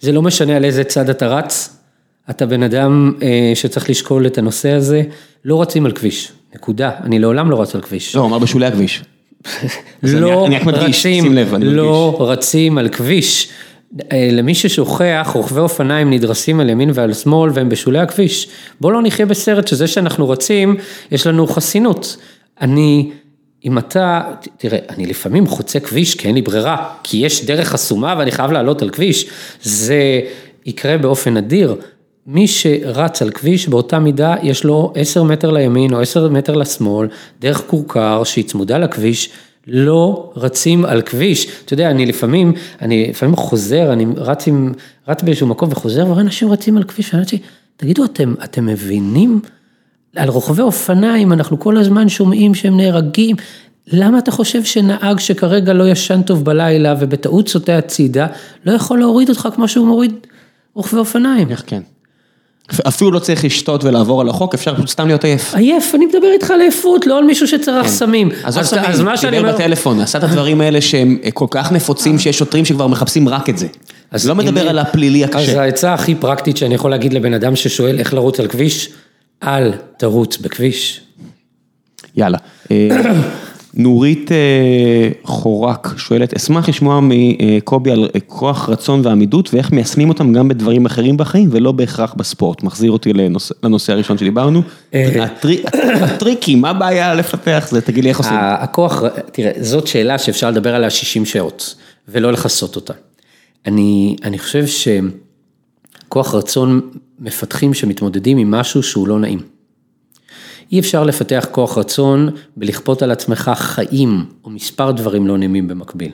זה לא משנה על איזה צד אתה רץ, אתה בן אדם אה, שצריך לשקול את הנושא הזה, לא רצים על כביש, נקודה, אני לעולם לא רץ על כביש. לא, אמר בשולי הכביש. לא רצים, לא רצים על כביש. אה, למי ששוכח, רוכבי אופניים נדרסים על ימין ועל שמאל והם בשולי הכביש. בואו לא נחיה בסרט שזה שאנחנו רצים, יש לנו חסינות. אני, אם אתה, תראה, אני לפעמים חוצה כביש כי אין לי ברירה, כי יש דרך חסומה ואני חייב לעלות על כביש. זה יקרה באופן נדיר. מי שרץ על כביש באותה מידה יש לו עשר מטר לימין או עשר מטר לשמאל, דרך כורכר שהיא צמודה לכביש, לא רצים על כביש. אתה יודע, אני לפעמים, אני לפעמים חוזר, אני רץ עם, רץ באיזשהו מקום וחוזר, ורואה אנשים רצים על כביש, ואני אומרת תגידו, אתם, אתם מבינים? על רוכבי אופניים, אנחנו כל הזמן שומעים שהם נהרגים. למה אתה חושב שנהג שכרגע לא ישן טוב בלילה ובטעות סוטה הצידה, לא יכול להוריד אותך כמו שהוא מוריד רוכבי אופניים? איך כן? אפילו לא צריך לשתות ולעבור על החוק, אפשר פשוט סתם להיות עייף. עייף, אני מדבר איתך על עייפות, לא על מישהו שצריך כן. סמים. אז, אז, אז מה שאני אומר... דיבר בטלפון, עשה את הדברים האלה שהם אה, כל כך נפוצים שיש שוטרים שכבר מחפשים רק את זה. אז לא מדבר על הפלילי הקשה. אז העצה הכי פרקטית שאני יכול להגיד לבן אדם ששואל איך לרוץ על כביש, אל תרוץ בכביש. יאללה. אה, נורית אה, חורק שואלת, אשמח לשמוע מקובי על אה, כוח רצון ועמידות ואיך מיישמים אותם גם בדברים אחרים בחיים ולא בהכרח בספורט. מחזיר אותי לנושא, הראשון שדיברנו. הטרי, הטריקים, מה הבעיה לפתח זה? תגיד לי איך עושים. הכוח, תראה, זאת שאלה שאפשר לדבר עליה 60 שעות ולא לכסות אותה. אני, אני חושב שכוח רצון מפתחים שמתמודדים עם משהו שהוא לא נעים. אי אפשר לפתח כוח רצון ולכפות על עצמך חיים או מספר דברים לא נעימים במקביל.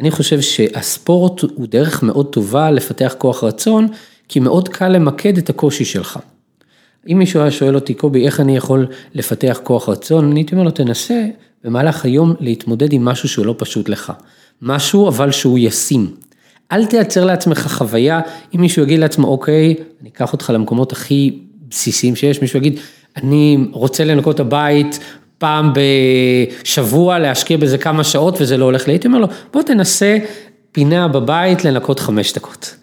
אני חושב שהספורט הוא דרך מאוד טובה לפתח כוח רצון, כי מאוד קל למקד את הקושי שלך. אם מישהו היה שואל אותי, קובי, איך אני יכול לפתח כוח רצון, אני הייתי אומר לו, תנסה במהלך היום להתמודד עם משהו שהוא לא פשוט לך. משהו אבל שהוא ישים. אל תייצר לעצמך חוויה, אם מישהו יגיד לעצמו, אוקיי, אני אקח אותך למקומות הכי בסיסיים שיש, מישהו יגיד, אני רוצה לנקות את הבית פעם בשבוע, להשקיע בזה כמה שעות וזה לא הולך לי, הייתי אומר לו, בוא תנסה פינה בבית לנקות חמש דקות.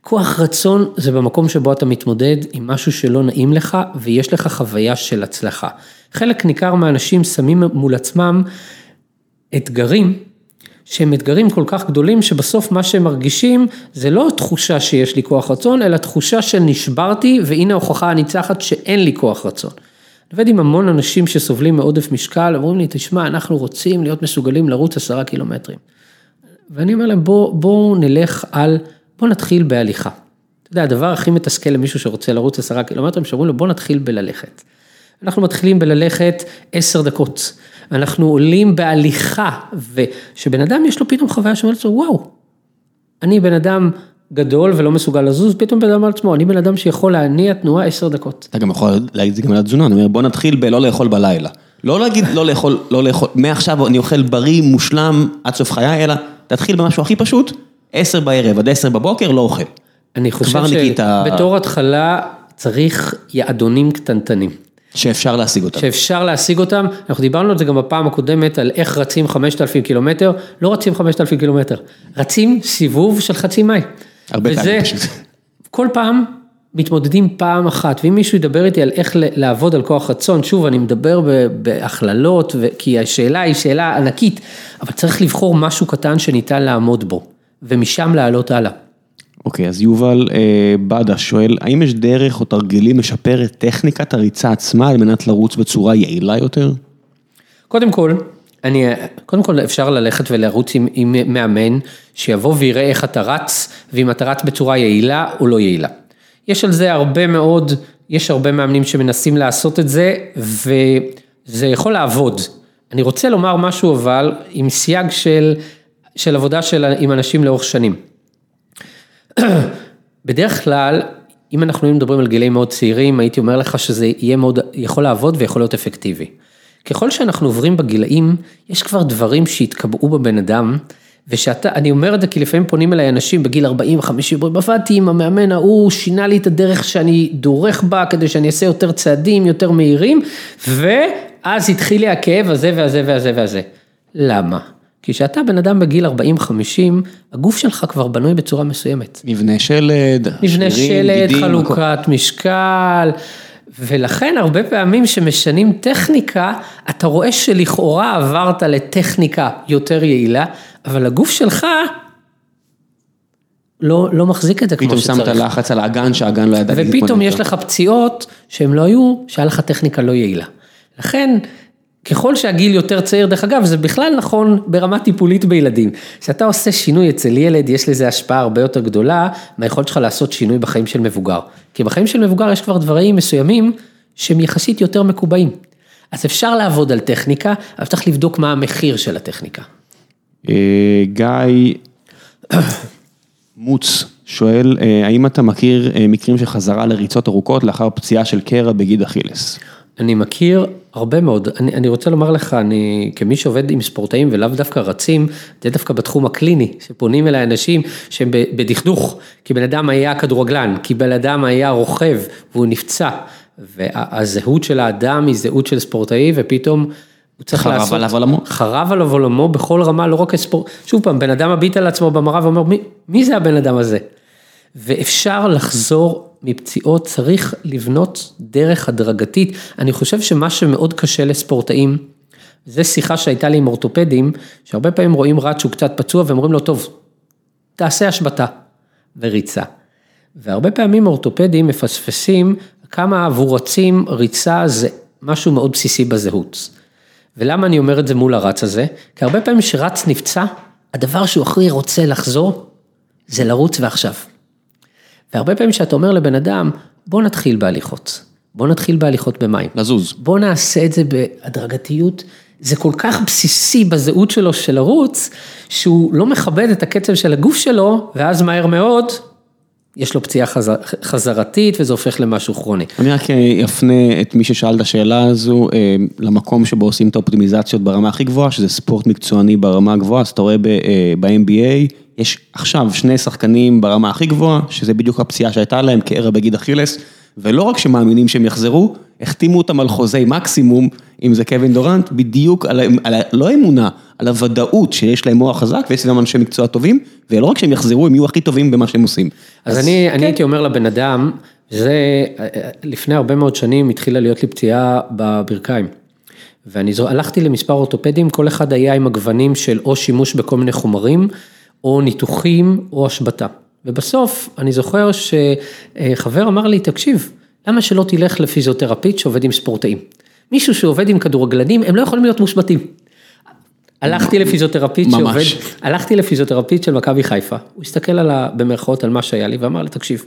כוח רצון זה במקום שבו אתה מתמודד עם משהו שלא נעים לך ויש לך חוויה של הצלחה. חלק ניכר מהאנשים שמים מול עצמם אתגרים שהם אתגרים כל כך גדולים שבסוף מה שהם מרגישים זה לא תחושה שיש לי כוח רצון, אלא תחושה שנשברתי והנה ההוכחה הניצחת שאין לי כוח רצון. אני עובד עם המון אנשים שסובלים מעודף משקל, אומרים לי, תשמע, אנחנו רוצים להיות מסוגלים לרוץ עשרה קילומטרים. ואני אומר להם, בואו בוא נלך על, בואו נתחיל בהליכה. אתה יודע, הדבר הכי מתסכל למישהו שרוצה לרוץ עשרה קילומטרים, שאומרים לו, בואו נתחיל בללכת. אנחנו מתחילים בללכת עשר דקות. אנחנו עולים בהליכה, ושבן אדם יש לו פתאום חוויה שאומרת לו, וואו, אני בן אדם גדול ולא מסוגל לזוז, פתאום בן אדם על עצמו, אני בן אדם שיכול להניע תנועה עשר דקות. אתה גם יכול להגיד את זה גם על התזונה, אני אומר בוא נתחיל בלא לאכול בלילה. לא להגיד לא לאכול, לא לאכול, מעכשיו אני אוכל בריא, מושלם, עד סוף חיי, אלא תתחיל במשהו הכי פשוט, עשר בערב עד עשר בבוקר לא אוכל. אני חושב שבתור התחלה צריך יעדונים קטנטנים. שאפשר להשיג אותם. שאפשר להשיג אותם, אנחנו דיברנו על זה גם בפעם הקודמת, על איך רצים 5,000 קילומטר, לא רצים 5,000 קילומטר, רצים סיבוב של חצי מייל. הרבה פעמים פשוט. כל פעם מתמודדים פעם אחת, ואם מישהו ידבר איתי על איך לעבוד על כוח רצון, שוב, אני מדבר בהכללות, כי השאלה היא שאלה ענקית, אבל צריך לבחור משהו קטן שניתן לעמוד בו, ומשם לעלות הלאה. אוקיי, אז יובל אה, בדה שואל, האם יש דרך או תרגילים לשפר את טכניקת הריצה עצמה על מנת לרוץ בצורה יעילה יותר? קודם כל, אני, קודם כל אפשר ללכת ולרוץ עם, עם מאמן שיבוא ויראה איך אתה רץ, ואם אתה רץ בצורה יעילה או לא יעילה. יש על זה הרבה מאוד, יש הרבה מאמנים שמנסים לעשות את זה, וזה יכול לעבוד. אני רוצה לומר משהו אבל, עם סייג של, של עבודה של, עם אנשים לאורך שנים. בדרך כלל, אם אנחנו מדברים על גילאים מאוד צעירים, הייתי אומר לך שזה יהיה מאוד, יכול לעבוד ויכול להיות אפקטיבי. ככל שאנחנו עוברים בגילאים, יש כבר דברים שהתקבעו בבן אדם, ושאתה, אני אומר את זה כי לפעמים פונים אליי אנשים בגיל 40, 50, עבדתי עם המאמן ההוא, שינה לי את הדרך שאני דורך בה, כדי שאני אעשה יותר צעדים, יותר מהירים, ואז התחיל לי הכאב הזה והזה והזה והזה. למה? כי כשאתה בן אדם בגיל 40-50, הגוף שלך כבר בנוי בצורה מסוימת. מבנה שלד, מבנה שלד, חלוקת משקל, ולכן הרבה פעמים שמשנים טכניקה, אתה רואה שלכאורה עברת לטכניקה יותר יעילה, אבל הגוף שלך לא, לא מחזיק את זה כמו שצריך. פתאום שמת לחץ על האגן שהאגן לא ידע להתמודד. ופתאום יש לך פציעות שהם לא היו, שהיה לך טכניקה לא יעילה. לכן, ככל שהגיל יותר צעיר, דרך אגב, זה בכלל נכון ברמה טיפולית בילדים. כשאתה עושה שינוי אצל ילד, יש לזה השפעה הרבה יותר גדולה מהיכולת שלך לעשות שינוי בחיים של מבוגר. כי בחיים של מבוגר יש כבר דברים מסוימים שהם יחסית יותר מקובעים. אז אפשר לעבוד על טכניקה, אבל צריך לבדוק מה המחיר של הטכניקה. אה, גיא מוץ שואל, אה, האם אתה מכיר אה, מקרים של חזרה לריצות ארוכות לאחר פציעה של קרע בגיד אכילס? אני מכיר הרבה מאוד, אני, אני רוצה לומר לך, אני כמי שעובד עם ספורטאים ולאו דווקא רצים, זה דווקא בתחום הקליני, שפונים אליי אנשים שהם בדכדוך, כי בן אדם היה כדורגלן, כי בן אדם היה רוכב והוא נפצע, והזהות של האדם היא זהות של ספורטאי ופתאום הוא צריך חרב לעשות, חרב עליו עולמו. חרב עליו עולמו בכל רמה, לא רק הספורט, שוב פעם, בן אדם מביט על עצמו במראה ואומר, מי, מי זה הבן אדם הזה? ואפשר לחזור מפציעות צריך לבנות דרך הדרגתית. אני חושב שמה שמאוד קשה לספורטאים, זו שיחה שהייתה לי עם אורתופדים, שהרבה פעמים רואים רץ שהוא קצת פצוע ואומרים לו, טוב, תעשה השבתה וריצה. והרבה פעמים אורתופדים מפספסים כמה עבור רצים ריצה זה משהו מאוד בסיסי בזהות. ולמה אני אומר את זה מול הרץ הזה? כי הרבה פעמים שרץ נפצע, הדבר שהוא הכי רוצה לחזור, זה לרוץ ועכשיו. והרבה פעמים שאתה אומר לבן אדם, בוא נתחיל בהליכות, בוא נתחיל בהליכות במים. לזוז. בוא נעשה את זה בהדרגתיות, זה כל כך בסיסי בזהות שלו של לרוץ, שהוא לא מכבד את הקצב של הגוף שלו, ואז מהר מאוד, יש לו פציעה חזר, חזרתית וזה הופך למשהו כרוני. אני רק אפנה את מי ששאל את השאלה הזו אה, למקום שבו עושים את האופטימיזציות ברמה הכי גבוהה, שזה ספורט מקצועני ברמה הגבוהה, אז אתה רואה ב-MBA, אה, יש עכשיו שני שחקנים ברמה הכי גבוהה, שזה בדיוק הפציעה שהייתה להם קרע בגיד אכילס, ולא רק שמאמינים שהם יחזרו, החתימו אותם על חוזי מקסימום, אם זה קווין דורנט, בדיוק על, על לא האמונה, על הוודאות שיש להם מוח חזק ויש גם אנשי מקצוע טובים, ולא רק שהם יחזרו, הם יהיו הכי טובים במה שהם עושים. אז, אז אני, כן. אני הייתי אומר לבן אדם, זה לפני הרבה מאוד שנים התחילה להיות לי פציעה בברכיים. ואני הלכתי למספר אורתופדים, כל אחד היה עם הגוונים של או שימוש בכל מיני חומרים, או ניתוחים, או השבתה. ובסוף, אני זוכר שחבר אמר לי, תקשיב, למה שלא תלך לפיזיותרפיסט שעובד עם ספורטאים? מישהו שעובד עם כדורגלנים, הם לא יכולים להיות מושבתים. הלכתי לפיזיותרפיסט שעובד, הלכתי לפיזיותרפיסט של מכבי חיפה, הוא הסתכל על ה... במרכאות על מה שהיה לי ואמר לי, תקשיב,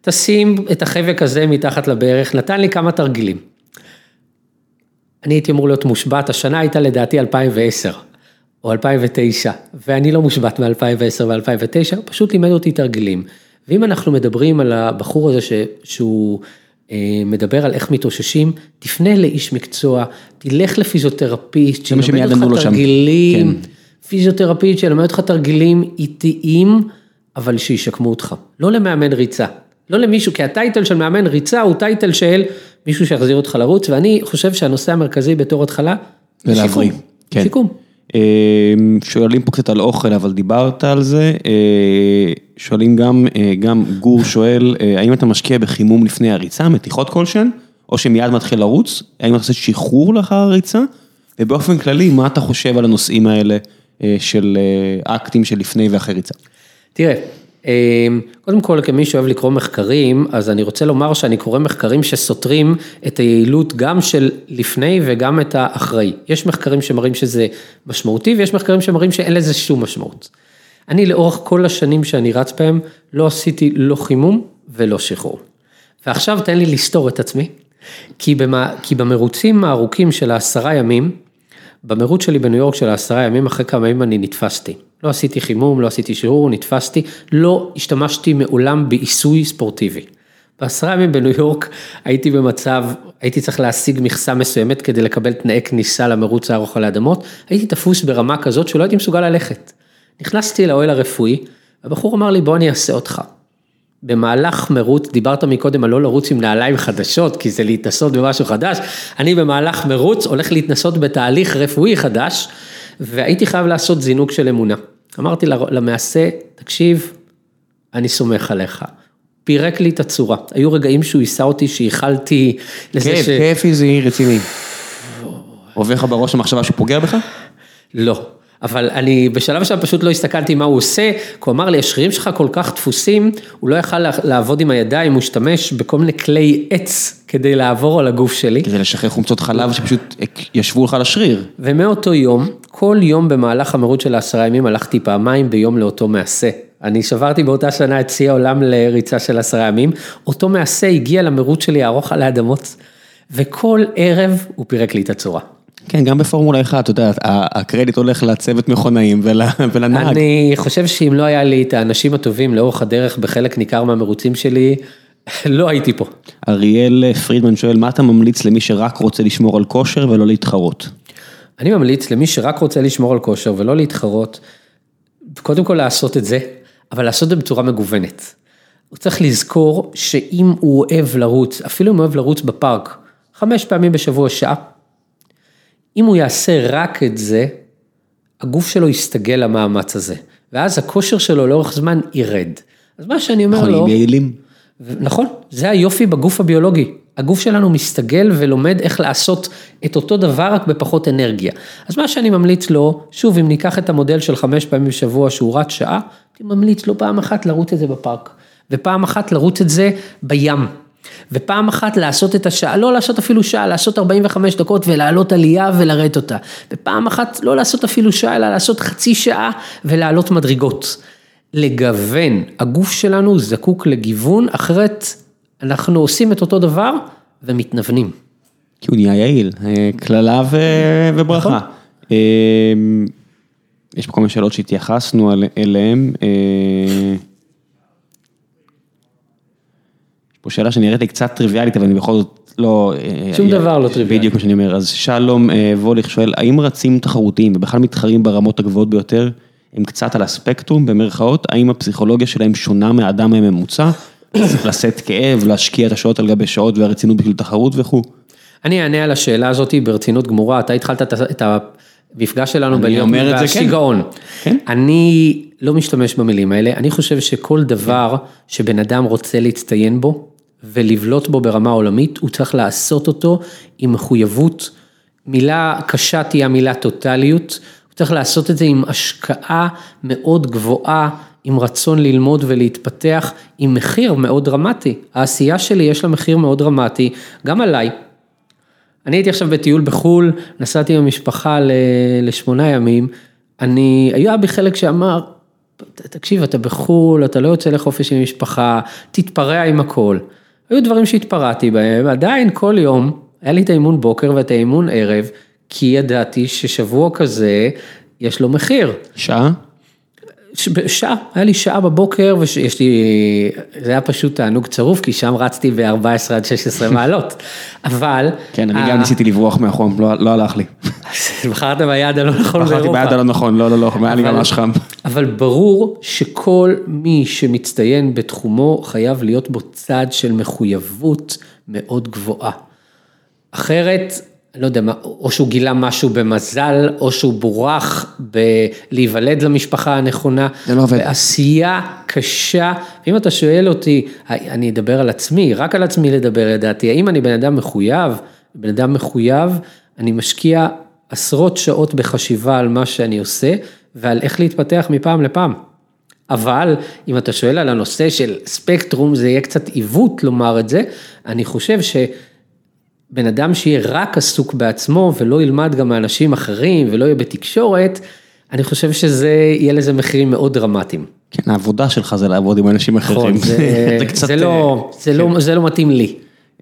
תשים את החבק הזה מתחת לברך, נתן לי כמה תרגילים. אני הייתי אמור להיות מושבת, השנה הייתה לדעתי 2010 או 2009, ואני לא מושבת מ-2010 ו-2009, פשוט לימד אותי תרגילים. ואם אנחנו מדברים על הבחור הזה ש... שהוא אה, מדבר על איך מתאוששים, תפנה לאיש מקצוע, תלך לפיזיותרפיסט, שילמד אותך תרגילים, כן. פיזיותרפיסט שילמד אותך תרגילים איטיים, אבל שישקמו אותך. לא למאמן ריצה, לא למישהו, כי הטייטל של מאמן ריצה הוא טייטל של מישהו שיחזיר אותך לרוץ, ואני חושב שהנושא המרכזי בתור התחלה, זה שיקום. כן. שיקום. אמ, שואלים פה קצת על אוכל, אבל דיברת על זה. אה, שואלים גם, אה, גם גור שואל, אה, האם אתה משקיע בחימום לפני הריצה, מתיחות כלשהן, או שמיד מתחיל לרוץ? האם אתה עושה שחרור לאחר הריצה? ובאופן כללי, מה אתה חושב על הנושאים האלה של אקטים של לפני ואחרי ריצה? תראה, קודם כל, כמי שאוהב לקרוא מחקרים, אז אני רוצה לומר שאני קורא מחקרים שסותרים את היעילות גם של לפני וגם את האחרי. יש מחקרים שמראים שזה משמעותי ויש מחקרים שמראים שאין לזה שום משמעות. אני לאורך כל השנים שאני רץ בהם, לא עשיתי לא חימום ולא שחרור. ועכשיו תן לי לסתור את עצמי, כי, במה, כי במרוצים הארוכים של העשרה ימים, במרוץ שלי בניו יורק של העשרה ימים, אחרי כמה ימים אני נתפסתי. לא עשיתי חימום, לא עשיתי שיעור, נתפסתי, לא השתמשתי מעולם בעיסוי ספורטיבי. בעשרה ימים בניו יורק הייתי במצב, הייתי צריך להשיג מכסה מסוימת כדי לקבל תנאי כניסה למרוץ הארוך על האדמות, הייתי תפוס ברמה כזאת שלא הייתי מסוגל ללכת. נכנסתי לאוהל הרפואי, הבחור אמר לי בוא אני אעשה אותך. במהלך מרוץ, דיברת מקודם על לא לרוץ עם נעליים חדשות, כי זה להתנסות במשהו חדש, אני במהלך מרוץ הולך להתנסות בתהליך רפואי חדש, והייתי חייב לעשות זינוק של אמונה. אמרתי למעשה, תקשיב, אני סומך עליך. פירק לי את הצורה. היו רגעים שהוא יישא אותי, שייחלתי לזה כיף, ש... כיף, כיף איזי רציני. עובר לך בראש המחשבה שהוא פוגע בך? לא. אבל אני בשלב שם פשוט לא הסתכלתי מה הוא עושה, כי הוא אמר לי, השרירים שלך כל כך דפוסים, הוא לא יכל לעבוד עם הידיים, הוא השתמש בכל מיני כלי עץ כדי לעבור על הגוף שלי. כדי לשחרר חומצות חלב שפשוט ישבו לך על השריר. ומאותו יום, כל יום במהלך המרוץ של העשרה ימים הלכתי פעמיים ביום לאותו מעשה. אני שברתי באותה שנה את שיא העולם לריצה של עשרה ימים, אותו מעשה הגיע למרוץ שלי הארוך על האדמות, וכל ערב הוא פירק לי את הצורה. כן, גם בפורמולה 1, אתה יודע, הקרדיט הולך לצוות מכונאים ולנהג. אני חושב שאם לא היה לי את האנשים הטובים לאורך הדרך בחלק ניכר מהמרוצים שלי, לא הייתי פה. אריאל פרידמן שואל, מה אתה ממליץ למי שרק רוצה לשמור על כושר ולא להתחרות? אני ממליץ למי שרק רוצה לשמור על כושר ולא להתחרות, קודם כל לעשות את זה, אבל לעשות את זה בצורה מגוונת. הוא צריך לזכור שאם הוא אוהב לרוץ, אפילו אם הוא אוהב לרוץ בפארק, חמש פעמים בשבוע שעה, אם הוא יעשה רק את זה, הגוף שלו יסתגל למאמץ הזה, ואז הכושר שלו לאורך זמן ירד. אז מה שאני אומר לו... חולים יעילים. נכון, זה היופי בגוף הביולוגי. הגוף שלנו מסתגל ולומד איך לעשות את אותו דבר רק בפחות אנרגיה. אז מה שאני ממליץ לו, שוב אם ניקח את המודל של חמש פעמים בשבוע שהוא רץ שעה, אני ממליץ לו פעם אחת לרוץ את זה בפארק, ופעם אחת לרוץ את זה בים. ופעם אחת לעשות את השעה, לא לעשות אפילו שעה, לעשות 45 דקות ולעלות עלייה ולרדת אותה. ופעם אחת לא לעשות אפילו שעה, אלא לעשות חצי שעה ולעלות מדרגות. לגוון, הגוף שלנו זקוק לגיוון, אחרת אנחנו עושים את אותו דבר ומתנוונים. כי הוא נהיה יעיל, אה, קללה ו- וברכה. נכון. אה, יש פה כל מיני שאלות שהתייחסנו אליהן. אה, יש פה שאלה שנראית לי קצת טריוויאלית, אבל אני בכל זאת לא... אה, שום אה, דבר לא טריוויאלי. בדיוק מה שאני אומר. אז שלום אה, ווליך שואל, האם רצים תחרותיים ובכלל מתחרים ברמות הגבוהות ביותר, הם קצת על הספקטרום במרכאות, האם הפסיכולוגיה שלהם שונה מהאדם הממוצע? לשאת כאב, להשקיע את השעות על גבי שעות והרצינות בשביל תחרות וכו'. אני אענה על השאלה הזאת ברצינות גמורה, אתה התחלת את המפגש שלנו בלהיות זה, כן. בשיגעון. כן. אני לא משתמש במילים האלה, אני חושב שכל דבר שבן אדם רוצה להצטיין בו ולבלוט בו ברמה עולמית, הוא צריך לעשות אותו עם מחויבות. מילה קשה תהיה המילה טוטליות, הוא צריך לעשות את זה עם השקעה מאוד גבוהה, עם רצון ללמוד ולהתפתח, עם מחיר מאוד דרמטי. העשייה שלי יש לה מחיר מאוד דרמטי, גם עליי. אני הייתי עכשיו בטיול בחו"ל, נסעתי עם המשפחה ל- לשמונה ימים, אני, היה בי חלק שאמר, "ת- תקשיב, אתה בחו"ל, אתה לא יוצא לחופש עם משפחה, תתפרע עם הכל. היו דברים שהתפרעתי בהם, עדיין כל יום, היה לי את האימון בוקר ואת האימון ערב, כי ידעתי ששבוע כזה, יש לו מחיר. שעה? שעה, היה לי שעה בבוקר ויש לי, זה היה פשוט תענוג צרוף, כי שם רצתי ב-14 עד 16 מעלות, אבל... כן, אני ה- גם ניסיתי לברוח מהחום, לא לא הלך לי. בחרת ביעד הלא נכון בחרתי באירופה. ביד הלא נכון, לא, לא, לא, היה לי ממש חם. אבל ברור שכל מי שמצטיין בתחומו חייב להיות בו צד של מחויבות מאוד גבוהה. אחרת, לא יודע או שהוא גילה משהו במזל, או שהוא בורח בלהיוולד למשפחה הנכונה. זה לא עובד. בעשייה קשה, ואם אתה שואל אותי, אני אדבר על עצמי, רק על עצמי לדבר לדעתי, האם אני בן אדם מחויב? בן אדם מחויב, אני משקיע עשרות שעות בחשיבה על מה שאני עושה, ועל איך להתפתח מפעם לפעם. אבל אם אתה שואל על הנושא של ספקטרום, זה יהיה קצת עיוות לומר את זה, אני חושב שבן אדם שיהיה רק עסוק בעצמו ולא ילמד גם מאנשים אחרים ולא יהיה בתקשורת, אני חושב שזה, יהיה לזה מחירים מאוד דרמטיים. כן, העבודה שלך זה לעבוד עם אנשים אחרים. נכון, זה, קצת, זה, לא, זה, לא, זה לא מתאים לי.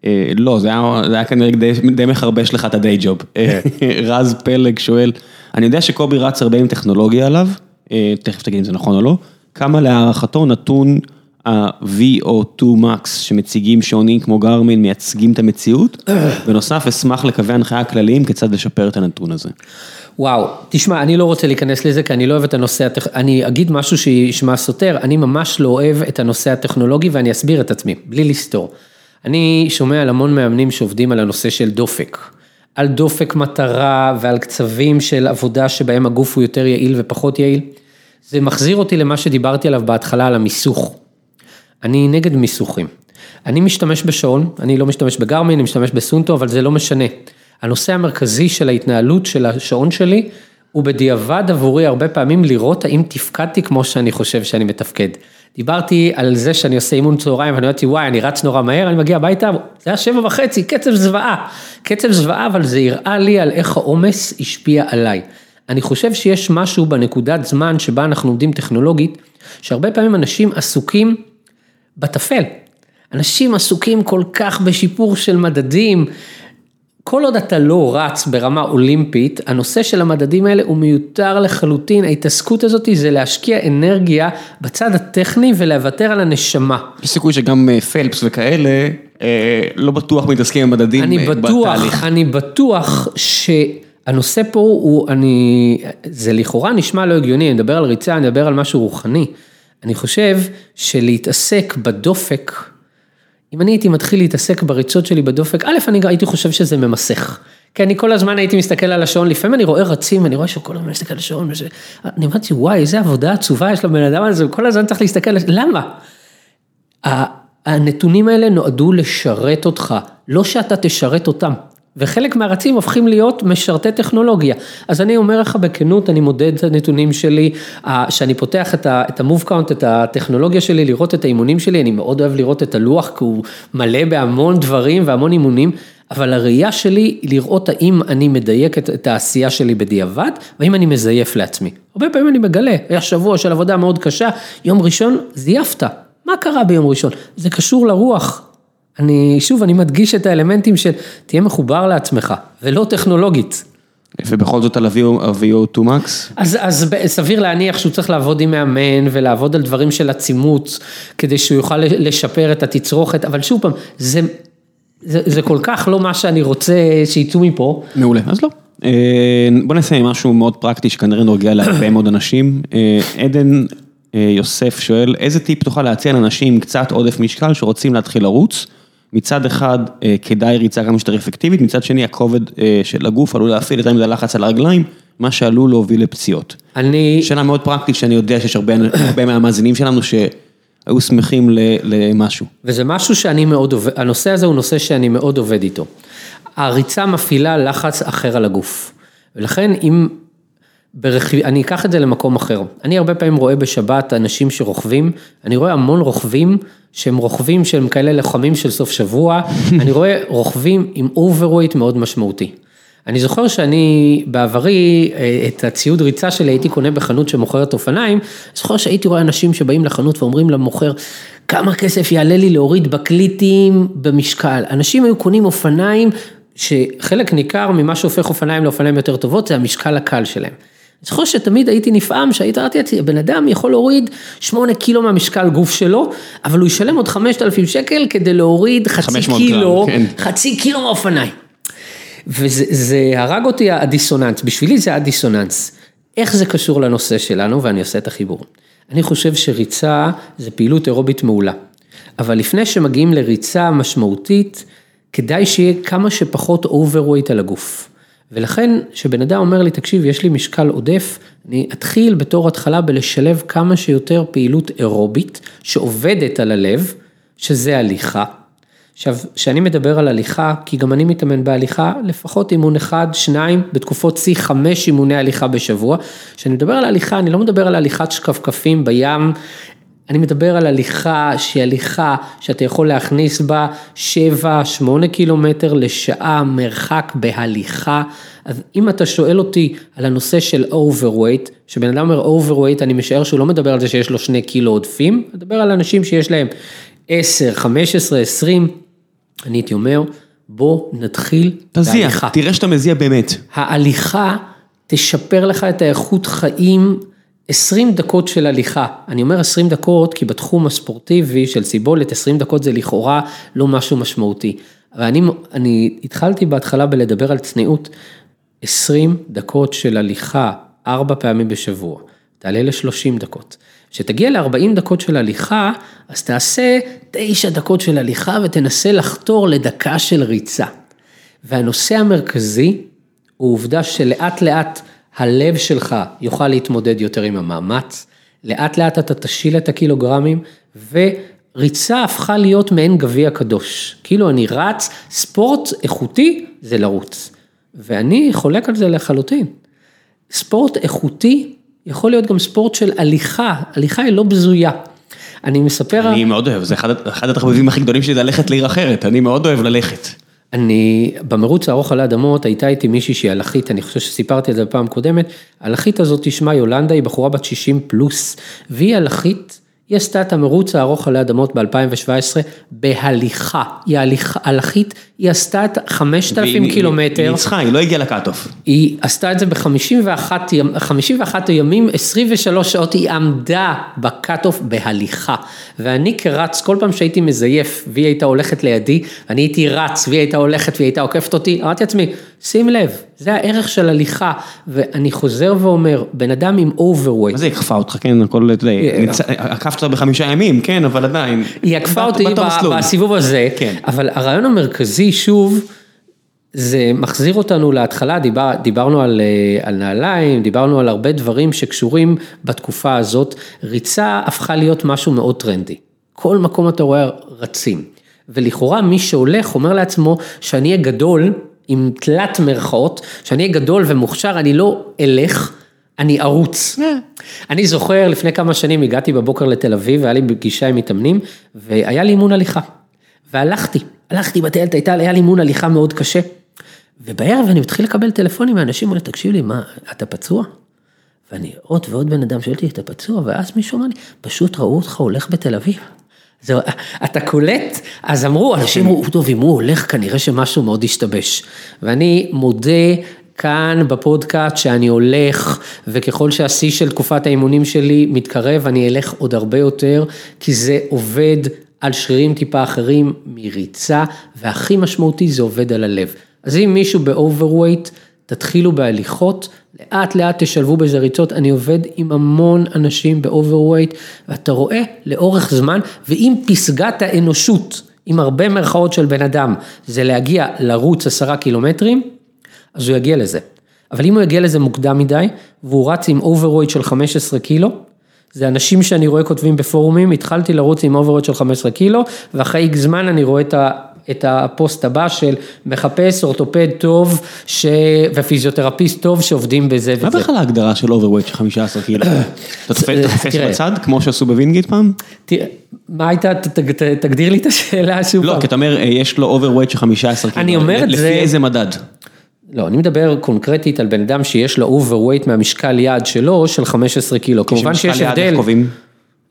אה, לא, זה היה, זה היה כנראה די, די מחרבש לך את הדיי ג'וב. אה, רז פלג שואל, אני יודע שקובי רץ הרבה עם טכנולוגיה עליו, אה, תכף תגיד אם זה נכון או לא, כמה להערכתו נתון ה-VO2 Max שמציגים שעונים כמו גרמין מייצגים את המציאות, בנוסף אשמח לקווי הנחיה כלליים כיצד לשפר את הנתון הזה. וואו, תשמע, אני לא רוצה להיכנס לזה, כי אני לא אוהב את הנושא, הטכ... אני אגיד משהו שישמע סותר, אני ממש לא אוהב את הנושא הטכנולוגי ואני אסביר את עצמי, בלי לסתור. אני שומע על המון מאמנים שעובדים על הנושא של דופק. על דופק מטרה ועל קצבים של עבודה שבהם הגוף הוא יותר יעיל ופחות יעיל. זה מחזיר אותי למה שדיברתי עליו בהתחלה, על המיסוך. אני נגד מיסוכים. אני משתמש בשעון, אני לא משתמש בגרמין, אני משתמש בסונטו, אבל זה לא משנה. הנושא המרכזי של ההתנהלות של השעון שלי, הוא בדיעבד עבורי הרבה פעמים לראות האם תפקדתי כמו שאני חושב שאני מתפקד. דיברתי על זה שאני עושה אימון צהריים ואני אמרתי וואי אני רץ נורא מהר, אני מגיע הביתה, זה היה שבע וחצי, קצב זוועה. קצב זוועה אבל זה הראה לי על איך העומס השפיע עליי. אני חושב שיש משהו בנקודת זמן שבה אנחנו עומדים טכנולוגית, שהרבה פעמים אנשים עסוקים בטפל. אנשים עסוקים כל כך בשיפור של מדדים. כל עוד אתה לא רץ ברמה אולימפית, הנושא של המדדים האלה הוא מיותר לחלוטין, ההתעסקות הזאת זה להשקיע אנרגיה בצד הטכני ולוותר על הנשמה. יש סיכוי שגם אה, פלפס וכאלה, אה, לא בטוח מתעסקים עם מדדים אני אה, בטוח, בתהליך. אני בטוח שהנושא פה הוא, אני, זה לכאורה נשמע לא הגיוני, אני מדבר על ריצה, אני מדבר על משהו רוחני. אני חושב שלהתעסק בדופק, אם אני הייתי מתחיל להתעסק בריצות שלי בדופק, א', אני הייתי חושב שזה ממסך. כי אני כל הזמן הייתי מסתכל על השעון, לפעמים אני רואה רצים, אני רואה שכל הזמן מסתכל על השעון, וש... אני אמרתי, וואי, איזה עבודה עצובה יש לבן אדם הזה, וכל הזמן צריך להסתכל, למה? הנתונים האלה נועדו לשרת אותך, לא שאתה תשרת אותם. וחלק מהרצים הופכים להיות משרתי טכנולוגיה. אז אני אומר לך בכנות, אני מודד את הנתונים שלי, שאני פותח את ה-move count, את הטכנולוגיה שלי, לראות את האימונים שלי, אני מאוד אוהב לראות את הלוח, כי הוא מלא בהמון דברים והמון אימונים, אבל הראייה שלי היא לראות האם אני מדייק את העשייה שלי בדיעבד, והאם אני מזייף לעצמי. הרבה פעמים אני מגלה, היה שבוע של עבודה מאוד קשה, יום ראשון זייפת. מה קרה ביום ראשון? זה קשור לרוח, אני, שוב, אני מדגיש את האלמנטים של תהיה מחובר לעצמך, ולא טכנולוגית. ובכל זאת על ה-VO2 Max? אז, אז סביר להניח שהוא צריך לעבוד עם מאמן ולעבוד על דברים של עצימות, כדי שהוא יוכל לשפר את התצרוכת, אבל שוב פעם, זה, זה, זה כל כך לא מה שאני רוצה שיצאו מפה. מעולה, אז לא. אה, בוא נסיים עם משהו מאוד פרקטי שכנראה נוגע להרבה מאוד אנשים. אה, עדן אה, יוסף שואל, איזה טיפ תוכל להציע לאנשים עם קצת עודף משקל שרוצים להתחיל לרוץ? מצד אחד אה, כדאי ריצה כמה שיותר אפקטיבית, מצד שני הכובד אה, של הגוף עלול להפעיל יותר מדי לחץ על הרגליים, מה שעלול להוביל לפציעות. אני... שאלה מאוד פרקטית שאני יודע שיש הרבה, הרבה מהמאזינים שלנו שהיו שמחים למשהו. וזה משהו שאני מאוד עובד, הנושא הזה הוא נושא שאני מאוד עובד איתו. הריצה מפעילה לחץ אחר על הגוף. ולכן אם ברכיבה, אני אקח את זה למקום אחר. אני הרבה פעמים רואה בשבת אנשים שרוכבים, אני רואה המון רוכבים שהם רוכבים שהם כאלה לוחמים של סוף שבוע, אני רואה רוכבים עם overweight מאוד משמעותי. אני זוכר שאני בעברי, אה, את הציוד ריצה שלי הייתי קונה בחנות שמוכרת אופניים, זוכר שהייתי רואה אנשים שבאים לחנות ואומרים למוכר, כמה כסף יעלה לי להוריד בקילואים במשקל. אנשים היו קונים אופניים, שחלק ניכר ממה שהופך אופניים לאופניים יותר טובות, זה המשקל הקל שלהם. אני זוכר שתמיד הייתי נפעם שהייתי ראיתי לעצמי, הבן אדם יכול להוריד שמונה קילו מהמשקל גוף שלו, אבל הוא ישלם עוד חמשת אלפים שקל כדי להוריד חצי קילו, גרם, כן. חצי קילו מהאופניים. וזה הרג אותי הדיסוננס, בשבילי זה הדיסוננס. איך זה קשור לנושא שלנו, ואני עושה את החיבור. אני חושב שריצה זה פעילות אירובית מעולה, אבל לפני שמגיעים לריצה משמעותית, כדאי שיהיה כמה שפחות overweight על הגוף. ולכן, כשבן אדם אומר לי, תקשיב, יש לי משקל עודף, אני אתחיל בתור התחלה בלשלב כמה שיותר פעילות אירובית שעובדת על הלב, שזה הליכה. עכשיו, כשאני מדבר על הליכה, כי גם אני מתאמן בהליכה, לפחות אימון אחד, שניים, בתקופות שיא חמש אימוני הליכה בשבוע. כשאני מדבר על הליכה, אני לא מדבר על הליכת שכפכפים בים, אני מדבר על הליכה שהיא הליכה שאתה יכול להכניס בה 7-8 קילומטר לשעה מרחק בהליכה. אז אם אתה שואל אותי על הנושא של overweight, שבן אדם אומר overweight, אני משער שהוא לא מדבר על זה שיש לו 2 קילו עודפים, אני מדבר על אנשים שיש להם 10, 15, 20, אני הייתי אומר, בוא נתחיל תזיע, בהליכה. תראה שאתה מזיע באמת. ההליכה תשפר לך את האיכות חיים 20 דקות של הליכה, אני אומר 20 דקות כי בתחום הספורטיבי של סיבולת 20 דקות זה לכאורה לא משהו משמעותי. אבל אני, אני התחלתי בהתחלה בלדבר על צניעות, 20 דקות של הליכה, 4 פעמים בשבוע, תעלה ל-30 דקות. כשתגיע ל-40 דקות של הליכה, אז תעשה 9 דקות של הליכה ותנסה לחתור לדקה של ריצה. והנושא המרכזי הוא עובדה שלאט לאט הלב שלך יוכל להתמודד יותר עם המאמץ, לאט לאט אתה תשיל את הקילוגרמים, וריצה הפכה להיות מעין גביע קדוש. כאילו אני רץ, ספורט איכותי זה לרוץ. ואני חולק על זה לחלוטין. ספורט איכותי יכול להיות גם ספורט של הליכה, הליכה היא לא בזויה. אני מספר... אני מאוד אוהב, זה אחד, אחד התחביבים הכי גדולים שלי ללכת לעיר אחרת, אני מאוד אוהב ללכת. אני, במרוץ הארוך עלי אדמות הייתה איתי מישהי שהיא הלכית, אני חושב שסיפרתי את זה בפעם קודמת, הלכית הזאת תשמע יולנדה היא בחורה בת 60 פלוס, והיא הלכית היא עשתה את המרוץ הארוך עלי אדמות ב-2017 בהליכה, היא הלכית, היא עשתה את 5,000 קילומטר. היא ניצחה, היא לא הגיעה ל cut-off. היא עשתה את זה ב-51 ימים, 23 שעות היא עמדה ב cut-off בהליכה. ואני כרץ, כל פעם שהייתי מזייף והיא הייתה הולכת לידי, אני הייתי רץ והיא הייתה הולכת והיא הייתה עוקפת אותי, אמרתי לעצמי, שים לב, זה הערך של הליכה, ואני חוזר ואומר, בן אדם עם overweight. מה זה עקפה אותך, כן, הכל, אתה יודע, עקפת בחמישה ימים, כן, אבל עדיין. היא עקפה אותי בסיבוב הזה, כן. אבל הרעיון המרכזי, שוב, זה מחזיר אותנו להתחלה, דיבר, דיברנו על, אה, על נעליים, דיברנו על הרבה דברים שקשורים בתקופה הזאת, ריצה הפכה להיות משהו מאוד טרנדי. כל מקום אתה רואה רצים. ולכאורה מי שהולך אומר לעצמו שאני אהיה גדול, עם תלת מירכאות, שאני אהיה גדול ומוכשר, אני לא אלך, אני ארוץ. אני זוכר, לפני כמה שנים הגעתי בבוקר לתל אביב, והיה לי פגישה עם מתאמנים, והיה לי אימון הליכה. והלכתי, הלכתי בטיילת, הייתה, היה לי אימון הליכה מאוד קשה. ובערב אני מתחיל לקבל טלפונים מאנשים, אומרים, תקשיב לי, מה, אתה פצוע? ואני, עוד ועוד בן אדם שואל אותי, אתה פצוע? ואז מישהו אמר לי, פשוט ראו אותך הולך בתל אביב. זהו, אתה קולט? אז אמרו, אנשים אמרו, טוב, אם הוא הולך, כנראה שמשהו מאוד השתבש. ואני מודה כאן בפודקאסט שאני הולך, וככל שהשיא של תקופת האימונים שלי מתקרב, אני אלך עוד הרבה יותר, כי זה עובד על שרירים טיפה אחרים מריצה, והכי משמעותי זה עובד על הלב. אז אם מישהו ב overweight, תתחילו בהליכות, לאט לאט תשלבו בזה ריצות, אני עובד עם המון אנשים ב overweight, ואתה רואה לאורך זמן, ואם פסגת האנושות, עם הרבה מירכאות של בן אדם, זה להגיע לרוץ עשרה קילומטרים, אז הוא יגיע לזה. אבל אם הוא יגיע לזה מוקדם מדי, והוא רץ עם overweight של 15 קילו, זה אנשים שאני רואה כותבים בפורומים, התחלתי לרוץ עם overweight של 15 קילו, ואחרי איקס זמן אני רואה את ה... את הפוסט הבא של מחפש אורתופד טוב ש... ופיזיותרפיסט טוב שעובדים בזה וזה. מה בכלל ההגדרה של overweight של 15 קילו? אתה תופס. בצד, כמו שעשו בווינגיט פעם? תראה, מה הייתה, תגדיר לי את השאלה שוב לא. כי אתה אומר, אה, יש לו overweight של 15 קילו. אני אומר את לפי זה- איזה מדד? לא, אני מדבר קונקרטית על בן אדם שיש לו overweight מהמשקל יעד שלו של 15 קילו. כמובן שיש הבדל?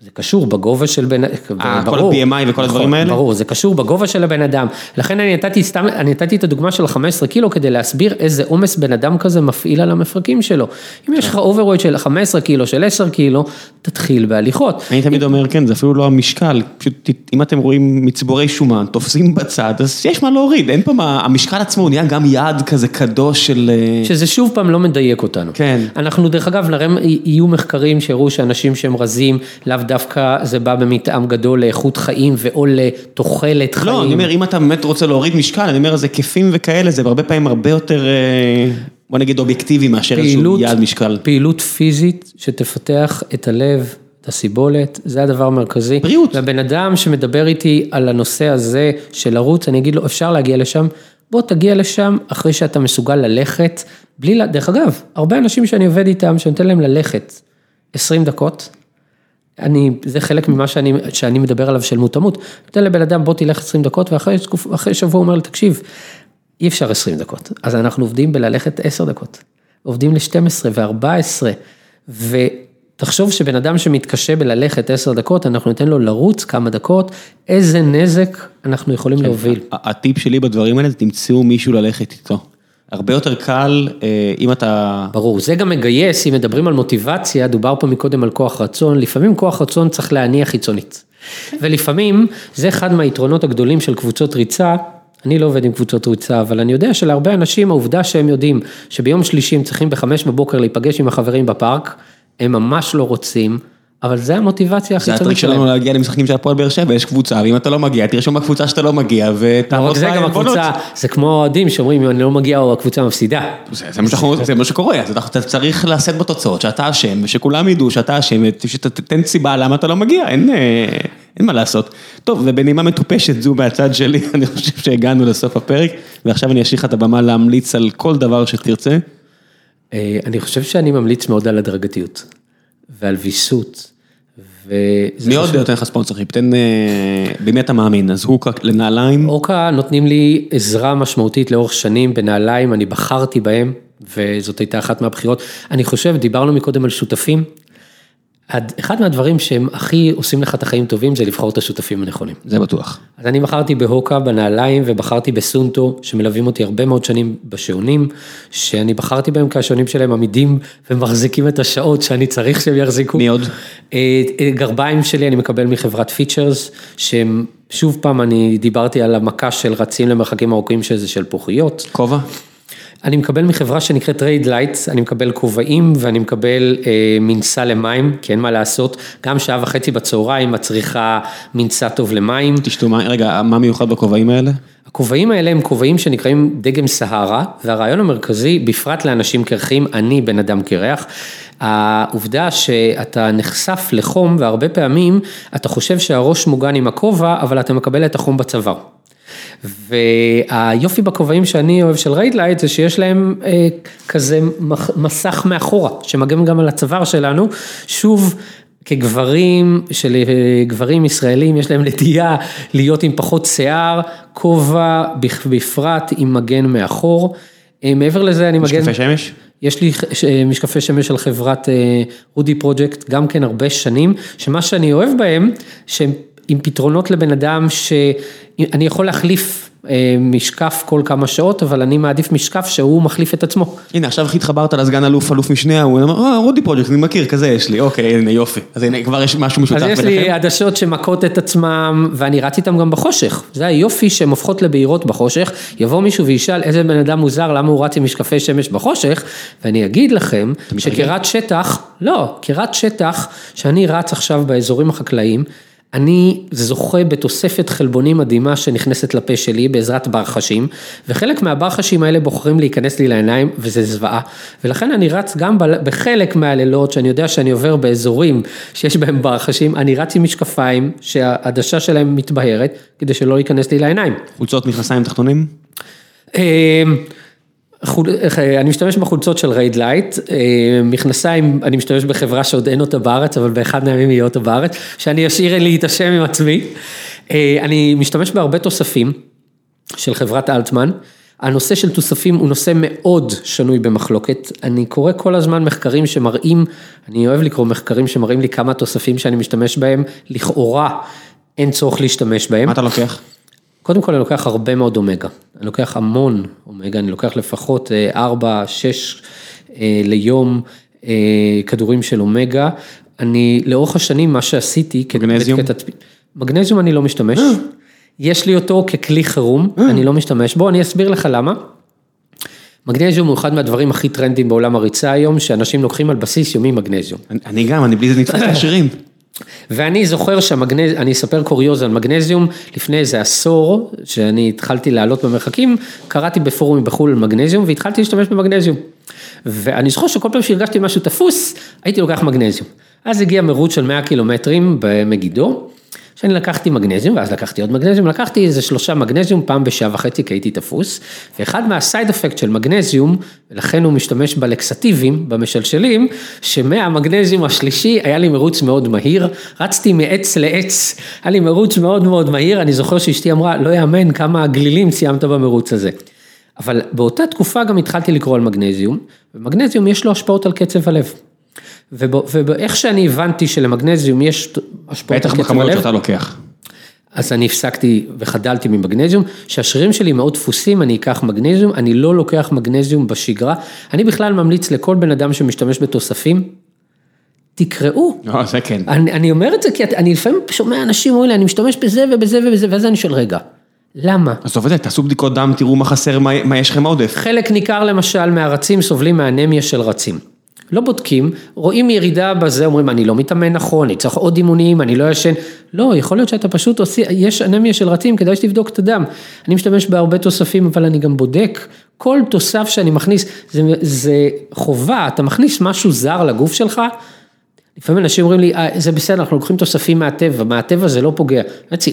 זה קשור בגובה של בן, אה, כל ברור. ה-BMI וכל הדברים נכון, האלה? ברור, זה קשור בגובה של הבן אדם. לכן אני נתתי סתם, אני נתתי את הדוגמה של 15 קילו כדי להסביר איזה עומס בן אדם כזה מפעיל על המפרקים שלו. אם יש לך overweight של 15 קילו, של 10 קילו, תתחיל בהליכות. אני תמיד אומר, כן, זה אפילו לא המשקל, פשוט אם אתם רואים מצבורי שומן, תופסים בצד, אז יש מה להוריד, אין פה מה, המשקל עצמו נהיה גם יעד כזה קדוש של... אה, שזה שוב פעם לא מדייק אותנו. כן. אנחנו דרך אגב נראה, יהיו מחקרים שיראו שאנשים שהם רזים, לאו דווקא זה בא במתאם גדול לאיכות חיים ואו לתוחלת חיים. לא, אני אומר, אם אתה באמת רוצה להוריד משקל, אני אומר, אז היקפים וכאלה, זה הרבה פעמים הרבה יותר, אה, בוא נגיד, אובייקטיבי מאשר איזשהו פעילות, יעד משקל. פעילות פיזית שתפתח את הלב, את הסיבולת, זה הדבר המרכזי. בריאות. והבן אדם שמדבר איתי על הנושא הזה של לרוץ, אני אגיד לו, אפשר להגיע לשם, בוא תגיע לשם אחרי שאתה מסוגל ללכת, בלי, דרך אגב, הרבה אנשים שאני עובד איתם, שאני נותן להם ללכת 20 דקות, אני, זה חלק ממה שאני, שאני מדבר עליו של מותאמות. נותן לבן אדם, בוא תלך 20 דקות, ואחרי שבוע הוא אומר לי, תקשיב, אי אפשר 20 דקות. אז אנחנו עובדים בללכת 10 דקות. עובדים ל-12 ו-14, ותחשוב שבן אדם שמתקשה בללכת 10 דקות, אנחנו ניתן לו לרוץ כמה דקות, איזה נזק אנחנו יכולים להוביל. ה- הטיפ שלי בדברים האלה, תמצאו מישהו ללכת איתו. הרבה יותר קל, אה, אם אתה... ברור, זה גם מגייס, אם מדברים על מוטיבציה, דובר פה מקודם על כוח רצון, לפעמים כוח רצון צריך להניע חיצונית. ולפעמים, זה אחד מהיתרונות הגדולים של קבוצות ריצה, אני לא עובד עם קבוצות ריצה, אבל אני יודע שלהרבה אנשים, העובדה שהם יודעים שביום שלישי הם צריכים בחמש בבוקר להיפגש עם החברים בפארק, הם ממש לא רוצים, אבל זה המוטיבציה זה החיצונית הטריק שלנו שלהם. להגיע למשחקים של הפועל באר שבע, יש קבוצה, ואם אתה לא מגיע, תרשום בקבוצה שאתה לא מגיע, לא ותעמוד רק זה, גם. הקבוצה, זה כמו האוהדים שאומרים, אם אני לא מגיע, או הקבוצה מפסידה. זה, זה, מה זה שקורה, אז אתה צריך לשאת בתוצאות שאתה אשם, ושכולם ידעו שאתה אשם, ושתתן סיבה למה אתה לא מגיע, אין, אה, אין מה לעשות. טוב, ובנימה מטופשת זו מהצד שלי, אני חושב שהגענו לסוף הפרק, ועכשיו אני אשאיר לך את הבמה להמליץ על כל דבר שתרצה. אה, אני חושב שאני ממליץ מאוד על הדרגתיות ועל ויסות. וזה מי עוד. נותן לך sponsorship? תן, במי אתה מאמין? אז הוקה לנעליים, הוקה נותנים לי עזרה משמעותית לאורך שנים בנעליים, אני בחרתי בהם, וזאת הייתה אחת מהבחירות. אני חושב, דיברנו מקודם על שותפים, אחד מהדברים שהם הכי עושים לך את החיים טובים זה לבחור את השותפים הנכונים. זה בטוח. אז אני בחרתי בהוקה בנעליים ובחרתי בסונטו שמלווים אותי הרבה מאוד שנים בשעונים, שאני בחרתי בהם כי השעונים שלהם עמידים ומחזיקים את השעות שאני צריך שהם יחזיקו. מי עוד? אה, אה, גרביים שלי אני מקבל מחברת פיצ'רס, שהם, שוב פעם אני דיברתי על המכה של רצים למרחקים ארוכים שזה שלפוחיות. כובע? אני מקבל מחברה שנקראת ריידלייט, אני מקבל כובעים ואני מקבל אה, מנשא למים, כי אין מה לעשות, גם שעה וחצי בצהריים מצריכה מנשא טוב למים. תשתו מים, רגע, מה מיוחד בכובעים האלה? הכובעים האלה הם כובעים שנקראים דגם סהרה, והרעיון המרכזי, בפרט לאנשים קרחים, אני בן אדם קרח, העובדה שאתה נחשף לחום והרבה פעמים אתה חושב שהראש מוגן עם הכובע, אבל אתה מקבל את החום בצוואר. והיופי בכובעים שאני אוהב של ריידלייט זה שיש להם אה, כזה מסך מאחורה, שמגן גם על הצוואר שלנו, שוב. כגברים, של אה, גברים ישראלים יש להם נטייה להיות עם פחות שיער, כובע בפרט עם מגן מאחור. אה, מעבר לזה אני מגן... משקפי שמש? יש לי משקפי שמש של חברת רודי פרויקט גם כן הרבה שנים, שמה שאני אוהב בהם, שהם עם פתרונות לבן אדם שאני יכול להחליף אה, משקף כל כמה שעות, אבל אני מעדיף משקף שהוא מחליף את עצמו. הנה, עכשיו התחברת לסגן אלוף, אלוף משנה, הוא אמר, אה, רודי פרויקט, אני מכיר, כזה יש לי, אוקיי, הנה יופי. אז הנה, כבר יש משהו משותף ביניכם. אז יש לי עדשות שמכות את עצמם, ואני רץ איתם גם בחושך. זה היופי שהן הופכות לבהירות בחושך, יבוא מישהו וישאל איזה בן אדם מוזר, למה הוא רץ עם משקפי שמש בחושך, ואני אגיד לכם, שכרץ שטח, לא, כרץ שטח, שאני רץ עכשיו באזורים החקלאיים, אני זוכה בתוספת חלבונים מדהימה שנכנסת לפה שלי בעזרת ברחשים, וחלק מהברחשים האלה בוחרים להיכנס לי לעיניים, וזה זוועה. ולכן אני רץ גם בחלק מהלילות, שאני יודע שאני עובר באזורים שיש בהם ברחשים, אני רץ עם משקפיים שהעדשה שלהם מתבהרת, כדי שלא ייכנס לי לעיניים. חולצות מכנסיים תחתונים? אמ, אני משתמש בחולצות של רייד לייט, אה, מכנסיים, אני משתמש בחברה שעוד אין אותה בארץ, אבל באחד מהימים יהיה אותה בארץ, שאני אשאיר לי את השם עם עצמי. אה, אני משתמש בהרבה תוספים של חברת אלטמן. הנושא של תוספים הוא נושא מאוד שנוי במחלוקת. אני קורא כל הזמן מחקרים שמראים, אני אוהב לקרוא מחקרים שמראים לי כמה תוספים שאני משתמש בהם, לכאורה אין צורך להשתמש בהם. מה אתה לוקח? קודם כל אני לוקח הרבה מאוד אומגה, אני לוקח המון אומגה, אני לוקח לפחות 4, אה, 6 אה, ליום אה, כדורים של אומגה. אני לאורך השנים מה שעשיתי, מגנזיום? מגנזיום אני לא משתמש, יש לי אותו ככלי חירום, אני לא משתמש בו, אני אסביר לך למה. מגנזיום הוא אחד מהדברים הכי טרנדיים בעולם הריצה היום, שאנשים לוקחים על בסיס יומי מגנזיום. אני גם, אני בלי זה נתפס לעשירים. ואני זוכר שהמגנז... אני אספר קוריוז על מגנזיום, לפני איזה עשור, שאני התחלתי לעלות במרחקים, קראתי בפורומים בחו"ל על מגנזיום, והתחלתי להשתמש במגנזיום. ואני זוכר שכל פעם שהרגשתי משהו תפוס, הייתי לוקח מגנזיום. אז הגיע מרוץ של 100 קילומטרים במגידו, שאני לקחתי מגנזיום, ואז לקחתי עוד מגנזיום, לקחתי איזה שלושה מגנזיום פעם בשעה וחצי כי הייתי תפוס, ואחד מהסייד אפקט של מגנזיום, ולכן הוא משתמש בלקסטיבים, במשלשלים, שמהמגנזיום השלישי היה לי מרוץ מאוד מהיר, רצתי מעץ לעץ, היה לי מרוץ מאוד מאוד מהיר, אני זוכר שאשתי אמרה, לא יאמן כמה גלילים סיימת במרוץ הזה. אבל באותה תקופה גם התחלתי לקרוא על מגנזיום, ומגנזיום יש לו השפעות על קצב הלב. ואיך שאני הבנתי שלמגנזיום יש השפעות. בטח בכמויות שאתה לוקח. אז אני הפסקתי וחדלתי ממגנזיום, שהשרירים שלי מאוד דפוסים, אני אקח מגנזיום, אני לא לוקח מגנזיום בשגרה. אני בכלל ממליץ לכל בן אדם שמשתמש בתוספים, תקראו. לא, זה כן. אני, אני אומר את זה כי אני לפעמים שומע אנשים אומרים לי, אני משתמש בזה ובזה ובזה, ואז אני שואל, רגע, למה? את זה, תעשו בדיקות דם, תראו מה חסר, מה, מה יש לכם עודף. חלק ניכר למשל מהרצים סובלים מאנמיה של רצים. לא בודקים, רואים ירידה בזה, אומרים אני לא מתאמן נכון, אני צריך עוד אימונים, אני לא ישן, לא, יכול להיות שאתה פשוט עושה, יש אנמיה של רצים, כדאי שתבדוק את הדם. אני משתמש בהרבה תוספים, אבל אני גם בודק, כל תוסף שאני מכניס, זה, זה חובה, אתה מכניס משהו זר לגוף שלך, לפעמים אנשים אומרים לי, אה, זה בסדר, אנחנו לוקחים תוספים מהטבע, מהטבע זה לא פוגע.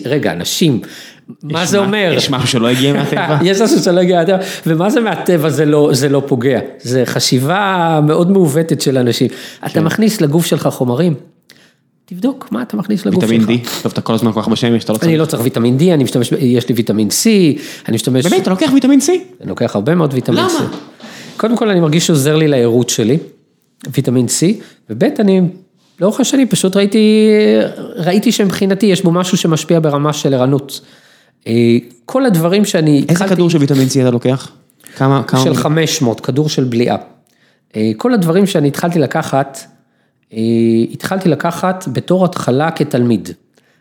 רגע, אנשים, מה זה אומר? יש משהו שלא הגיע מהטבע? יש משהו שלא הגיע מהטבע, ומה זה מהטבע זה לא, זה לא פוגע? זה חשיבה מאוד מעוותת של אנשים. אתה כן. מכניס לגוף שלך חומרים, תבדוק מה אתה מכניס לגוף שלך. ויטמין D, טוב, אתה כל הזמן כל כך בשמש, אתה לא צריך. אני לא צריך ויטמין D, אני משתמש, יש לי ויטמין C, אני משתמש... באמת, אתה לוקח ויטמין C? אני לוקח הרבה מאוד ויטמין C. למה? קודם כל אני מרגיש שעוזר לי לערות שלי, ויטמין C, וב' אני לאורך השנים פשוט ראיתי, ראיתי שמבחינתי יש בו משהו שמשפיע ברמה של ערנות. אה, כל הדברים שאני איזה התחלתי... כדור של ויטמין C אתה לוקח? כמה? כמה... של 500, כדור של בליעה. אה, כל הדברים שאני התחלתי לקחת, אה, התחלתי לקחת בתור התחלה כתלמיד.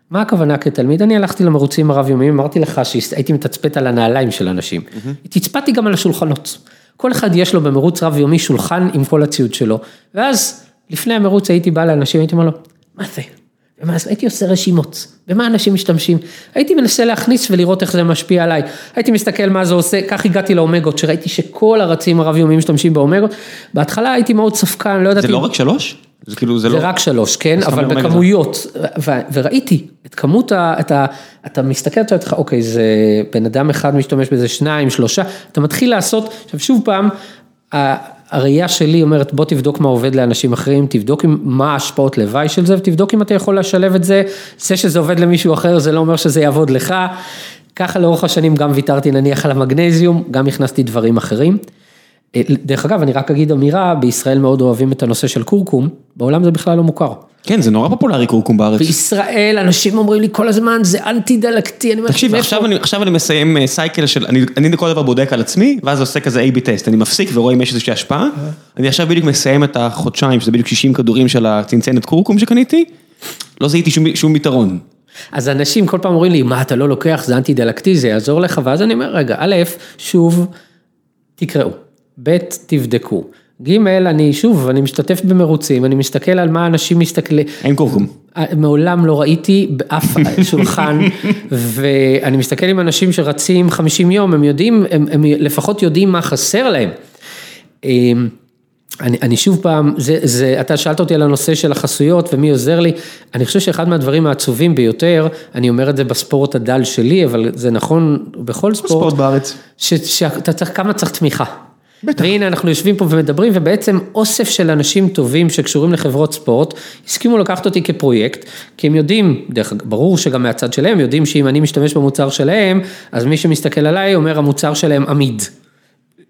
מה הכוונה כתלמיד? אני הלכתי למרוצים הרב-יומיים, אמרתי לך שהייתי מתצפת על הנעליים של אנשים. Mm-hmm. תצפתי גם על השולחנות. כל אחד יש לו במרוץ רב-יומי שולחן עם כל הציוד שלו. ואז לפני המרוץ הייתי בא לאנשים, הייתי אומר לו, מה זה? הייתי עושה רשימות, במה אנשים משתמשים, הייתי מנסה להכניס ולראות איך זה משפיע עליי, הייתי מסתכל מה זה עושה, כך הגעתי לאומגות, שראיתי שכל הרצים הרב-יומיים משתמשים באומגות, בהתחלה הייתי מאוד ספקן, לא ידעתי... זה לא רק שלוש? זה כאילו, זה זה לא... רק שלוש, כן, אבל. בכמויות, ו- וראיתי את כמות ה... את ה אתה מסתכל, אתה אומר, אוקיי, זה בן אדם אחד משתמש בזה, שניים, שלושה, אתה מתחיל לעשות, עכשיו שוב פעם, הראייה שלי אומרת, בוא תבדוק מה עובד לאנשים אחרים, תבדוק מה ההשפעות לוואי של זה, ותבדוק אם אתה יכול לשלב את זה, זה שזה עובד למישהו אחר, זה לא אומר שזה יעבוד לך. ככה לאורך השנים גם ויתרתי נניח על המגנזיום, גם הכנסתי דברים אחרים. אה, דרך אגב, אני רק אגיד אמירה, בישראל מאוד אוהבים את הנושא של קורקום, בעולם זה בכלל לא מוכר. כן, זה נורא פופולרי קורקום בארץ. בישראל אנשים אומרים לי כל הזמן, זה אנטי דלקתי, אני תקשיב? עכשיו אני, עכשיו אני מסיים אה, סייקל של, אני, אני לכל דבר בודק על עצמי, ואז עושה כזה A-B טסט, אני מפסיק ורואה אם יש איזושהי השפעה, אני עכשיו בדיוק מסיים את החודשיים, שזה בדיוק 60 כדורים של הצנצנת קורקום שקניתי, לא זיהיתי שום, שום יתרון. אז אנשים כל פעם אומרים לי, מה אתה לא לוקח, זה אנטי דלקתי, זה יעזור לך, ואז אני אומר, רגע, א', שוב, תקראו, ב', תבדקו. ג', אני שוב, אני משתתף במרוצים, אני מסתכל על מה אנשים מסתכלים, אין קורקום. מעולם לא ראיתי באף שולחן, ואני מסתכל עם אנשים שרצים 50 יום, הם יודעים, הם, הם לפחות יודעים מה חסר להם. אמ, אני, אני שוב פעם, זה, זה, אתה שאלת אותי על הנושא של החסויות ומי עוזר לי, אני חושב שאחד מהדברים העצובים ביותר, אני אומר את זה בספורט הדל שלי, אבל זה נכון בכל ספורט, ספורט בארץ. שאתה צריך, כמה צריך תמיכה. בטח. והנה אנחנו יושבים פה ומדברים ובעצם אוסף של אנשים טובים שקשורים לחברות ספורט, הסכימו לקחת אותי כפרויקט, כי הם יודעים, דרך אגב, ברור שגם מהצד שלהם, יודעים שאם אני משתמש במוצר שלהם, אז מי שמסתכל עליי אומר המוצר שלהם עמיד.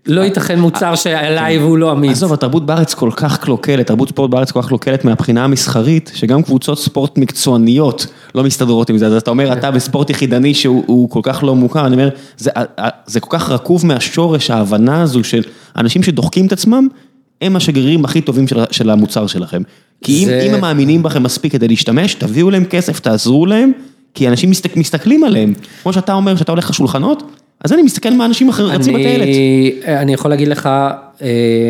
לא ייתכן מוצר שעליי והוא לא עמיד. עזוב, התרבות בארץ כל כך קלוקלת, תרבות ספורט בארץ כל כך קלוקלת מהבחינה המסחרית, שגם קבוצות ספורט מקצועניות לא מסתדרות עם זה, אז אתה אומר, אתה בספורט יחידני שהוא הוא כל כך לא מוכר, אני אומר, זה, זה כל כך רקוב מהשורש, ההבנה הזו של אנשים שדוחקים את עצמם, הם השגרירים הכי טובים של, של המוצר שלכם. כי אם, זה- אם הם מאמינים בכם מספיק כדי להשתמש, תביאו להם כסף, תעזרו להם, כי אנשים מסתכלים עליהם. כמו שאתה אומר, שאתה הולך לשולחנות, אז אני מסתכל מה אנשים אחרים רצים בטיילת. אני, יכול להגיד לך,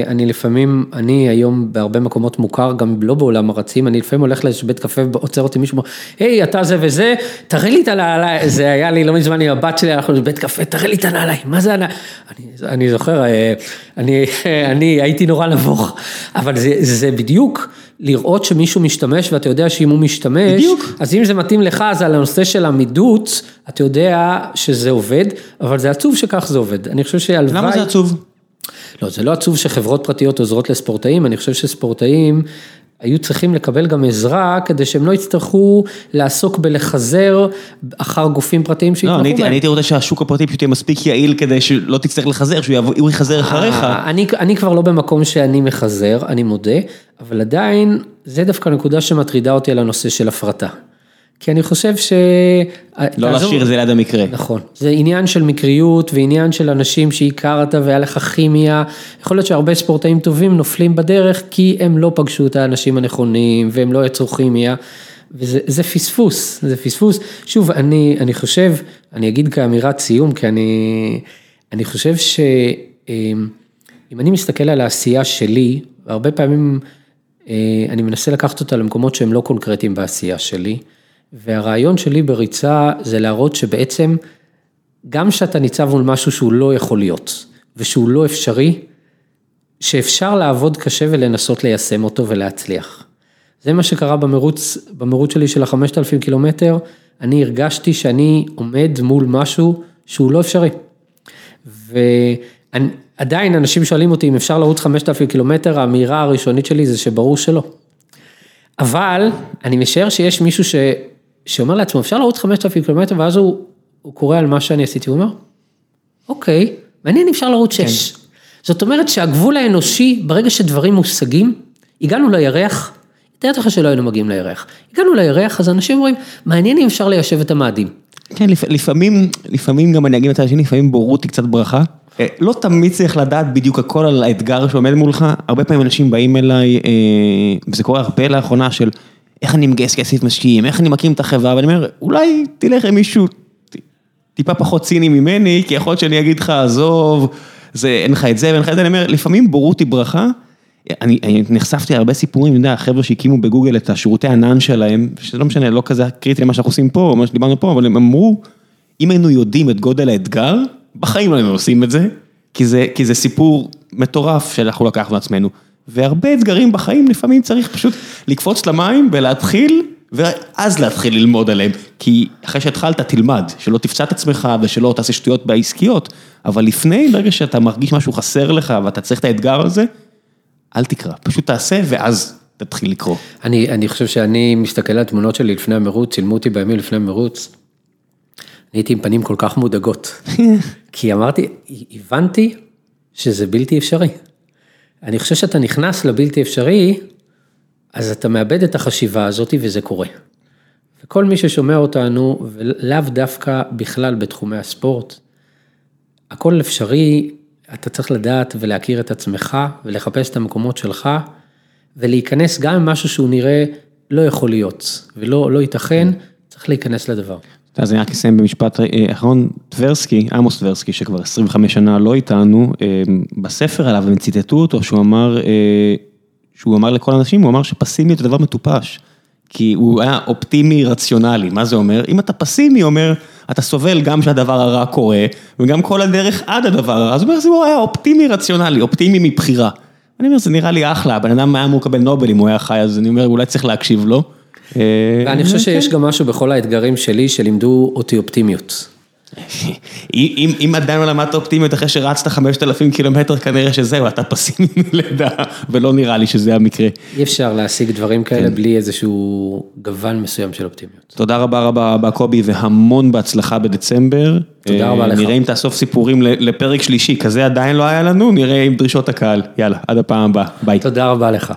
אני לפעמים, אני היום בהרבה מקומות מוכר, גם לא בעולם הרצים, אני לפעמים הולך לאיזשהו בית קפה, עוצר אותי מישהו, היי, אתה זה וזה, תראה לי את הנעליים, זה היה לי לא מזמן עם הבת שלי, אנחנו בבית קפה, תראה לי את הנעליים, מה זה הנעליים? אני, אני זוכר, אה, אני, אני הייתי נורא נבוך, אבל זה, זה בדיוק לראות שמישהו משתמש, ואתה יודע שאם הוא משתמש, בדיוק. אז אם זה מתאים לך, אז על הנושא של עמידות, אתה יודע שזה עובד, אבל זה עצוב שכך זה עובד. אני חושב שהלוואי... למה זה עצוב? לא, זה לא עצוב שחברות פרטיות עוזרות לספורטאים, אני חושב שספורטאים היו צריכים לקבל גם עזרה, כדי שהם לא יצטרכו לעסוק בלחזר אחר גופים פרטיים לא, שיתמכו בהם. אני הייתי רוצה שהשוק הפרטי פשוט יהיה מספיק יעיל כדי שלא תצטרך לחזר, שהוא יחזר אחריך. אה, אני, אני כבר לא במקום שאני מחזר, אני מודה, אבל עדיין, זה דווקא נקודה שמטרידה אותי על הנושא של הפרטה. כי אני חושב ש... לא להשאיר את זה ליד המקרה. נכון, זה עניין של מקריות ועניין של אנשים שהכרת והיה לך כימיה, יכול להיות שהרבה ספורטאים טובים נופלים בדרך כי הם לא פגשו את האנשים הנכונים והם לא יצרו כימיה. וזה זה פספוס, זה פספוס. שוב, אני, אני חושב, אני אגיד כאמירת סיום, כי אני, אני חושב שאם אני מסתכל על העשייה שלי, והרבה פעמים אה, אני מנסה לקחת אותה למקומות שהם לא קונקרטיים בעשייה שלי, והרעיון שלי בריצה זה להראות שבעצם גם שאתה ניצב מול משהו שהוא לא יכול להיות, ושהוא לא אפשרי, שאפשר לעבוד קשה ולנסות ליישם אותו ולהצליח. זה מה שקרה במרוץ, במרוץ שלי של החמשת אלפים קילומטר, אני הרגשתי שאני עומד מול משהו שהוא לא אפשרי. ועדיין אנשים שואלים אותי אם אפשר לרוץ חמשת אלפים קילומטר, האמירה הראשונית שלי זה שברור שלא. אבל אני משער שיש מישהו ש... שאומר לעצמו, אפשר לרוץ חמשת אלפים קילומטר, ואז הוא, הוא קורא על מה שאני עשיתי, הוא אומר, אוקיי, מעניין אפשר לרוץ שש. כן. זאת אומרת שהגבול האנושי, ברגע שדברים מושגים, הגענו לירח, תאר לך שלא היינו מגיעים לירח. הגענו לירח, אז אנשים אומרים, מעניין אם אפשר ליישב את המאדים. כן, לפ- לפעמים, לפעמים גם אני אגיד את השני, לפעמים בורות היא קצת ברכה. אה, לא תמיד צריך לדעת בדיוק הכל על האתגר שעומד מולך, הרבה פעמים אנשים באים אליי, אה, וזה קורה הרבה לאחרונה, של איך אני מגייס כסף משקיעים, איך אני מקים את החברה, ואני אומר, אולי תלך עם מישהו טיפה פחות ציני ממני, כי יכול להיות שאני אגיד לך, עזוב, זה, אין לך את זה ואין לך את זה, אני אומר, לפעמים בורות היא ברכה, אני, אני נחשפתי להרבה סיפורים, אני יודע, חבר'ה שהקימו בגוגל את השירותי ענן שלהם, שזה לא משנה, לא כזה קריטי למה שאנחנו עושים פה, מה שדיברנו פה, אבל הם אמרו, אם היינו יודעים את גודל האתגר, בחיים לא היינו עושים את זה, כי זה, כי זה סיפור מטורף שאנחנו לקחנו לעצמנו. והרבה אתגרים בחיים, לפעמים צריך פשוט לקפוץ למים ולהתחיל, ואז להתחיל ללמוד עליהם. כי אחרי שהתחלת, תלמד, שלא תפצע את עצמך ושלא תעשה שטויות בעסקיות, אבל לפני, ברגע שאתה מרגיש משהו חסר לך ואתה צריך את האתגר הזה, אל תקרא, פשוט תעשה ואז תתחיל לקרוא. אני, אני חושב שאני מסתכל על התמונות שלי לפני המרוץ, צילמו אותי בימים לפני המרוץ, אני הייתי עם פנים כל כך מודאגות. כי אמרתי, הבנתי שזה בלתי אפשרי. אני חושב שאתה נכנס לבלתי אפשרי, אז אתה מאבד את החשיבה הזאת וזה קורה. וכל מי ששומע אותנו, ולאו דווקא בכלל בתחומי הספורט, הכל אפשרי, אתה צריך לדעת ולהכיר את עצמך ולחפש את המקומות שלך ולהיכנס גם עם משהו שהוא נראה לא יכול להיות ולא לא ייתכן, צריך להיכנס לדבר. אז אני רק אסיים במשפט אה, אחרון, טברסקי, עמוס טברסקי, שכבר 25 שנה לא איתנו, אה, בספר עליו הם ציטטו אותו, שהוא אמר, אה, שהוא אמר לכל האנשים, הוא אמר שפסימיות זה דבר מטופש. כי הוא היה אופטימי רציונלי, מה זה אומר? אם אתה פסימי, אומר, אתה סובל גם שהדבר הרע קורה, וגם כל הדרך עד הדבר הרע, אז הוא אומר, זה היה אופטימי רציונלי, אופטימי מבחירה. אני אומר, זה נראה לי אחלה, הבן אדם היה אמור לקבל נובל אם הוא היה חי, אז אני אומר, אולי צריך להקשיב לו. ואני חושב שיש גם משהו בכל האתגרים שלי שלימדו אותי אופטימיות. אם עדיין לא למדת אופטימיות אחרי שרצת 5,000 קילומטר, כנראה שזהו, אתה פסימי מלידה, ולא נראה לי שזה המקרה. אי אפשר להשיג דברים כאלה בלי איזשהו גוון מסוים של אופטימיות. תודה רבה רבה רבה קובי, והמון בהצלחה בדצמבר. תודה רבה לך. נראה אם תאסוף סיפורים לפרק שלישי, כזה עדיין לא היה לנו, נראה עם דרישות הקהל. יאללה, עד הפעם הבאה, ביי. תודה רבה לך.